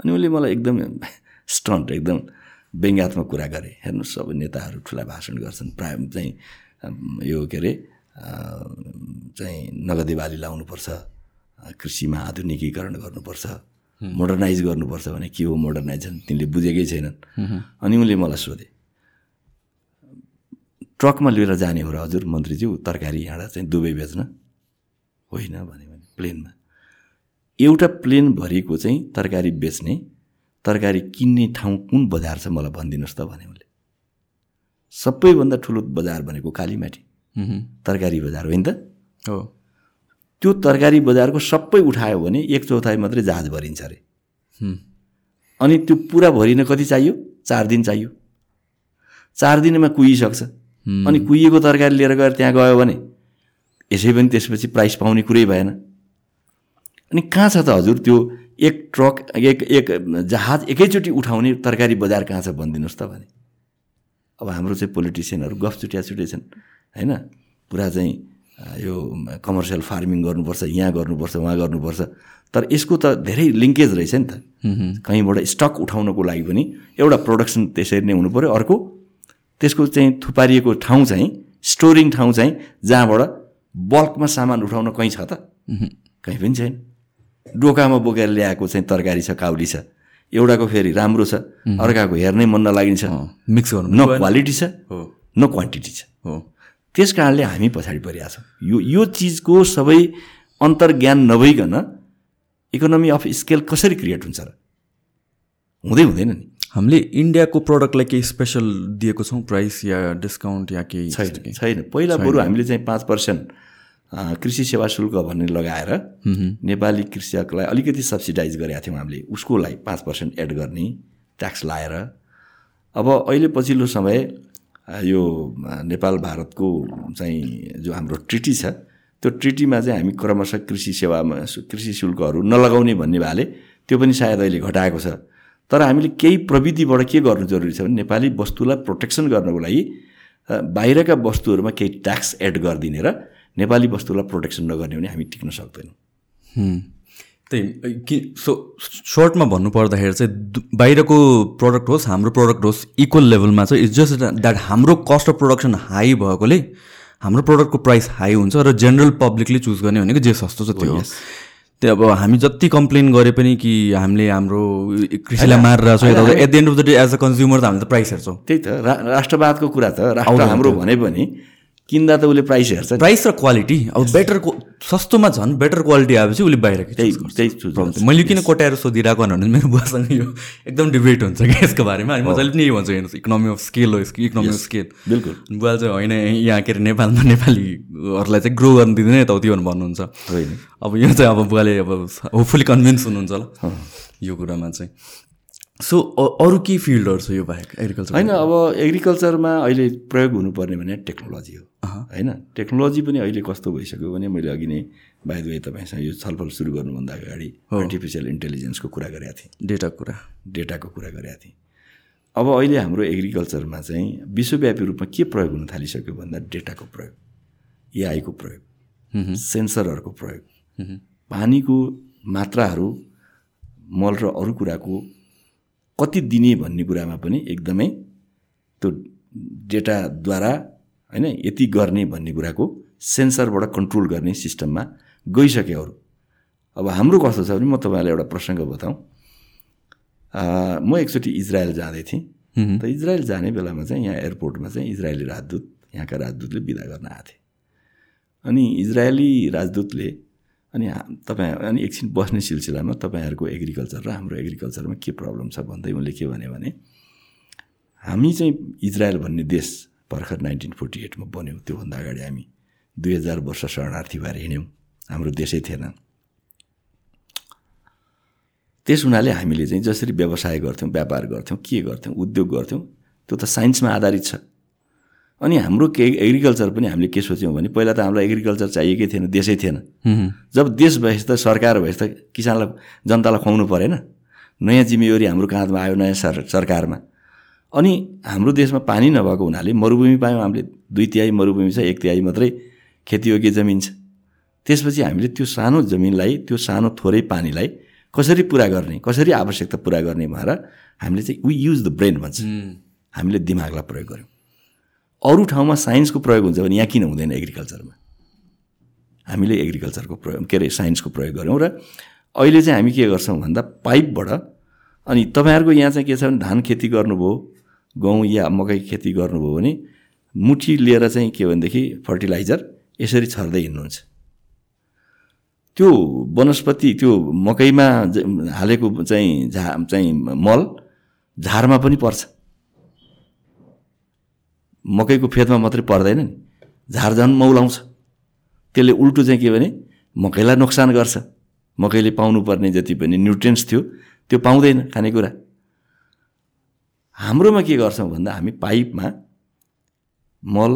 अनि उसले मलाई *laughs* एकदम स्टन्ट एकदम व्यङ्ग्यात्मक कुरा गरे हेर्नुहोस् सबै नेताहरू ठुला भाषण गर्छन् प्राय चाहिँ यो के अरे चाहिँ नगदे बाली लाउनुपर्छ कृषिमा आधुनिकीकरण गर्नुपर्छ मोडर्नाइज गर्नुपर्छ भने के हो मोडर्नाइज तिनले बुझेकै छैनन्। अनि उनले मलाई सोधे ट्रकमा लिएर जाने हो र हजुर मन्त्रीज्यू तरकारी यहाँबाट चाहिँ दुबई बेच्न होइन भने भने प्लेनमा। एउटा प्लेनभरिको चाहिँ तरकारी बेच्ने तरकारी किन्ने ठाउँ कुन बजार छ मलाई भनिदिनुहोस् त भने मैले सबैभन्दा ठुलो बजार भनेको कालीमाटी। तरकारी बजार होइन त? हो। त्यो तरकारी बजारको सबै उठायो भने एक चौथाइ मात्रै जहाज भरिन्छ अरे। अनि त्यो पुरा भरिन कति चाहियो? चार दिन चाहियो। चार दिनमा कुहिसक्छ। अनि कुहिएको तरकारी लिएर गएर त्यहाँ गयो भने यसै पनि त्यसपछि प्राइस पाउने कुरै भएन। अनि कहाँ छ त हजुर त्यो एक ट्रक एक एक जहाज एकैचोटि उठाउने तरकारी बजार कहाँ छ भनिदिनुहोस् त भने अब हाम्रो चाहिँ पोलिटिसियनहरू गफ छुट्या छुट्टै छन् होइन? पुरा चाहिँ यो कमर्सियल फार्मिङ गर्नुपर्छ यहाँ गर्नुपर्छ उहाँ गर्नुपर्छ। तर यसको त धेरै लिङ्केज रहेछ नि त। कहीँबाट स्टक उठाउनको लागि पनि एउटा प्रोडक्सन त्यसरी नै हुनु पऱ्यो। अर्को त्यसको चाहिँ थुपारिएको ठाउँ चाहिँ स्टोरिङ ठाउँ चाहिँ जहाँबाट बल्कमा सामान उठाउन कहीँ छ त? कहीँ पनि छैन। डोकामा बोकेर ल्याएको चाहिँ तरकारी छ काउली छ। एउटाको फेरि राम्रो छ अर्काको हेर्नै मन नलागिन्छ। मिक्स गर्नु न क्वालिटी छ हो। न क्वान्टिटी छ। हो। त्यस कारणले हामी पछाडि परिरहेका छौँ। यो यो चिजको सबै अन्तर्ज्ञान नभइकन इकोनोमी अफ स्केल कसरी क्रिएट हुन्छ र? हुँदै हुँदैन नि। हामीले इन्डियाको प्रडक्टलाई केही स्पेसल दिएको छौँ प्राइस या डिस्काउन्ट या केही छैन छैन। पहिला बरु हामीले चाहिँ पाँच पर्सेन्ट कृषि सेवा शुल्क भन्ने लगाएर नेपाली कृषकलाई अलिकति सब्सिडाइज गरेका थियौँ हामीले। उसको लागि पाँच पर्सेन्ट एड गर्ने ट्याक्स लाएर। अब अहिले पछिल्लो समय यो नेपाल भारतको चाहिँ जो हाम्रो ट्रिटी छ त्यो ट्रिटीमा चाहिँ हामी क्रमशः कृषि सेवामा कृषि शुल्कहरू नलगाउने भन्ने भएले त्यो पनि सायद अहिले घटाएको छ। तर हामीले केही प्रविधिबाट के गर्नु जरुरी छ भने नेपाली वस्तुलाई प्रोटेक्सन गर्नको लागि बाहिरका वस्तुहरूमा केही ट्याक्स एड गरिदिने र नेपाली वस्तुलाई प्रोटेक्सन नगर्ने भने हामी टिक्न सक्दैनौँ। त्यही कि सो सर्टमा भन्नु पर्दाखेरि चाहिँ बाहिरको प्रडक्ट होस् हाम्रो प्रडक्ट होस् इक्वल लेभलमा चाहिँ इट्स जस्ट द्याट हाम्रो कस्ट अफ प्रोडक्सन हाई भएकोले हाम्रो प्रडक्टको प्राइस हाई हुन्छ र जेनरल पब्लिकले चुज गर्ने भनेको जे सस्तो छ त्यो हो। त्यो अब हामी जति कम्प्लेन गरे पनि कि हामीले हाम्रो कृषिलाई छौँ यताउता at the end of the day as a consumer त हामीले त प्राइस हेर्छौँ। त्यही त राष्ट्रवादको कुरा त राष्ट्र हाम्रो भने पनि किन्दा त उसले प्राइस हेर्छ। प्राइस र क्वालिटी अब बेटर सस्तोमा झन् बेटर क्वालिटी आएपछि उसले त्यही त्यही चाहिँ मैले किन कोट्याएर सोधिरहेको भने मेरो बुवासँग यो एकदम डिबेट हुन्छ कि यसको बारेमा। अनि म जहिले पनि यही भन्छु हेर्नुहोस् इकोनोमी अफ स्केल हो यसको इकोनोमी अफ स्केल बिल्कुल। बुवा चाहिँ होइन यहाँ के अरे नेपालमा नेपालीहरूलाई चाहिँ ग्रो गर्न दिँदैन यताउति भनेर भन्नुहुन्छ। होइन। अब यो चाहिँ अब बुवाले अब होपफुली कन्भिन्स हुनुहुन्छ ल यो कुरामा चाहिँ। सो अरू के फिल्डहरू छ यो बाहेक? एग्रिकल्चर होइन अब एग्रिकल्चरमा अहिले प्रयोग हुनुपर्ने भने टेक्नोलोजी हो। होइन? टेक्नोलोजी पनि अहिले कस्तो भइसक्यो भने मैले अघि नै बाहिर गए तपाईँसँग यो छलफल सुरु गर्नुभन्दा अगाडि आर्टिफिसियल इन्टेलिजेन्सको कुरा गरेका थिएँ। डेटाको कुरा। डेटाको कुरा गरेका थिएँ। अब अहिले हाम्रो एग्रिकल्चरमा चाहिँ विश्वव्यापी रूपमा के प्रयोग हुन थालिसक्यो भन्दा डेटाको प्रयोग एआईको प्रयोग सेन्सरहरूको प्रयोग पानीको मात्राहरू मल र अरू कुराको कति दिने भन्ने कुरामा पनि एकदमै त्यो डेटाद्वारा होइन यति गर्ने भन्ने कुराको सेन्सरबाट कन्ट्रोल गर्ने सिस्टममा गइसक्यो अरू। अब हाम्रो कस्तो छ भने म तपाईँलाई एउटा प्रसङ्ग बताउँ म एकचोटि इजरायल जाँदै थिएँ। त इजरायल जाने बेलामा चाहिँ यहाँ एयरपोर्टमा चाहिँ इजरायली राजदूत यहाँका राजदूतले बिदा गर्न आएको थिए। अनि इजरायली राजदूतले अनि तपाईँ अनि एकछिन बस्ने सिलसिलामा तपाईँहरूको एग्रिकल्चर र हाम्रो एग्रिकल्चरमा के प्रब्लम छ भन्दै उनले के भने हामी चाहिँ इजरायल भन्ने देश भर्खर नाइन्टिन फोर्टी एटमा बन्यो। त्योभन्दा अगाडि हामी दुई हजार वर्ष शरणार्थी भएर हिँड्यौँ। हाम्रो देशै थिएन। त्यस हुनाले हामीले चाहिँ जसरी व्यवसाय गर्थ्यौँ व्यापार गर्थ्यौँ के गर्थ्यौँ उद्योग गर्थ्यौँ त्यो त साइन्समा आधारित छ। अनि हाम्रो के एग्रिकल्चर पनि हामीले के सोच्यौँ भने पहिला त हामीलाई एग्रिकल्चर चाहिएकै थिएन देशै थिएन। जब देश भएपछि त सरकार भएपछि त किसानलाई जनतालाई खुवाउनु परेन। नयाँ जिम्मेवारी हाम्रो काँधमा आयो नयाँ सर सरकारमा। अनि हाम्रो देशमा पानी नभएको हुनाले मरुभूमि पायौँ हामीले दुई तिहाई मरुभूमि छ एक तिहाई मात्रै खेतीयोग्य जमिन छ। त्यसपछि हामीले त्यो सानो जमिनलाई त्यो सानो थोरै पानीलाई कसरी पुरा गर्ने कसरी आवश्यकता पुरा गर्ने भएर हामीले चाहिँ वी युज द ब्रेन भन्छ। हामीले दिमागलाई प्रयोग गऱ्यौँ। अरू ठाउँमा साइन्सको प्रयोग हुन्छ भने यहाँ किन हुँदैन एग्रिकल्चरमा? हामीले एग्रिकल्चरको प्रयोग के अरे साइन्सको प्रयोग गऱ्यौँ र अहिले चाहिँ हामी के गर्छौँ भन्दा पाइपबाट अनि तपाईँहरूको यहाँ चाहिँ के छ भने धान खेती गर्नुभयो गहुँ या मकै खेती गर्नुभयो भने मुठी लिएर चाहिँ के भनेदेखि फर्टिलाइजर यसरी छर्दै हिँड्नुहुन्छ। त्यो वनस्पति त्यो मकैमा हालेको चाहिँ झा चाहिँ मल झारमा पनि पर्छ। मकैको फेदमा मात्रै पर्दैन नि। झार झन् मौलाउँछ त्यसले उल्टो चाहिँ के भने मकैलाई नोक्सान गर्छ। मकैले पाउनुपर्ने जति पनि न्युट्रियन्ट्स थियो त्यो पाउँदैन खानेकुरा। हाम्रोमा के गर्छौँ भन्दा हामी पाइपमा मल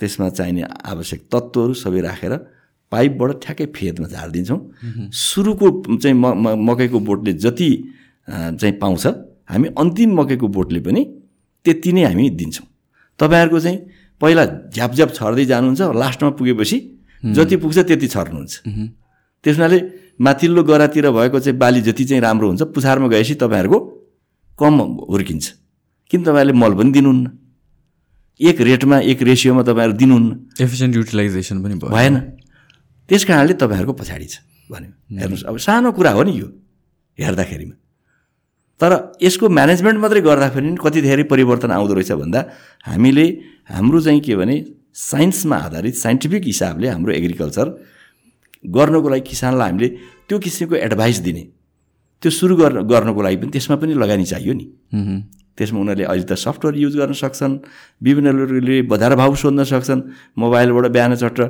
त्यसमा चाहिने आवश्यक तत्त्वहरू सबै राखेर पाइपबाट ठ्याक्कै फेदमा झारिदिन्छौँ। सुरुको चाहिँ म मकैको बोटले जति चाहिँ पाउँछ हामी अन्तिम मकैको बोटले पनि त्यति नै हामी दिन्छौँ। तपाईँहरूको चाहिँ पहिला झ्याप झ्याप छर्दै जानुहुन्छ लास्टमा पुगेपछि जति पुग्छ त्यति छर्नुहुन्छ। त्यस हुनाले माथिल्लो गरातिर भएको चाहिँ बाली जति चाहिँ राम्रो हुन्छ पुछारमा गएपछि तपाईँहरूको कम हुर्किन्छ। किन तपाईँहरूले मल पनि दिनुहुन्न? एक रेटमा एक रेसियोमा तपाईँहरू दिनुहुन्न। एफिसियन्ट युटिलाइजेसन पनि भएन। त्यस कारणले तपाईँहरूको पछाडि छ भन्यो। हेर्नुहोस् अब सानो कुरा हो नि यो हेर्दाखेरिमा। तर यसको म्यानेजमेन्ट मात्रै गर्दाखेरि नि कति धेरै परिवर्तन आउँदो रहेछ भन्दा हामीले हाम्रो चाहिँ के भने साइन्समा आधारित साइन्टिफिक हिसाबले हाम्रो एग्रिकल्चर गर्नको लागि किसानलाई हामीले त्यो किसिमको एडभाइस दिने। त्यो सुरु गर्न गर्नको लागि पनि त्यसमा पनि लगानी चाहियो नि। त्यसमा उनीहरूले अहिले त सफ्टवेयर युज गर्न सक्छन् विभिन्नले बजार भाउ सोध्न सक्छन् मोबाइलबाट बिहान चट्ट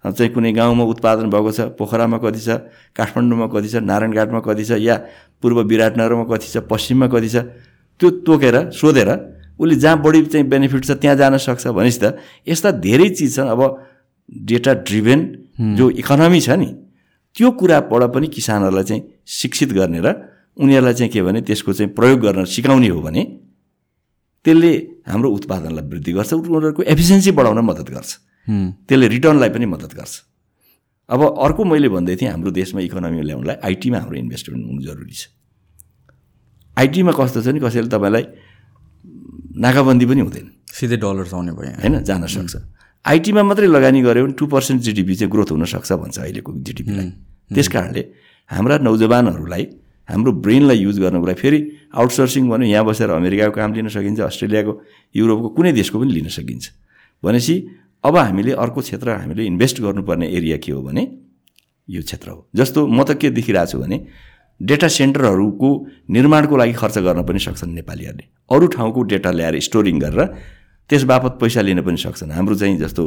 चाहिँ कुनै गाउँमा उत्पादन भएको छ पोखरामा कति छ काठमाडौँमा कति छ नारायणघाटमा कति छ या पूर्व विराटनगरमा कति छ पश्चिममा कति छ त्यो तोकेर सोधेर उसले जहाँ बढी चाहिँ बेनिफिट छ त्यहाँ जान सक्छ भनेपछि त यस्ता धेरै चिज छन् अब डेटा ड्रिभेन जो इकोनोमी छ नि त्यो कुराबाट पनि किसानहरूलाई चाहिँ शिक्षित गर्ने र उनीहरूलाई चाहिँ के भने त्यसको चाहिँ प्रयोग गर्न सिकाउने हो भने त्यसले हाम्रो उत्पादनलाई वृद्धि गर्छ उनीहरूको एफिसियन्सी बढाउन मद्दत गर्छ। त्यसले रिटर्नलाई पनि मद्दत गर्छ। अब अर्को मैले भन्दै थिएँ हाम्रो देशमा इकोनोमी ल्याउनलाई आइटीमा हाम्रो इन्भेस्टमेन्ट हुनु जरुरी छ। आइटीमा कस्तो छ नि कसैले तपाईँलाई नाकाबन्दी पनि हुँदैन। सिधै डलर्स आउने भयो। होइन जान सक्छ। आइटीमा मात्रै लगानी गऱ्यो भने टु पर्सेन्ट जिडिपी चाहिँ ग्रोथ हुनसक्छ भन्छ अहिलेको जिडिपीलाई त्यस कारणले हाम्रा नौजवानहरूलाई हाम्रो ब्रेनलाई युज गर्नको लागि फेरि आउटसोर्सिङ भन्यो यहाँ बसेर अमेरिकाको काम लिन सकिन्छ अस्ट्रेलियाको युरोपको कुनै देशको पनि लिन सकिन्छ। भनेपछि अब हामीले अर्को क्षेत्र हामीले इन्भेस्ट गर्नुपर्ने एरिया के हो भने यो क्षेत्र हो। जस्तो म त के देखिरहेको छु भने डेटा सेन्टरहरूको निर्माणको लागि खर्च गर्न पनि सक्छन् नेपालीहरूले। अरू ठाउँको डेटा ल्याएर स्टोरिङ गरेर त्यस बापत पैसा लिन पनि सक्छन्। हाम्रो चाहिँ जस्तो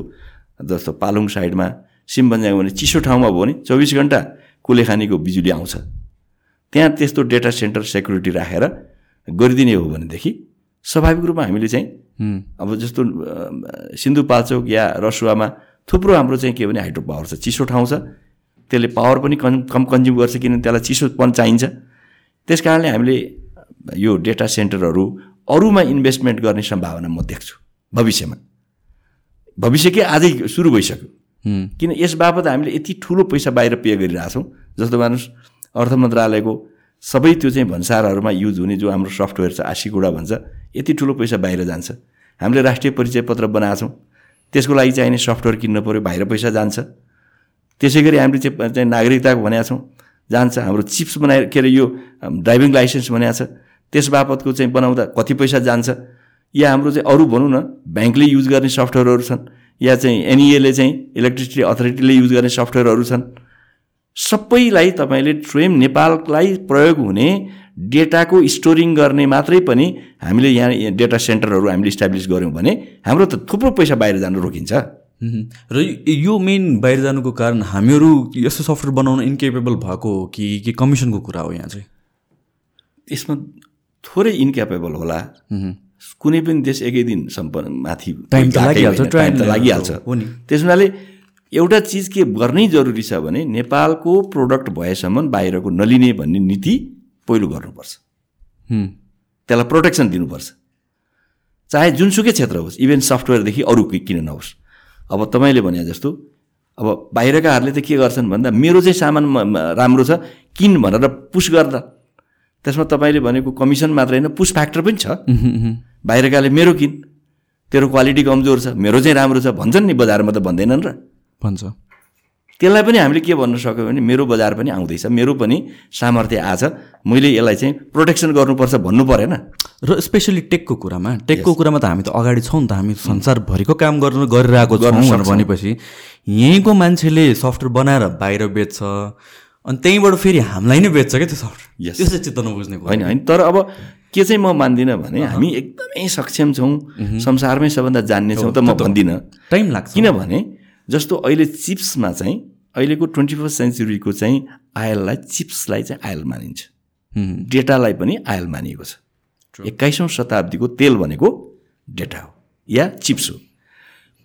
जस्तो पालुङ साइडमा सिमबन्जामा भने चिसो ठाउँमा भयो भने चौबिस घन्टा कुलेखानीको बिजुली आउँछ। त्यहाँ त्यस्तो डेटा सेन्टर सेक्युरिटी राखेर गरिदिने हो भनेदेखि स्वाभाविक रूपमा हामीले चाहिँ। अब जस्तो सिन्धुपाल्चोक या रसुवामा थुप्रो हाम्रो चाहिँ के भने हाइड्रो पावर छ चिसो ठाउँ छ। त्यसले पावर पनि कम कम कन्ज्युम गर्छ किनभने त्यसलाई चिसोपन चाहिन्छ। त्यस कारणले हामीले यो डेटा सेन्टरहरू अरूमा इन्भेस्टमेन्ट गर्ने सम्भावना म देख्छु। भविष्यमा। भविष्य के आजै सुरु भइसक्यो। किन यस बापत हामीले यति ठुलो पैसा बाहिर पे गरिरहेछौँ जस्तो मानुस् अर्थ मन्त्रालयको सबै त्यो चाहिँ भन्सारहरूमा युज हुने जो हाम्रो सफ्टवेयर छ आशीकुडा भन्छ यति ठुलो पैसा बाहिर जान्छ। हामीले राष्ट्रिय परिचय पत्र बनाएको छौँ त्यसको लागि चाहिने सफ्टवेयर किन्न पऱ्यो बाहिर पैसा जान्छ। त्यसै गरी हामीले चाहिँ नागरिकताको भनेका छौँ जान्छ हाम्रो चिप्स बनाएर के अरे यो ड्राइभिङ लाइसेन्स भनेको छ त्यस बापतको चाहिँ बनाउँदा कति पैसा जान्छ। या हाम्रो चाहिँ अरू भनौँ न ब्याङ्कले युज गर्ने सफ्टवेयरहरू छन् या चाहिँ एनइएले चाहिँ इलेक्ट्रिसिटी अथोरिटीले युज गर्ने सफ्टवेयरहरू छन् सबैलाई तपाईँले स्वयं नेपाललाई प्रयोग हुने डेटाको स्टोरिङ गर्ने मात्रै पनि हामीले यहाँ डेटा सेन्टरहरू हामीले इस्टाब्लिस गऱ्यौँ भने हाम्रो त थुप्रो पैसा बाहिर जानु रोकिन्छ। र यो मेन बाहिर जानुको कारण हामीहरू यस्तो सफ्टवेयर बनाउन इन्केपेबल भएको हो कि कि कमिसनको कुरा हो यहाँ चाहिँ यसमा थोरै इन्क्यापेबल होला। कुनै पनि देश एकै दिन सम्पन्न माथि टाइम त लागिहाल्छ, टाइम त लागिहाल्छ। त्यस हुनाले एउटा चिज के गर्नै जरुरी छ भने नेपालको प्रोडक्ट भएसम्म बाहिरको नलिने भन्ने नीति पहिलो गर्नुपर्छ। त्यसलाई प्रोटेक्सन दिनुपर्छ चाहे जुनसुकै क्षेत्र होस् इभेन सफ्टवेयरदेखि अरू के- किन नहोस् अब तपाईँले भने जस्तो अब बाहिरकाहरूले त के गर्छन् भन्दा मेरो चाहिँ सामान राम्रो छ किन भनेर पुस गर्दा त्यसमा तपाईँले भनेको कमिसन मात्र होइन पुस फ्याक्टर पनि छ। बाहिरकाले मेरो किन? तेरो क्वालिटी कमजोर छ मेरो चाहिँ राम्रो छ भन्छन् नि बजारमा त भन्दैनन् र। भन्छ। त्यसलाई पनि हामीले के भन्न सक्यौँ भने मेरो बजार पनि आउँदैछ मेरो पनि सामर्थ्य आज मैले यसलाई चाहिँ प्रोटेक्सन गर्नुपर्छ भन्नु परेन। र स्पेसली टेकको कुरामा टेकको कुरामा त हामी त अगाडि छौँ नि त हामी संसारभरिको काम गर्न गरिरहेको छौँ भनेपछि यहीँको मान्छेले सफ्टवेयर बनाएर बाहिर बेच्छ अनि त्यहीँबाट फेरि हामीलाई नै बेच्छ क्या त्यो सफ्टवेयर Yes. त्यो चाहिँ चित्त नबुझ्ने होइन होइन तर अब के चाहिँ म मान्दिनँ भने हामी एकदमै सक्षम छौँ संसारमै सबभन्दा जान्ने छौँ त म भन्दिनँ। टाइम लाग्छ। किनभने जस्तो अहिले चिप्समा चाहिँ अहिलेको ट्वेन्टी फर्स्ट सेन्चुरीको चाहिँ आयललाई चिप्सलाई चाहिँ आयल मानिन्छ। डेटालाई पनि आयल मानिएको छ। एक्काइसौँ शताब्दीको तेल भनेको डेटा हो या चिप्स हो।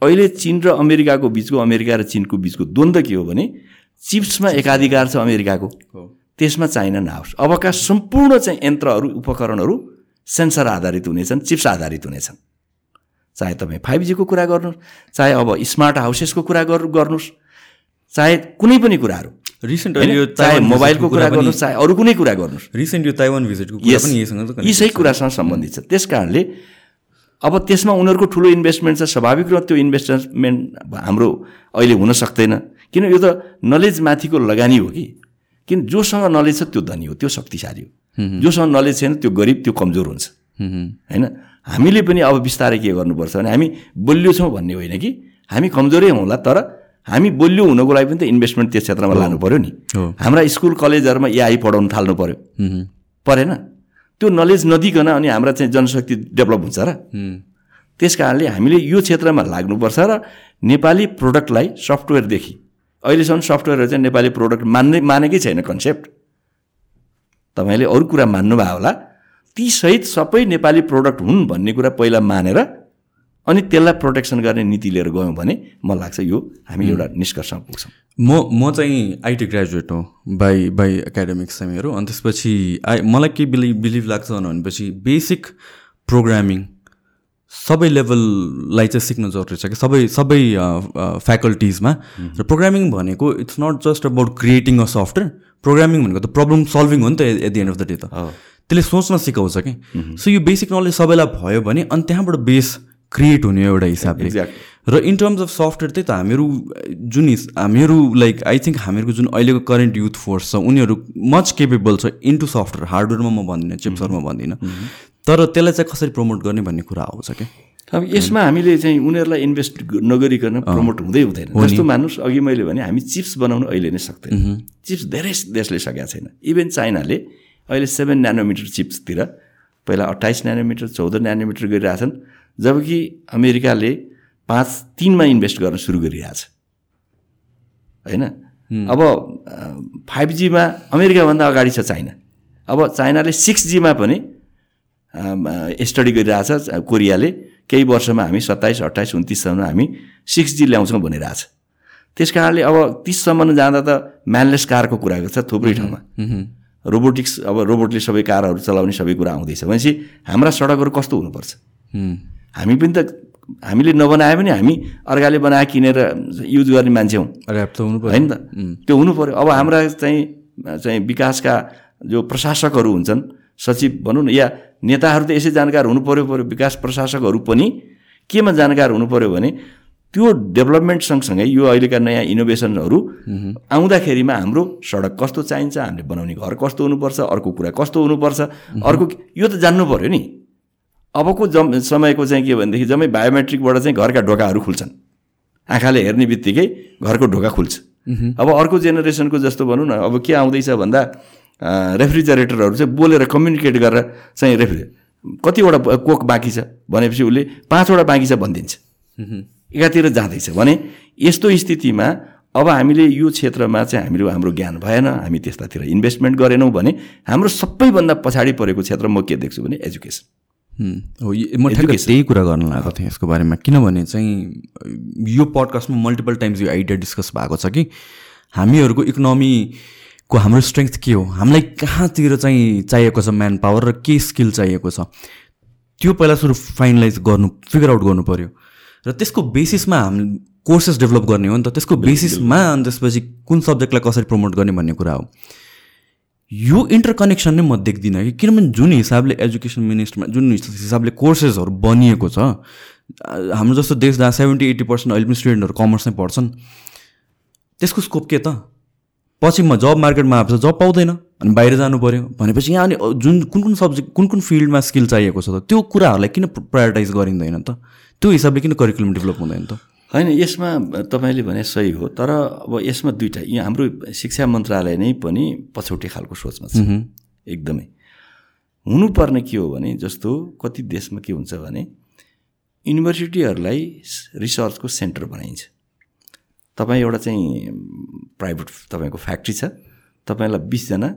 अहिले चिन र अमेरिकाको बिचको अमेरिका र चिनको बिचको द्वन्द्व के हो भने चिप्समा एकाधिकार छ अमेरिकाको। त्यसमा चाइना नआओस् अबका सम्पूर्ण चाहिँ यन्त्रहरू उपकरणहरू सेन्सर आधारित हुनेछन् चिप्स आधारित हुनेछन्। चाहे तपाईँ फाइभ जीको कुरा गर्नुहोस् चाहे अब स्मार्ट हाउसेसको कुरा गर्नु गर्नुहोस् चाहे कुनै पनि कुराहरू। रिसेन्ट यो चाहे मोबाइलको कुरा गर्नुहोस् चाहे अरू कुनै कुरा गर्नुहोस्। रिसेन्ट यो ताइवान भिजिटको कुरा. पनि यहीसँग यी सही कुरासँग सम्बन्धित छ। त्यस कारणले अब त्यसमा उनीहरूको ठुलो इन्भेस्टमेन्ट छ स्वाभाविक रूपमा त्यो इन्भेस्टमेन्ट हाम्रो अहिले हुन सक्दैन। किन यो त नलेज माथिको लगानी हो कि? किन जोसँग नलेज छ त्यो धनी हो त्यो शक्तिशाली हो। जोसँग नलेज छैन त्यो गरिब त्यो कमजोर हुन्छ। होइन? हामीले पनि अब बिस्तारै के गर्नुपर्छ भने हामी बलियो छौँ भन्ने होइन कि? हामी कमजोरै हौँला तर हामी बलियो हुनको लागि पनि त इन्भेस्टमेन्ट त्यो क्षेत्रमा लानु पऱ्यो नि। हाम्रा स्कुल कलेजहरूमा एआई पढाउनु थाल्नु पऱ्यो परेन त्यो नलेज नदिकन अनि हाम्रा चाहिँ जनशक्ति डेभलप हुन्छ र। त्यस कारणले हामीले यो क्षेत्रमा लाग्नुपर्छ र नेपाली प्रोडक्टलाई सफ्टवेयरदेखि अहिलेसम्म सफ्टवेयरहरू चाहिँ नेपाली प्रोडक्ट मान्ने मानेकै छैन कन्सेप्ट तपाईँले अरू कुरा मान्नुभयो होला। ती सहित सबै नेपाली प्रोडक्ट हुन् भन्ने कुरा पहिला मानेर अनि त्यसलाई प्रोटेक्सन गर्ने नीति लिएर गयौँ भने मलाई लाग्छ यो हामी एउटा निष्कर्षमा पुग्छौँ। म म चाहिँ आइटी ग्रेजुएट हो बाई बाई एकाडेमिक्स चाहिँ मेरो अनि त्यसपछि आई मलाई के बिलिभ बिलिभ लाग्छ भनेपछि बेसिक प्रोग्रामिङ सबै लेभललाई चाहिँ सिक्न जरुरी छ कि? सबै सबै फ्याकल्टिजमा। र प्रोग्रामिङ भनेको it's not just about creating a software programming भनेको त प्रब्लम सल्भिङ हो नि त at the end of the day त। त्यसले सोच्न सिकाउँछ कि? सो यो बेसिक नलेज सबैलाई भयो भने अनि त्यहाँबाट बेस क्रिएट हुने एउटा हिसाबले. र इन टर्म्स अफ सफ्टवेयर त्यही त हामीहरू जुन हामीहरू लाइक आई थिङ्क हामीहरूको जुन अहिलेको करेन्ट युथ फोर्स छ उनीहरू मच केपेबल छ इन्टु सफ्टवेयर हार्डवेयरमा म भन्दिनँ चिप्सहरूमा भन्दिनँ। तर त्यसलाई चाहिँ कसरी प्रमोट गर्ने भन्ने कुरा आउँछ क्या अब यसमा हामीले चाहिँ उनीहरूलाई इन्भेस्ट नगरिकन प्रमोट हुँदै हुँदैन। जस्तो मान्नुहोस् अघि मैले भने हामी चिप्स बनाउनु अहिले नै सक्दैन। चिप्स धेरै देशले सकेका छैन। इभन चाइनाले अहिले सेभेन नानोमिटर चिप्सतिर पहिला अट्ठाइस नानोमिटर चौध नानोमिटर गरिरहेछन्। जबकि अमेरिकाले पाँच तिनमा इन्भेस्ट गर्न सुरु गरिरहेछ। होइन? अब फाइभ जीमा अमेरिकाभन्दा अगाडि छ चाइना अब चाइनाले सिक्स जीमा पनि स्टडी गरिरहेछ कोरियाले। केही वर्षमा हामी सत्ताइस अट्ठाइस उन्तिससम्म हामी सिक्स जी ल्याउँछौँ भनिरहेछ। त्यस कारणले अब तिससम्म जाँदा त म्यानलेस कारको कुरा गर्छ थुप्रै ठाउँमा। रोबोटिक्स अब रोबोटले सबै कारहरू चलाउने सबै कुरा आउँदैछ। भनेपछि हाम्रा सडकहरू कस्तो हुनुपर्छ? हामी पनि त हामीले नबनाए पनि हामी अर्काले बनाए किनेर युज गर्ने मान्छे हौँ। हुनु होइन त? त्यो हुनु पऱ्यो अब हाम्रा चाहिँ चाहिँ विकासका जो प्रशासकहरू हुन्छन् सचिव भनौँ न या नेताहरू त यसै जानकार हुनु पऱ्यो पऱ्यो विकास प्रशासकहरू पनि केमा जानकार हुनु पऱ्यो भने त्यो डेभलपमेन्ट सँगसँगै यो अहिलेका नयाँ इनोभेसनहरू आउँदाखेरिमा हाम्रो सडक कस्तो चाहिन्छ हामीले बनाउने घर कस्तो हुनुपर्छ अर्को कुरा कस्तो हुनुपर्छ अर्को यो त जान्नु पऱ्यो नि। अबको जम समयको चाहिँ के भनेदेखि जम्मै बायोमेट्रिकबाट चाहिँ घरका ढोकाहरू खुल्छन्। आँखाले हेर्ने बित्तिकै घरको ढोका खुल्छ। अब अर्को जेनेरेसनको जस्तो भनौँ न अब के आउँदैछ भन्दा रेफ्रिजरेटरहरू चाहिँ बोलेर कम्युनिकेट गरेर चाहिँ रेफ्रि कतिवटा कोक बाँकी छ भनेपछि उसले पाँचवटा बाँकी छ भनिदिन्छ। एकातिर जाँदैछ। भने यस्तो स्थितिमा अब हामीले यो क्षेत्रमा चाहिँ हामीले हाम्रो ज्ञान भएन हामी त्यस्तातिर इन्भेस्टमेन्ट गरेनौँ भने हाम्रो सबैभन्दा पछाडि परेको क्षेत्र म के देख्छु भने एजुकेसन। हुँ, म ठ्याक्कै त्यही कुरा गर्न लागेको थिएँ यसको बारेमा। किनभने चाहिँ यो पडकास्टमा मल्टिपल टाइम्स यो आइडिया डिस्कस भएको छ कि हामीहरूको इकोनोमीको हाम्रो स्ट्रेङ्थ के हो? हामीलाई कहाँतिर चाहिँ चाहिएको छ म्यान पावर र के स्किल चाहिएको छ? त्यो पहिला सुरु फाइनलाइज गर्नु फिगर आउट गर्नु पऱ्यो र त्यसको बेसिसमा हामी कोर्सेस डेभलप गर्ने हो नि त। त्यसको बेसिसमा अनि त्यसपछि कुन सब्जेक्टलाई कसरी प्रमोट गर्ने भन्ने कुरा हो। यो इन्टरकनेक्सन नै म देख्दिनँ कि किनभने जुन हिसाबले एजुकेसन मिनिस्टरमा जुन हिसाबले कोर्सेसहरू बनिएको छ हाम्रो जस्तो देश जहाँ सेभेन्टी एट्टी पर्सेन्ट अहिले पनि स्टुडेन्टहरू कमर्स नै पढ्छन् त्यसको स्कोप के त? पछि म जब मार्केटमा आएपछि जब पाउँदैन अनि बाहिर जानु पऱ्यो भनेपछि यहाँ अनि जुन कुन कुन सब्जेक्ट कुन कुन फिल्डमा स्किल चाहिएको छ त त्यो कुराहरूलाई किन प्रायोरिटाइज गरिँदैन त? त्यो हिसाबले किन करिकुलम डेभलप हुँदैन त? होइन यसमा तपाईँले भने सही हो तर अब यसमा दुइटा यहाँ हाम्रो शिक्षा मन्त्रालय नै पनि पछौटे खालको सोचमा छ। एकदमै। हुनुपर्ने के हो भने जस्तो कति देशमा के हुन्छ भने युनिभर्सिटीहरूलाई रिसर्चको सेन्टर बनाइन्छ। तपाईँ एउटा चाहिँ प्राइभेट तपाईँको फ्याक्ट्री छ। तपाईँलाई बिसजना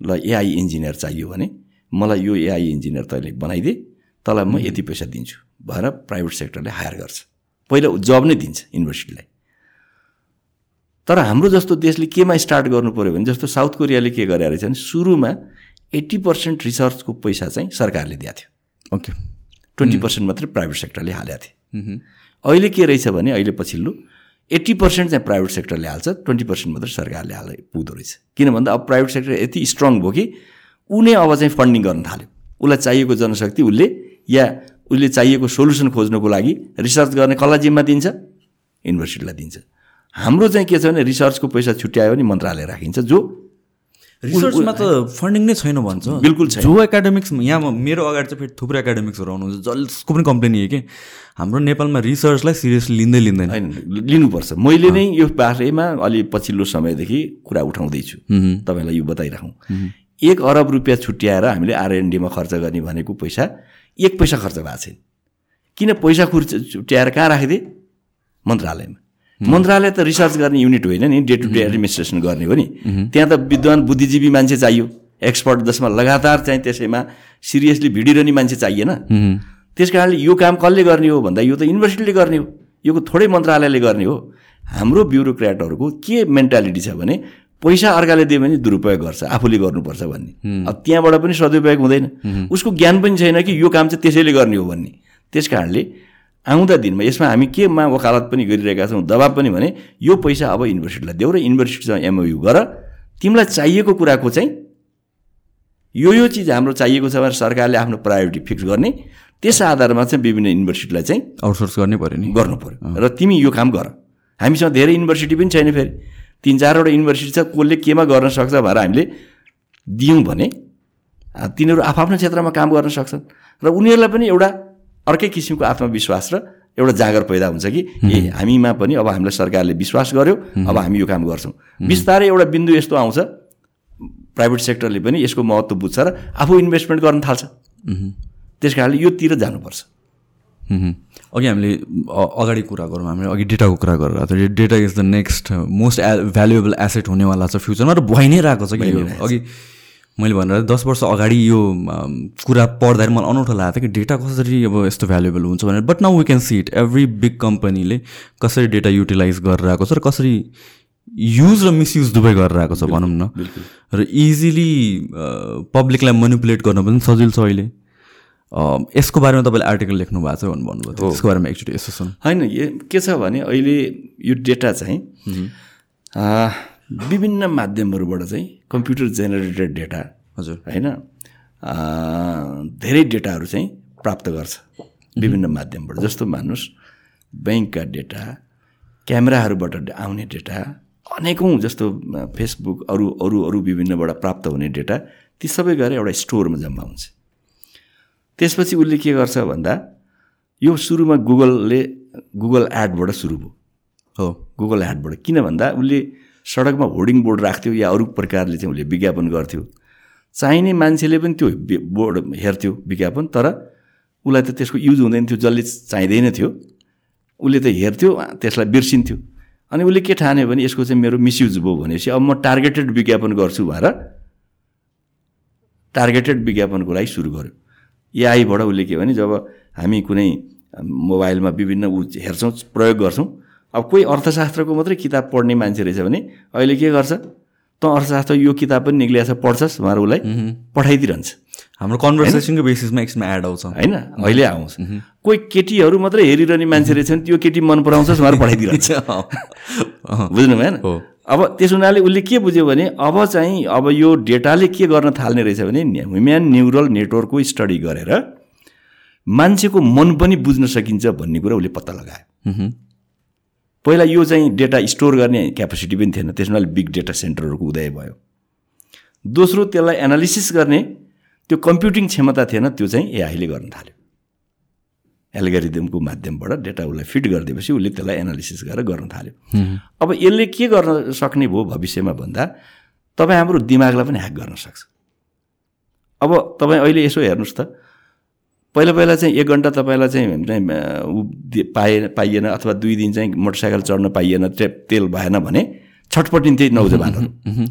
ल एआई इन्जिनियर चाहियो भने मलाई यो एआई इन्जिनियर तैँले बनाइदिए तँलाई म यति पैसा दिन्छु भएर प्राइभेट सेक्टरले हायर गर्छ। पहिला जब नै दिन्छ युनिभर्सिटीलाई। तर हाम्रो जस्तो देशले केमा स्टार्ट गर्नु पऱ्यो भने जस्तो साउथ कोरियाले के गरेर रहेछ भने सुरुमा एट्टी पर्सेन्ट रिसर्चको पैसा चाहिँ सरकारले दिएको थियो। ओके। ट्वेन्टी पर्सेन्ट मात्रै प्राइभेट सेक्टरले हालेको थियो अहिले के रहेछ भने अहिले पछिल्लो एट्टी पर्सेन्ट चाहिँ प्राइभेट सेक्टरले हाल्छ ट्वेन्टी पर्सेन्ट मात्रै सरकारले हाले पुग्दो रहेछ। किन भन्दा अब प्राइभेट सेक्टर यति स्ट्रङ भयो कि उनी अब चाहिँ फन्डिङ गर्न थाल्यो। उसलाई चाहिएको जनशक्ति उसले या उसले चाहिएको सोल्युसन खोज्नको लागि रिसर्च गर्ने कसलाई जिम्मा दिन्छ युनिभर्सिटीलाई दिन्छ। हाम्रो चाहिँ के छ भने रिसर्चको पैसा छुट्यायो भने मन्त्रालय राखिन्छ जो रिसर्चमा त फन्डिङ नै छैन भन्छ। बिल्कुल छैन। जो एकाडेमिक्स यहाँ मेरो अगाडि चाहिँ फेरि थुप्रो एकाडेमिक्सहरू आउनुहुन्छ। जसको पनि कम्प्लेन यही कि? हाम्रो नेपालमा रिसर्चलाई सिरियसली लिँदै लिँदैन। होइन लिनुपर्छ। मैले नै यो बारेमा अलि पछिल्लो समयदेखि कुरा उठाउँदैछु। तपाईँलाई यो बताइराखौँ। एक अरब रुपियाँ छुट्याएर हामीले आरएनडीमा खर्च गर्ने भनेको पैसा एक पैसा खर्च भएको छैन। किन पैसा खुर्च छुट्याएर कहाँ राखिदिए? मन्त्रालयमा। मन्त्रालय त रिसर्च गर्ने युनिट होइन नि डे टु डे एडमिनिस्ट्रेसन गर्ने हो नि। त्यहाँ त विद्वान बुद्धिजीवी मान्छे चाहियो। एक्सपर्ट जसमा लगातार चाहिँ त्यसैमा सिरियसली भिडिरहने मान्छे चाहिएन। त्यस कारणले यो काम कसले गर्ने हो भन्दा यो त युनिभर्सिटीले गर्ने हो। यो थोरै मन्त्रालयले गर्ने हो। हाम्रो ब्युरोक्रेटहरूको के मेन्टालिटी छ भने पैसा अर्काले दियो भने दुरुपयोग गर्छ आफूले गर्नुपर्छ भन्ने। अब त्यहाँबाट पनि सदुपयोग हुँदैन। उसको ज्ञान पनि छैन कि यो काम चाहिँ त्यसैले गर्ने हो भन्ने। त्यस कारणले आउँदा दिनमा यसमा हामी केमा वकालत पनि गरिरहेका छौँ दबाब पनि भने यो पैसा अब युनिभर्सिटीलाई देऊ र युनिभर्सिटीसँग एमओयु गर। तिमीलाई चाहिएको कुराको चाहिँ यो यो चिज हाम्रो चाहिएको छ भने सरकारले आफ्नो प्रायोरिटी फिक्स गर्ने। त्यस आधारमा चाहिँ विभिन्न युनिभर्सिटीलाई चाहिँ आउटसोर्स गर्नै पऱ्यो नि। गर्नु पऱ्यो। र तिमी यो काम गर। हामीसँग धेरै युनिभर्सिटी पनि छैन फेरि। तिन चारवटा युनिभर्सिटी छ कसले केमा गर्न सक्छ भनेर हामीले दियौँ भने तिनीहरू आफ्नो क्षेत्रमा काम गर्न सक्छन्। र उनीहरूलाई पनि एउटा अर्कै किसिमको आत्मविश्वास र एउटा जागर पैदा हुन्छ कि ए हामीमा। पनि अब हामीलाई सरकारले विश्वास गर्यो अब हामी यो काम गर्छौँ। बिस्तारै एउटा बिन्दु यस्तो आउँछ प्राइभेट सेक्टरले पनि यसको महत्त्व बुझ्छ र आफू इन्भेस्टमेन्ट गर्न थाल्छ। त्यस कारणले योतिर जानुपर्छ। अघि हामीले अगाडि कुरा गरौँ हामीले अघि डेटाको कुरा गरेर data is the next most a valuable asset हुनेवाला छ फ्युचरमा र भइ नै रहेको छ कि अघि मैले भनेर दस वर्ष अगाडि यो कुरा पढ्दाखेरि मलाई अनौठो लागेको थियो कि डेटा कसरी अब यस्तो भ्यालुएबल हुन्छ भनेर but now we can see it every big कम्पनीले कसरी डेटा युटिलाइज गरिरहेको छ र कसरी युज र मिसयुज दुवै गरिरहेको छ भनौँ न। र इजिली पब्लिकलाई मनिपुलेट गर्न पनि सजिलो छ अहिले। यसको बारेमा तपाईँले आर्टिकल लेख्नु भएको छ भनेर भन्नुभयो यसको बारेमा एकचोटि यसो सुन। होइन के छ भने अहिले यो डेटा चाहिँ विभिन्न माध्यमहरूबाट चाहिँ कम्प्युटर जेनेरेटेड डेटा हजुर। होइन धेरै डेटाहरू चाहिँ प्राप्त गर्छ विभिन्न माध्यमबाट। जस्तो मान्नुहोस् ब्याङ्कका डेटा क्यामेराहरूबाट आउने डेटा अनेकौँ जस्तो फेसबुक अरू अरू अरू विभिन्नबाट प्राप्त हुने डेटा ती सबै गएर एउटा स्टोरमा जम्मा हुन्छ। त्यसपछि उसले के गर्छ भन्दा यो सुरुमा गुगलले गुगल एडबाट सुरु भयो। हो। गुगल एडबाट किन भन्दा उसले सडकमा होर्डिङ बोर्ड राख्थ्यो या अरू प्रकारले चाहिँ उसले विज्ञापन गर्थ्यो। चाहिने मान्छेले पनि त्यो बोर्ड हेर्थ्यो विज्ञापन तर उसलाई त त्यसको युज हुँदैन थियो जसले चाहिँदैन थियो। उसले त हेर्थ्यो त्यसलाई बिर्सिन्थ्यो। अनि उसले के ठान्यो भने यसको चाहिँ मेरो मिसयुज भयो भनेपछि अब म टार्गेटेड विज्ञापन गर्छु भनेर टार्गेटेड विज्ञापनको लागि सुरु गर्यो। एआईबाट उसले के भने जब हामी कुनै मोबाइलमा विभिन्न ऊ हेर्छौँ प्रयोग गर्छौँ अब कोही अर्थशास्त्रको मात्रै किताब पढ्ने मान्छे रहेछ भने अहिले के गर्छ? त अर्थशास्त्र यो किताब पनि निक्लिएको छ पढ्छस् उहाँहरू उसलाई पठाइदिइरहन्छ। हाम्रो कन्भर्सेसनको बेसिसमा एकछिनमा एड आउँछ। होइन? अहिले आउँछ। कोही केटीहरू मात्रै हेरिरहने मान्छे रहेछ भने त्यो केटी मन पराउँछस् उहाँहरू पठाइदिइरहन्छ। *laughs* बुझ्नु भएन अब त्यस हुनाले उसले के बुझ्यो भने अब चाहिँ अब यो डेटाले के गर्न थाल्ने रहेछ भने ह्युम्यान न्युरल नेटवर्कको स्टडी गरेर मान्छेको मन पनि बुझ्न सकिन्छ भन्ने कुरा उसले पत्ता लगायो। पहिला यो चाहिँ डेटा स्टोर गर्ने क्यापेसिटी पनि थिएन त्यसमा अलिक बिग डेटा सेन्टरहरूको उदय भयो। दोस्रो त्यसलाई एनालिसिस गर्ने त्यो कम्प्युटिङ क्षमता थिएन त्यो चाहिँ एआईले गर्न थाल्यो। एल्गोरिदमको माध्यमबाट डेटा उसलाई फिट गरिदिएपछि उसले त्यसलाई एनालिसिस गरेर गर्न थाल्यो। अब यसले के गर्न सक्ने भयो भविष्यमा भन्दा तपाईँ हाम्रो दिमागलाई पनि ह्याक गर्न सक्छ। अब तपाईँ अहिले यसो हेर्नुहोस् त पहिला पहिला चाहिँ एक घन्टा तपाईँलाई चाहिँ पाए पाइएन अथवा दुई दिन चाहिँ मोटरसाइकल चढ्न पाइएन ते तेल भएन भने छटपटिन्थे नौजवानहरू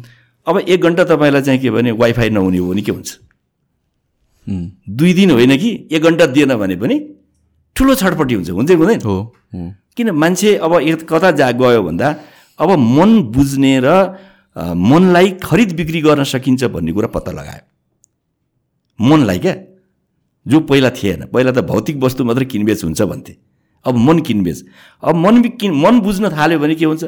अब एक घन्टा तपाईँलाई चाहिँ के भने वाइफाई नहुने हो भने के हुन्छ? दुई दिन होइन कि एक घन्टा दिएन भने पनि ठुलो छटपट्टि हुन्छ हुँदै हुँदैन? हो किन मान्छे अब कता जा गयो भन्दा अब मन बुझ्ने र मनलाई खरिद बिक्री गर्न सकिन्छ भन्ने कुरा पत्ता लगायो। मनलाई क्या? जो पहिला थिएन पहिला त भौतिक वस्तु मात्रै किनबेच हुन्छ भन्थे। अब मन किनबेच। अब मन किन मन बुझ्न थाल्यो भने के हुन्छ?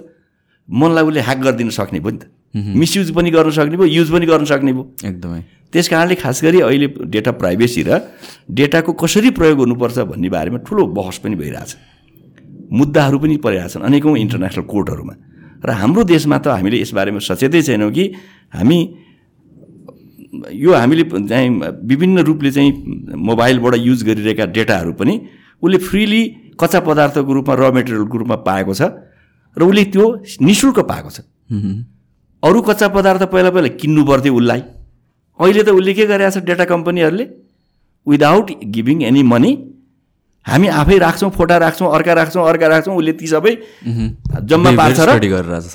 मनलाई उसले ह्याक गरिदिन सक्ने भयो नि त। मिसयुज पनि गर्न सक्ने भयो युज पनि गर्न सक्ने भयो। एकदमै। त्यस कारणले खास गरी अहिले डेटा प्राइभेसी र डेटाको कसरी प्रयोग हुनुपर्छ भन्ने बारेमा ठुलो बहस पनि भइरहेछ। मुद्दाहरू पनि परिरहेछन् अनेकौँ इन्टरनेसनल कोर्टहरूमा। र हाम्रो देशमा त हामीले यसबारेमा सचेतै छैनौँ कि हामी यो हामीले चाहिँ विभिन्न रूपले चाहिँ मोबाइलबाट युज गरिरहेका डेटाहरू पनि उसले फ्रिली कच्चा पदार्थको रूपमा र मेटेरियलको रूपमा पाएको छ र उसले त्यो नि शुल्क पाएको छ। अरू कच्चा पदार्थ पहिला पहिला किन्नु पर्थ्यो उसलाई। अहिले त उसले के गरेको छ डेटा कम्पनीहरूले विदाउट गिभिङ एनी मनी हामी आफै राख्छौँ फोटा राख्छौँ अर्का राख्छौँ अर्का राख्छौँ उसले ती सबै जम्मा पार्छ र।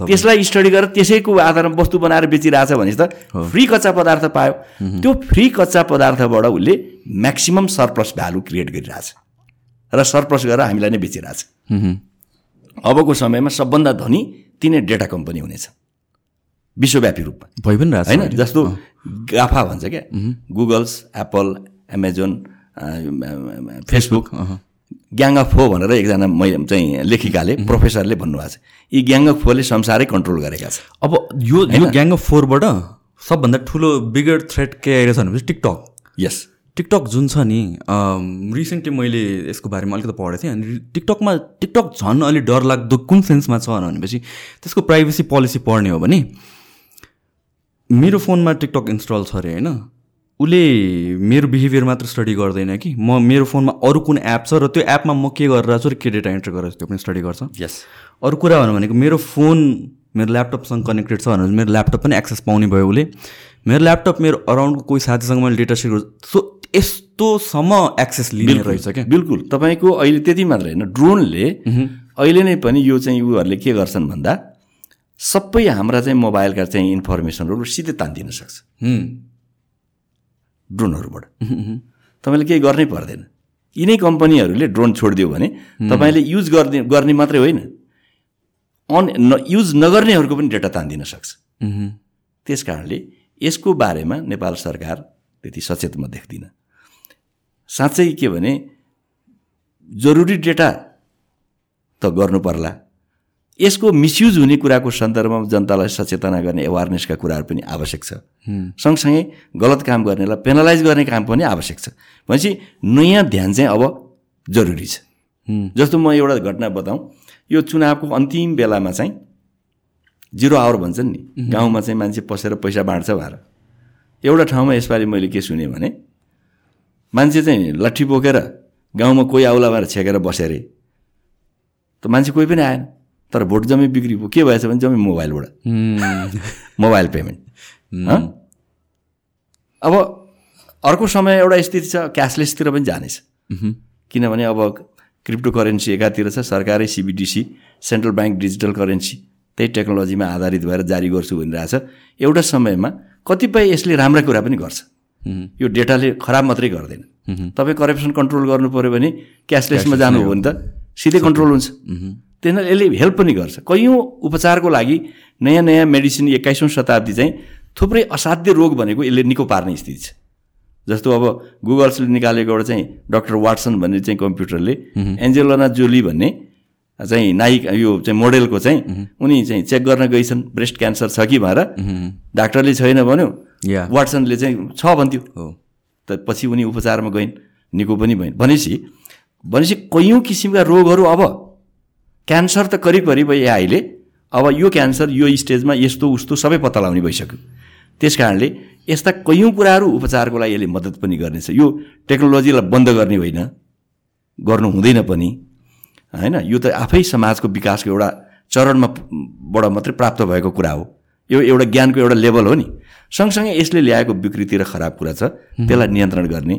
त्यसलाई स्टडी गरेर त्यसैको आधारमा वस्तु बनाएर बेचिरहेछ भने त फ्री कच्चा पदार्थ पायो। त्यो फ्री कच्चा पदार्थबाट उसले म्याक्सिमम सरप्लस भ्यालु क्रिएट गरिरहेछ। र सरप्लस गरेर हामीलाई नै बेचिरहेछ। अबको समयमा सबभन्दा धनी तिनै डेटा कम्पनी हुनेछ। विश्वव्यापी रूपमा। भइ पनि रहेछ। होइन? जस्तो गाफा भन्छ क्या। Google's Apple Amazon Facebook gang of four भनेर एकजना मैले चाहिँ लेखिकाले प्रोफेसरले भन्नुभएको छ। यी ग्याङ अफ फोले संसारै कन्ट्रोल गरेका छ अब यो यो ग्याङ अफ फोरबाट सबभन्दा ठुलो बिगर थ्रेट के आइरहेछ भनेपछि टिकटक यस टिकटक जुन छ नि रिसेन्टली मैले यसको बारेमा अलिकति पढेको थिएँ अनि टिकटकमा टिकटक झन् अलिक डरलाग्दो कुन सेन्समा छ भनेपछि त्यसको प्राइभेसी पोलिसी पढ्ने हो भने मेरो फोनमा टिकटक इन्स्टल छ अरे होइन? उसले मेरो बिहेभियर मात्र स्टडी गर्दैन कि। म मेरो फोनमा अरू कुन एप छ र त्यो एपमा म के गरिरहेको छु र के डेटा एन्टर गरेर त्यो पनि स्टडी गर्छ। यस अरू कुरा भनौँ भनेको मेरो फोन मेरो ल्यापटपसँग कनेक्टेड छ भने मेरो ल्यापटप पनि एक्सेस पाउने भयो उसले। मेरो ल्यापटप मेरो अराउन्डको कोही साथीसँग मैले डेटा सेयर गर्छु। सो यस्तोसम्म एक्सेस लिने रहेछ क्या। बिल्कुल। तपाईँको अहिले त्यति मात्र होइन। ड्रोनले अहिले नै पनि यो चाहिँ उहरूले के गर्छन् भन्दा सबै हाम्रा चाहिँ मोबाइलका चाहिँ इन्फर्मेसनहरू सिधै तानिदिन सक्छ। ड्रोनहरूबाट। तपाईँले केही गर्नै पर्दैन। यिनै कम्पनीहरूले ड्रोन छोडिदियो भने तपाईँले युज गर्ने गर्ने मात्रै होइन। अन न युज नगर्नेहरूको पनि डेटा तानिदिन सक्छ। त्यस कारणले यसको बारेमा नेपाल सरकार त्यति सचेत म देख्दिनँ। साँच्चै के भने जरुरी डेटा त गर्नु पर्ला। यसको मिसयुज हुने कुराको सन्दर्भमा जनतालाई सचेतना गर्ने एवारनेसका कुराहरू पनि आवश्यक छ। सँगसँगै गलत काम गर्नेलाई पेनलाइज गर्ने काम पनि आवश्यक छ। भनेपछि नयाँ ध्यान चाहिँ अब जरुरी छ। जस्तो म एउटा घटना बताउँ यो चुनावको अन्तिम बेलामा चाहिँ जिरो आवर भन्छन् नि। गाउँमा चाहिँ मान्छे पसेर पैसा बाँड्छ भनेर एउटा ठाउँमा यसपालि मैले के सुनेँ भने मान्छे चाहिँ लट्ठी बोकेर गाउँमा कोही आउला भएर छेकेर बसे अरे त मान्छे कोही पनि आएन। तर भोट जम्मै बिक्री भयो के भएछ भने जम्मै मोबाइलबाट। Mobile payment? अब अर्को समय एउटा स्थिति छ क्यासलेसतिर पनि जानेछ। किनभने अब क्रिप्टो करेन्सी एकातिर छ सरकारै CBDC central bank digital currency त्यही टेक्नोलोजीमा आधारित भएर जारी गर्छु भनिरहेछ। एउटा समयमा कतिपय यसले राम्रा कुरा पनि गर्छ। यो डेटाले खराब मात्रै गर्दैन। तपाईँ करप्सन कन्ट्रोल गर्नु पऱ्यो भने क्यासलेसमा जानु हो भने त सिधै कन्ट्रोल हुन्छ। त्यसमा यसले हेल्प पनि गर्छ। कैयौँ उपचारको लागि नयाँ नयाँ मेडिसिन एक्काइसौँ शताब्दी चाहिँ थुप्रै असाध्य रोग भनेको यसले निको पार्ने स्थिति छ। जस्तो अब गुगल्सले निकालेको एउटा चाहिँ डक्टर वाटसन भन्ने चाहिँ कम्प्युटरले एन्जेलोना जोली भन्ने चाहिँ नायिक यो चाहिँ मोडेलको चाहिँ उनी चाहिँ चेक गर्न गइछन्। ब्रेस्ट क्यान्सर छ कि भनेर डाक्टरले छैन भन्यो। या। वाटसनले चाहिँ छ भन्थ्यो। हो। त पछि उनी उपचारमा गइन् निको पनि भइन्। भनेपछि भनेपछि कैयौँ किसिमका रोगहरू अब क्यान्सर त करिब करिब यहाँ अहिले। अब यो क्यान्सर यो स्टेजमा यस्तो उस्तो सबै पत्ता लगाउने भइसक्यो। त्यस कारणले यस्ता कैयौँ कुराहरू उपचारको लागि यसले मद्दत पनि गर्नेछ। यो टेक्नोलोजीलाई बन्द गर्ने होइन गर्नु हुँदैन पनि। होइन यो त आफै समाजको विकासको एउटा चरणमा बाट मात्रै प्राप्त भएको कुरा हो। यो एउटा ज्ञानको एउटा लेभल हो नि। सँगसँगै यसले ल्याएको विकृति र खराब कुरा छ त्यसलाई नियन्त्रण गर्ने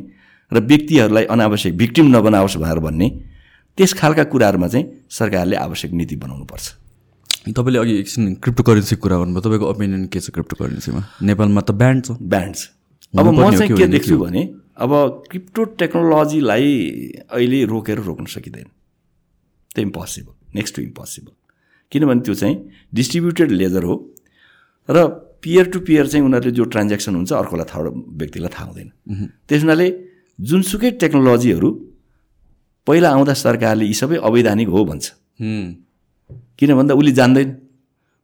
र व्यक्तिहरूलाई अनावश्यक भिक्टिम नबनाओस् भनेर भन्ने त्यस खालका कुराहरूमा चाहिँ सरकारले आवश्यक नीति बनाउनुपर्छ। तपाईँले अघि एकछिन क्रिप्टो करेन्सीको कुरा गर्नुभयो। तपाईँको ओपिनियन के छ क्रिप्टो करेन्सीमा नेपालमा त ब्यान्ड छ। ब्यान्ड छ अब म चाहिँ के देख्छु भने अब क्रिप्टो टेक्नोलोजीलाई अहिले रोकेर रोक्न सकिँदैन। त्यो इम्पोसिबल नेक्स्ट टु इम्पोसिबल किनभने त्यो चाहिँ डिस्ट्रिब्युटेड लेजर हो र पियर टु पियर चाहिँ उनीहरूले जो ट्रान्ज्याक्सन हुन्छ अर्कोलाई थाहा व्यक्तिलाई थाहा हुँदैन। त्यस हुनाले जुनसुकै टेक्नोलोजीहरू पहिला आउँदा सरकारले यी सबै अवैधानिक हो भन्छ। किन भन्दा उसले जान्दैन।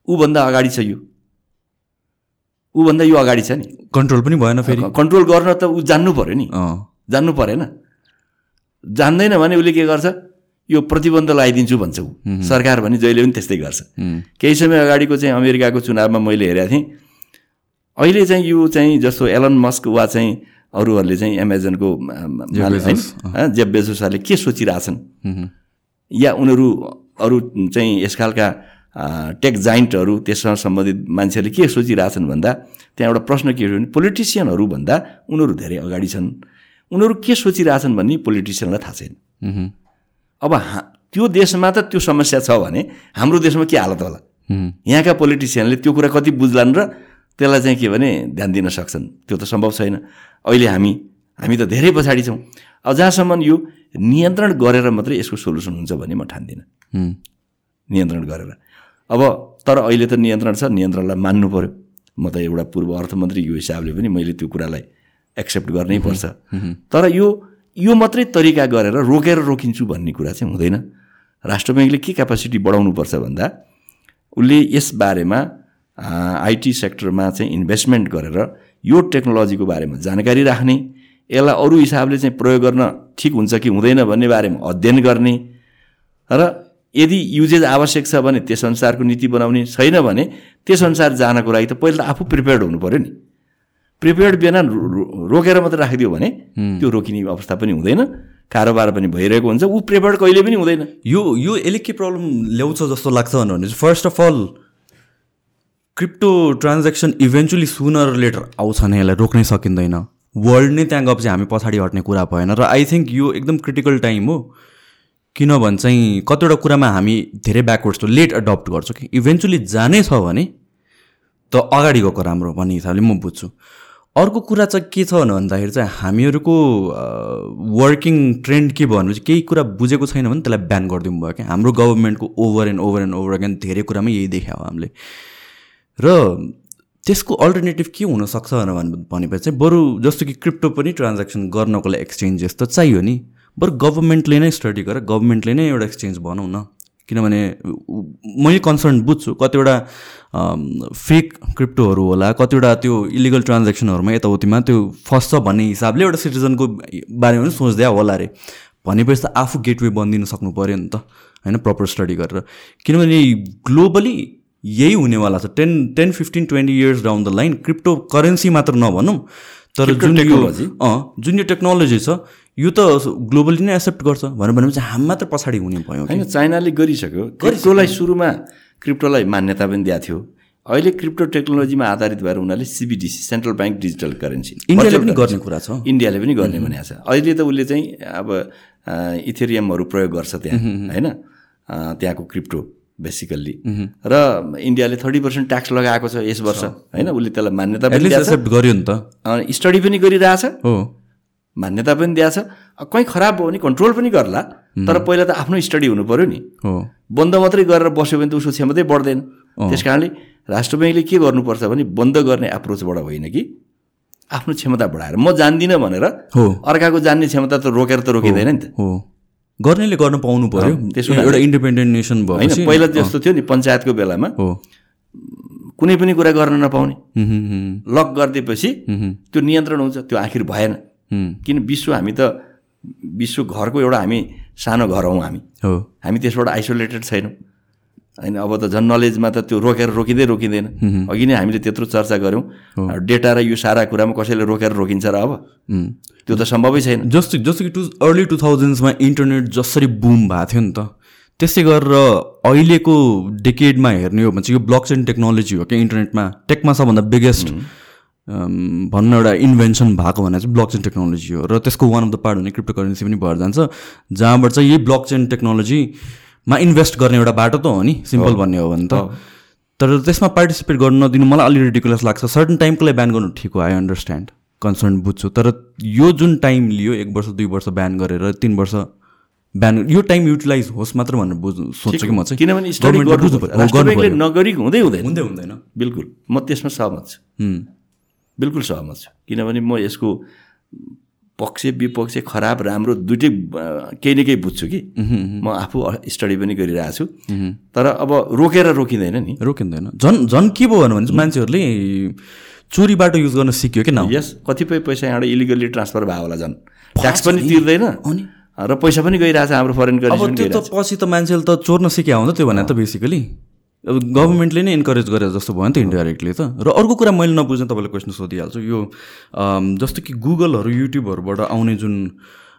ऊभन्दा अगाडि छ यो। ऊभन्दा यो अगाडि छ नि। कन्ट्रोल पनि भएन फेरि। कन्ट्रोल गर्न त ऊ जान्नु पऱ्यो नि। जान्नु परेन। जान्दैन भने उसले के गर्छ? यो प्रतिबन्ध लगाइदिन्छु भन्छ ऊ। सरकार भने जहिले पनि त्यस्तै गर्छ। केही समय अगाडिको चाहिँ अमेरिकाको चुनावमा मैले हेरेको थिएँ। अहिले चाहिँ यो चाहिँ जस्तो एलन मस्क वा चाहिँ अरूहरूले चाहिँ एमाजोनको जेब बेजोसहरूले के सोचिरहेछन्? या उनीहरू अरू चाहिँ यस खालका टेक जाइन्टहरू त्यससँग सम्बन्धित मान्छेहरूले के सोचिरहेछन् भन्दा त्यहाँ एउटा प्रश्न के हो भने पोलिटिसियनहरू भन्दा उनीहरू धेरै अगाडि छन्। उनीहरू के सोचिरहेछन् भन्ने पोलिटिसियनलाई थाहा छैन। अब हा त्यो देशमा त त्यो समस्या छ भने हाम्रो देशमा के हालत होला? यहाँका पोलिटिसियनले त्यो कुरा कति बुझ्लान् र त्यसलाई चाहिँ के भने ध्यान दिन सक्छन्। त्यो त सम्भव छैन। अहिले हामी हामी त धेरै पछाडि छौँ। अब जहाँसम्म यो नियन्त्रण गरेर मात्रै यसको सोल्युसन हुन्छ भन्ने म ठान्दिनँ। नियन्त्रण गरेर। अब तर अहिले त नियन्त्रण छ नियन्त्रणलाई मान्नु पऱ्यो म त एउटा पूर्व अर्थमन्त्री यो हिसाबले पनि मैले त्यो कुरालाई एक्सेप्ट गर्नै पर्छ। तर यो यो मात्रै तरिका गरेर रोकेर रोकिन्छु भन्ने कुरा चाहिँ हुँदैन। राष्ट्र ब्याङ्कले के क्यापासिटी बढाउनुपर्छ भन्दा उसले यस बारेमा आइटी सेक्टरमा चाहिँ इन्भेस्टमेन्ट गरेर यो टेक्नोलोजीको बारेमा जानकारी राख्ने यसलाई अरू हिसाबले चाहिँ प्रयोग गर्न ठिक हुन्छ कि हुँदैन भन्ने बारेमा अध्ययन गर्ने र यदि युजेज आवश्यक छ भने त्यस अनुसारको नीति बनाउने छैन भने त्यस अनुसार जानको लागि त पहिला त आफू प्रिपेयर्ड हुनु पऱ्यो नि। प्रिपेयर्ड बिना रोकेर मात्रै राखिदियो भने त्यो रोकिने अवस्था पनि हुँदैन कारोबार पनि भइरहेको हुन्छ ऊ प्रिपेयर्ड कहिले पनि हुँदैन। यो यो यसले के प्रब्लम ल्याउँछ जस्तो लाग्छ भने first of all crypto transaction eventually sooner later आउँछ भने यसलाई रोक्नै सकिँदैन। वर्ल्ड नै त्यहाँ गएपछि हामी पछाडि हट्ने कुरा भएन र आई थिङ्क यो एकदम क्रिटिकल टाइम हो। किनभने चाहिँ कतिवटा कुरामा हामी धेरै ब्याकवर्ड्स त लेट एडप्ट गर्छौँ कि इभेन्चुली जानै छ भने त अगाडि गएको राम्रो भन्ने हिसाबले म बुझ्छु। अर्को कुरा चाहिँ के छ भन्दाखेरि चाहिँ हामीहरूको वर्किङ ट्रेन्ड के भयो भने चाहिँ केही कुरा बुझेको छैन भने त्यसलाई ब्यान गरिदिनु भयो क्या। हाम्रो गभर्मेन्टको over and over and over again धेरै कुरामा यही देखायो हामीले। र त्यसको अल्टरनेटिभ के हुनसक्छ भनेपछि चाहिँ बरु जस्तो कि क्रिप्टो पनि ट्रान्ज्याक्सन गर्नको लागि एक्सचेन्ज जस्तो चाहियो नि। बरु गभर्मेन्टले नै स्टडी गरेर गभर्मेन्टले नै एउटा एक्सचेन्ज बनाऊ न। किनभने मैले कन्सर्न बुझ्छु कतिवटा फेक क्रिप्टोहरू होला कतिवटा त्यो इलिगल ट्रान्ज्याक्सनहरूमा यताउतिमा त्यो फस्छ भन्ने हिसाबले एउटा सिटिजनको बारेमा पनि सोच्दै होला अरे भनेपछि त आफू गेटवे बनिदिनु सक्नु पऱ्यो नि त होइन प्रपर स्टडी गरेर। किनभने ग्लोबली यही हुनेवाला छ। Ten ten fifteen twenty years down the line crypto currency मात्र नभनौँ तर जुन यो अँ जुन यो टेक्नोलोजी छ यो त ग्लोबली नै एक्सेप्ट गर्छ भनेर भनेपछि हामी मात्र पछाडि हुने भयो होइन चाइनाले गरिसक्यो। क्रिप्टोलाई सुरुमा क्रिप्टोलाई मान्यता पनि दिएको थियो। अहिले क्रिप्टो टेक्नोलोजीमा आधारित भएर उनीहरूले CBDC central bank digital currency इन्डियाले पनि गर्ने कुरा छ। इन्डियाले पनि गर्ने भनेको छ। अहिले त उसले चाहिँ अब इथेरियमहरू प्रयोग गर्छ त्यहाँ होइन? त्यहाँको क्रिप्टो बेसिकल्ली र इन्डियाले थर्टी पर्सेन्ट ट्याक्स लगाएको छ यस वर्ष होइन? उसले त्यसलाई मान्यता पनि एक्सेप्ट गर्यो नि त। स्टडी पनि गरिरहेछ। हो। मान्यता पनि दिएछ कहीँ खराब भयो भने कन्ट्रोल पनि गर्ला। तर पहिला त आफ्नो स्टडी हुनु पऱ्यो नि। हो। बन्द मात्रै गरेर बस्यो भने त उसको क्षमतै बढ्दैन। त्यस कारणले राष्ट्र ब्याङ्कले के गर्नुपर्छ भने बन्द गर्ने एप्रोचबाट होइन कि आफ्नो क्षमता बढाएर। म जान्दिनँ भनेर हो। अर्काको जान्ने क्षमता त रोकेर त रोकिँदैन नि त। हो। गर्नेले गर्न पाउनु पर्यो। त्यसो एउटा इन्डिपेन्डेन्ट नेसन भयो होइन पहिला जस्तो थियो नि पञ्चायतको बेलामा। हो। कुनै पनि कुरा गर्न नपाउने। लक गरिदिएपछि त्यो नियन्त्रण हुन्छ त्यो आखिर भएन। किन विश्व हामी त विश्व घरको एउटा हामी सानो घर हौँ हामी। हो। हामी त्यसबाट आइसोलेटेड छैनौँ। होइन अब त झन् नलेजमा त त्यो रोकेर रोकिँदै रोकिँदैन। अघि नै हामीले त्यत्रो चर्चा गऱ्यौँ। डेटा र यो सारा कुरामा कसैले रोकेर रोकिन्छ र अब. त्यो त सम्भवै छैन। जस्तो जस्तो कि टु अर्ली टु थाउजन्ड्समा इन्टरनेट जसरी बुम भएको थियो नि त त्यसै गरेर अहिलेको डेकेडमा हेर्ने हो भने चाहिँ यो ब्लक चेन टेक्नोलोजी हो क्या इन्टरनेटमा टेकमा सबभन्दा बिगेस्ट भन्नु एउटा इन्भेन्सन भएको भने चाहिँ ब्लक चेन टेक्नोलोजी हो। र त्यसको वान अफ द पार्ट हुने क्रिप्टो करेन्सी पनि भएर जान्छ जहाँबाट चाहिँ यही ब्लक चेन टेक्नोलोजीमा इन्भेस्ट गर्ने एउटा बाटो त हो नि सिम्पल भन्ने हो भने त। तर त्यसमा पार्टिसिपेट गर्न नदिनु मलाई अलिक रिडिकुलस लाग्छ। सर्टन टाइमको लागि ब्यान गर्नु ठिक हो आई अन्डरस्ट्यान्ड कन्सर्न बुझ्छु। तर यो जुन टाइम लियो एक वर्ष दुई वर्ष ब्यान गरेर तिन वर्ष ब्यान यो टाइम युटिलाइज होस् मात्र भनेर बुझ्नु सोध्छु कि म चाहिँ। किनभने स्टडी। नगरी हुँदै हुँदैन। हुँदै हुँदैन। बिल्कुल। म त्यसमा सहमत छु। बिल्कुल सहमत छु। किनभने म यसको पक्ष विपक्ष खराब राम्रो दुइटै केही न केही बुझ्छु कि। म आफू स्टडी पनि गरिरहेको छु। तर अब रोकेर रोकिँदैन नि। रोकिँदैन। झन् झन् के भयो भने चाहिँ मान्छेहरूले चोरी बाटो युज गर्न सिक्यो कि न यस कतिपय पैसा यहाँबाट इलिगल्ली ट्रान्सफर भयो होला झन्। ट्याक्स पनि तिर्दैन। र पैसा पनि गइरहेछ हाम्रो फरेन करेन्सी त पछि त मान्छेले त चोर्न सिक्या हुन्छ त्यो भने त बेसिकली अब गभर्मेन्टले नै इन्करेज गरे जस्तो भयो नि त इन्डाइरेक्टली त। र अर्को कुरा मैले नबुझ्ने तपाईँलाई क्वेसन सोधिहाल्छु यो जस्तो कि गुगलहरू युट्युबहरूबाट आउने जुन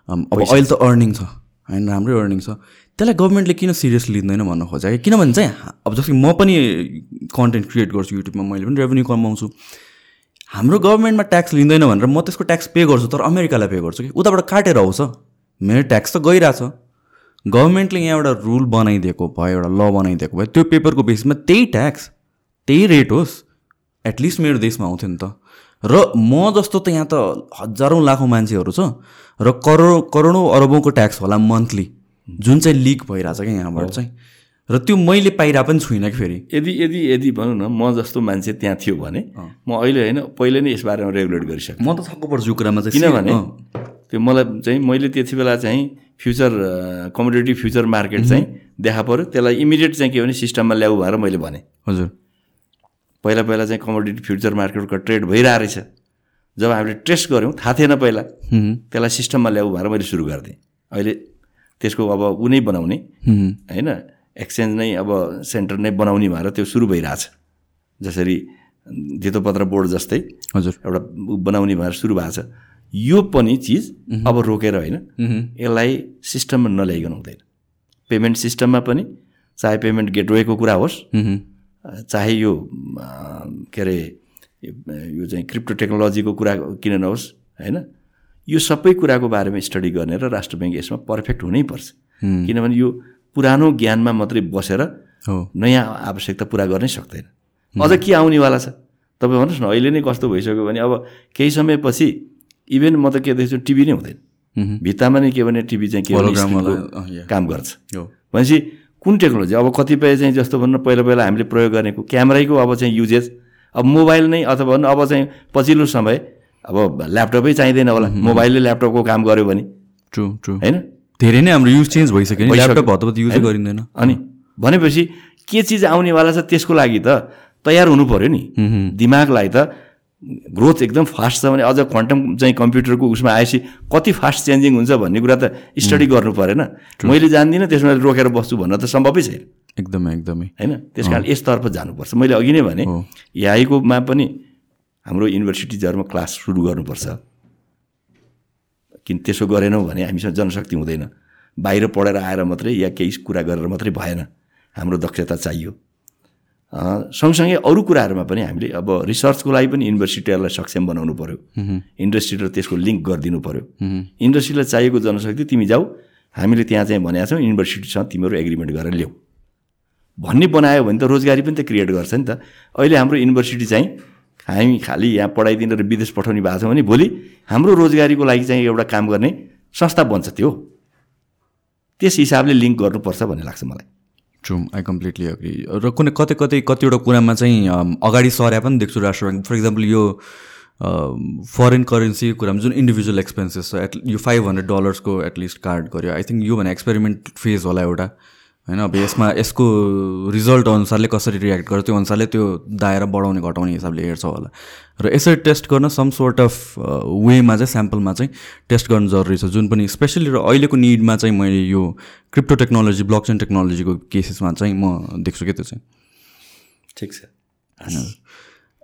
अब अहिले त अर्निङ छ होइन राम्रै अर्निङ छ त्यसलाई गभर्मेन्टले किन सिरियस लिँदैन भन्न खोजेको कि किनभने चाहिँ अब जस्तो कि म पनि कन्टेन्ट क्रिएट गर्छु युट्युबमा मैले पनि रेभेन्यू कमाउँछु। हाम्रो गभर्मेन्टमा ट्याक्स लिँदैन भनेर म त्यसको ट्याक्स पे गर्छु तर अमेरिकालाई पे गर्छु कि? उताबाट काटेर आउँछ। मेरो ट्याक्स त गइरहेछ। गभर्मेन्टले यहाँ एउटा रुल बनाइदिएको भयो एउटा ल बनाइदिएको भयो। त्यो पेपरको बेसिसमा त्यही ट्याक्स त्यही रेट होस् एटलिस्ट मेरो देशमा आउँथ्यो नि त। र म जस्तो त यहाँ त हजारौँ लाखौँ मान्छेहरू छ र करोड करोडौँ अरबौँको ट्याक्स होला मन्थली जुन चाहिँ लिक भइरहेछ क्या यहाँबाट चाहिँ। र त्यो मैले पाइरहेको पनि छुइनँ कि फेरि। यदि यदि यदि भनौँ न म जस्तो मान्छे त्यहाँ थियो भने म अहिले होइन पहिले नै यस बारेमा रेगुलेट गरिसकेँ। म त छक्क पर्छु यो कुरामा चाहिँ। किनभने त्यो मलाई चाहिँ मैले त्यति बेला चाहिँ फ्युचर कमोडिटी फ्युचर मार्केट चाहिँ देखा पऱ्यो त्यसलाई इमिडिएट चाहिँ के भने सिस्टममा ल्याऊ भनेर मैले भने। हजुर। पहिला पहिला चाहिँ कमोडिटी फ्युचर मार्केटको ट्रेड भइरहेको रहेछ। जब हामीले टेस्ट गऱ्यौँ थाहा थिएन पहिला। त्यसलाई सिस्टममा ल्याऊ भनेर मैले सुरु गरिदिएँ। अहिले त्यसको अब ऊ नै बनाउने। होइन एक्सचेन्ज नै अब सेन्टर नै बनाउने भनेर त्यो सुरु भइरहेछ। जसरी धितोपत्र बोर्ड जस्तै हजुर। एउटा बनाउने भनेर सुरु भएको छ। यो पनि चिज अब रोकेर होइन यसलाई सिस्टममा नल्याइकन हुँदैन। पेमेन्ट सिस्टममा पनि चाहे पेमेन्ट गेटवेको कुरा होस् चाहे यो के अरे यो चाहिँ क्रिप्टो टेक्नोलोजीको कुरा किन नहोस् होइन? यो सबै कुराको बारेमा स्टडी गर्ने र राष्ट्र ब्याङ्क यसमा पर्फेक्ट हुनैपर्छ किनभने यो पुरानो ज्ञानमा मात्रै बसेर नयाँ आवश्यकता पुरा गर्नै सक्दैन। अझ के आउनेवाला छ? तपाईँ भन्नुहोस् न अहिले नै कस्तो भइसक्यो भने अब केही समयपछि इभेन म त के देख्छु टिभी नै हुँदैन। भित्तामा नै के भने टिभी चाहिँ के भने. काम गर्छ। हो भनेपछि कुन टेक्नोलोजी? अब कतिपय चाहिँ जस्तो भन्नु पहिला पहिला हामीले प्रयोग गरेको क्यामेरैको अब चाहिँ युजेस अब मोबाइल नै अथवा भन्नु अब चाहिँ पछिल्लो समय अब ल्यापटपै चाहिँदैन होला। मोबाइलले ल्यापटपको काम गर्यो भने। ट्रु ट्रु होइन? धेरै नै हाम्रो युज चेन्ज भइसक्यो। ल्यापटप हतपत युजै गरिँदैन। अनि भनेपछि के चिज आउनेवाला छ त्यसको लागि त तयार हुनु पऱ्यो नि। दिमागलाई त ग्रोथ एकदम फास्ट छ भने अझ क्वान्टम चाहिँ कम्प्युटरको उसमा आएपछि कति फास्ट चेन्जिङ हुन्छ भन्ने कुरा त स्टडी गर्नु परेन। मैले जान्दिनँ त्यसमा रोकेर बस्छु भन्न त सम्भवै छैन। एकदमै एकदमै। होइन? त्यस कारण यसतर्फ जानुपर्छ। मैले अघि नै भने एआईकोमा पनि हाम्रो युनिभर्सिटिजहरूमा क्लास सुरु गर्नुपर्छ। किन त्यसो गरेनौँ भने हामीसँग जनशक्ति हुँदैन। बाहिर पढेर आएर मात्रै या केही कुरा गरेर मात्रै भएन। हाम्रो दक्षता चाहियो। सँगसँगै अरू कुराहरूमा पनि हामीले अब रिसर्चको लागि पनि युनिभर्सिटीहरूलाई सक्षम बनाउनु पऱ्यो इन्डस्ट्री र त्यसको लिङ्क गरिदिनु पऱ्यो इन्डस्ट्रीलाई चाहिएको जनशक्ति तिमी जाऊ हामीले त्यहाँ चाहिँ भनेका छौँ युनिभर्सिटीसँग तिमीहरू एग्रिमेन्ट गरेर ल्याऊ। भन्ने बनायो भने त रोजगारी पनि त क्रिएट गर्छ नि त। अहिले हाम्रो युनिभर्सिटी चाहिँ हामी खालि यहाँ पढाइदिन र विदेश पठाउने भएको छ भने भोलि हाम्रो रोजगारीको लागि चाहिँ एउटा काम गर्ने संस्था बन्छ त्यो। त्यस हिसाबले लिङ्क गर्नुपर्छ भन्ने लाग्छ मलाई। ट्रु आई कम्प्लिटली अग्री र कुनै कतै कतै कतिवटा कुरामा चाहिँ अगाडि सर्या पनि देख्छु राष्ट्र ब्याङ्क फर इक्जाम्पल यो फरेन करेन्सीको कुरामा जुन इन्डिभिजुअल एक्सपेन्सेस छ एट यो फाइभ हन्ड्रेड डलर्सको एटलिस्ट कार्ड गऱ्यो। आई थिङ्क यो भने एक्सपेरिमेन्ट फेज होला एउटा। होइन अब यसमा यसको रिजल्ट अनुसारले कसरी रियाक्ट गर्छ त्यो अनुसारले त्यो दायरा बढाउने घटाउने हिसाबले हेर्छ होला। र यसरी टेस्ट गर्न सम सोर्ट अफ वेमा चाहिँ स्याम्पलमा चाहिँ टेस्ट गर्नु जरुरी छ। जुन पनि स्पेसली र अहिलेको निडमा चाहिँ मैले यो क्रिप्टो टेक्नोलोजी ब्लक चेन टेक्नोलोजीको केसेसमा चाहिँ म देख्छु क्या त्यो चाहिँ। ठिक छ।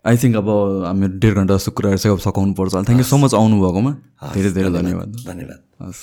आई थिङ्क अब हामी डेढ घन्टा जस्तो कुराहरू चाहिँ अब सघाउनु पर्छ थ्याङ्क यू सो मच आउनुभएकोमा। धेरै धेरै धन्यवाद। धन्यवाद। हस्।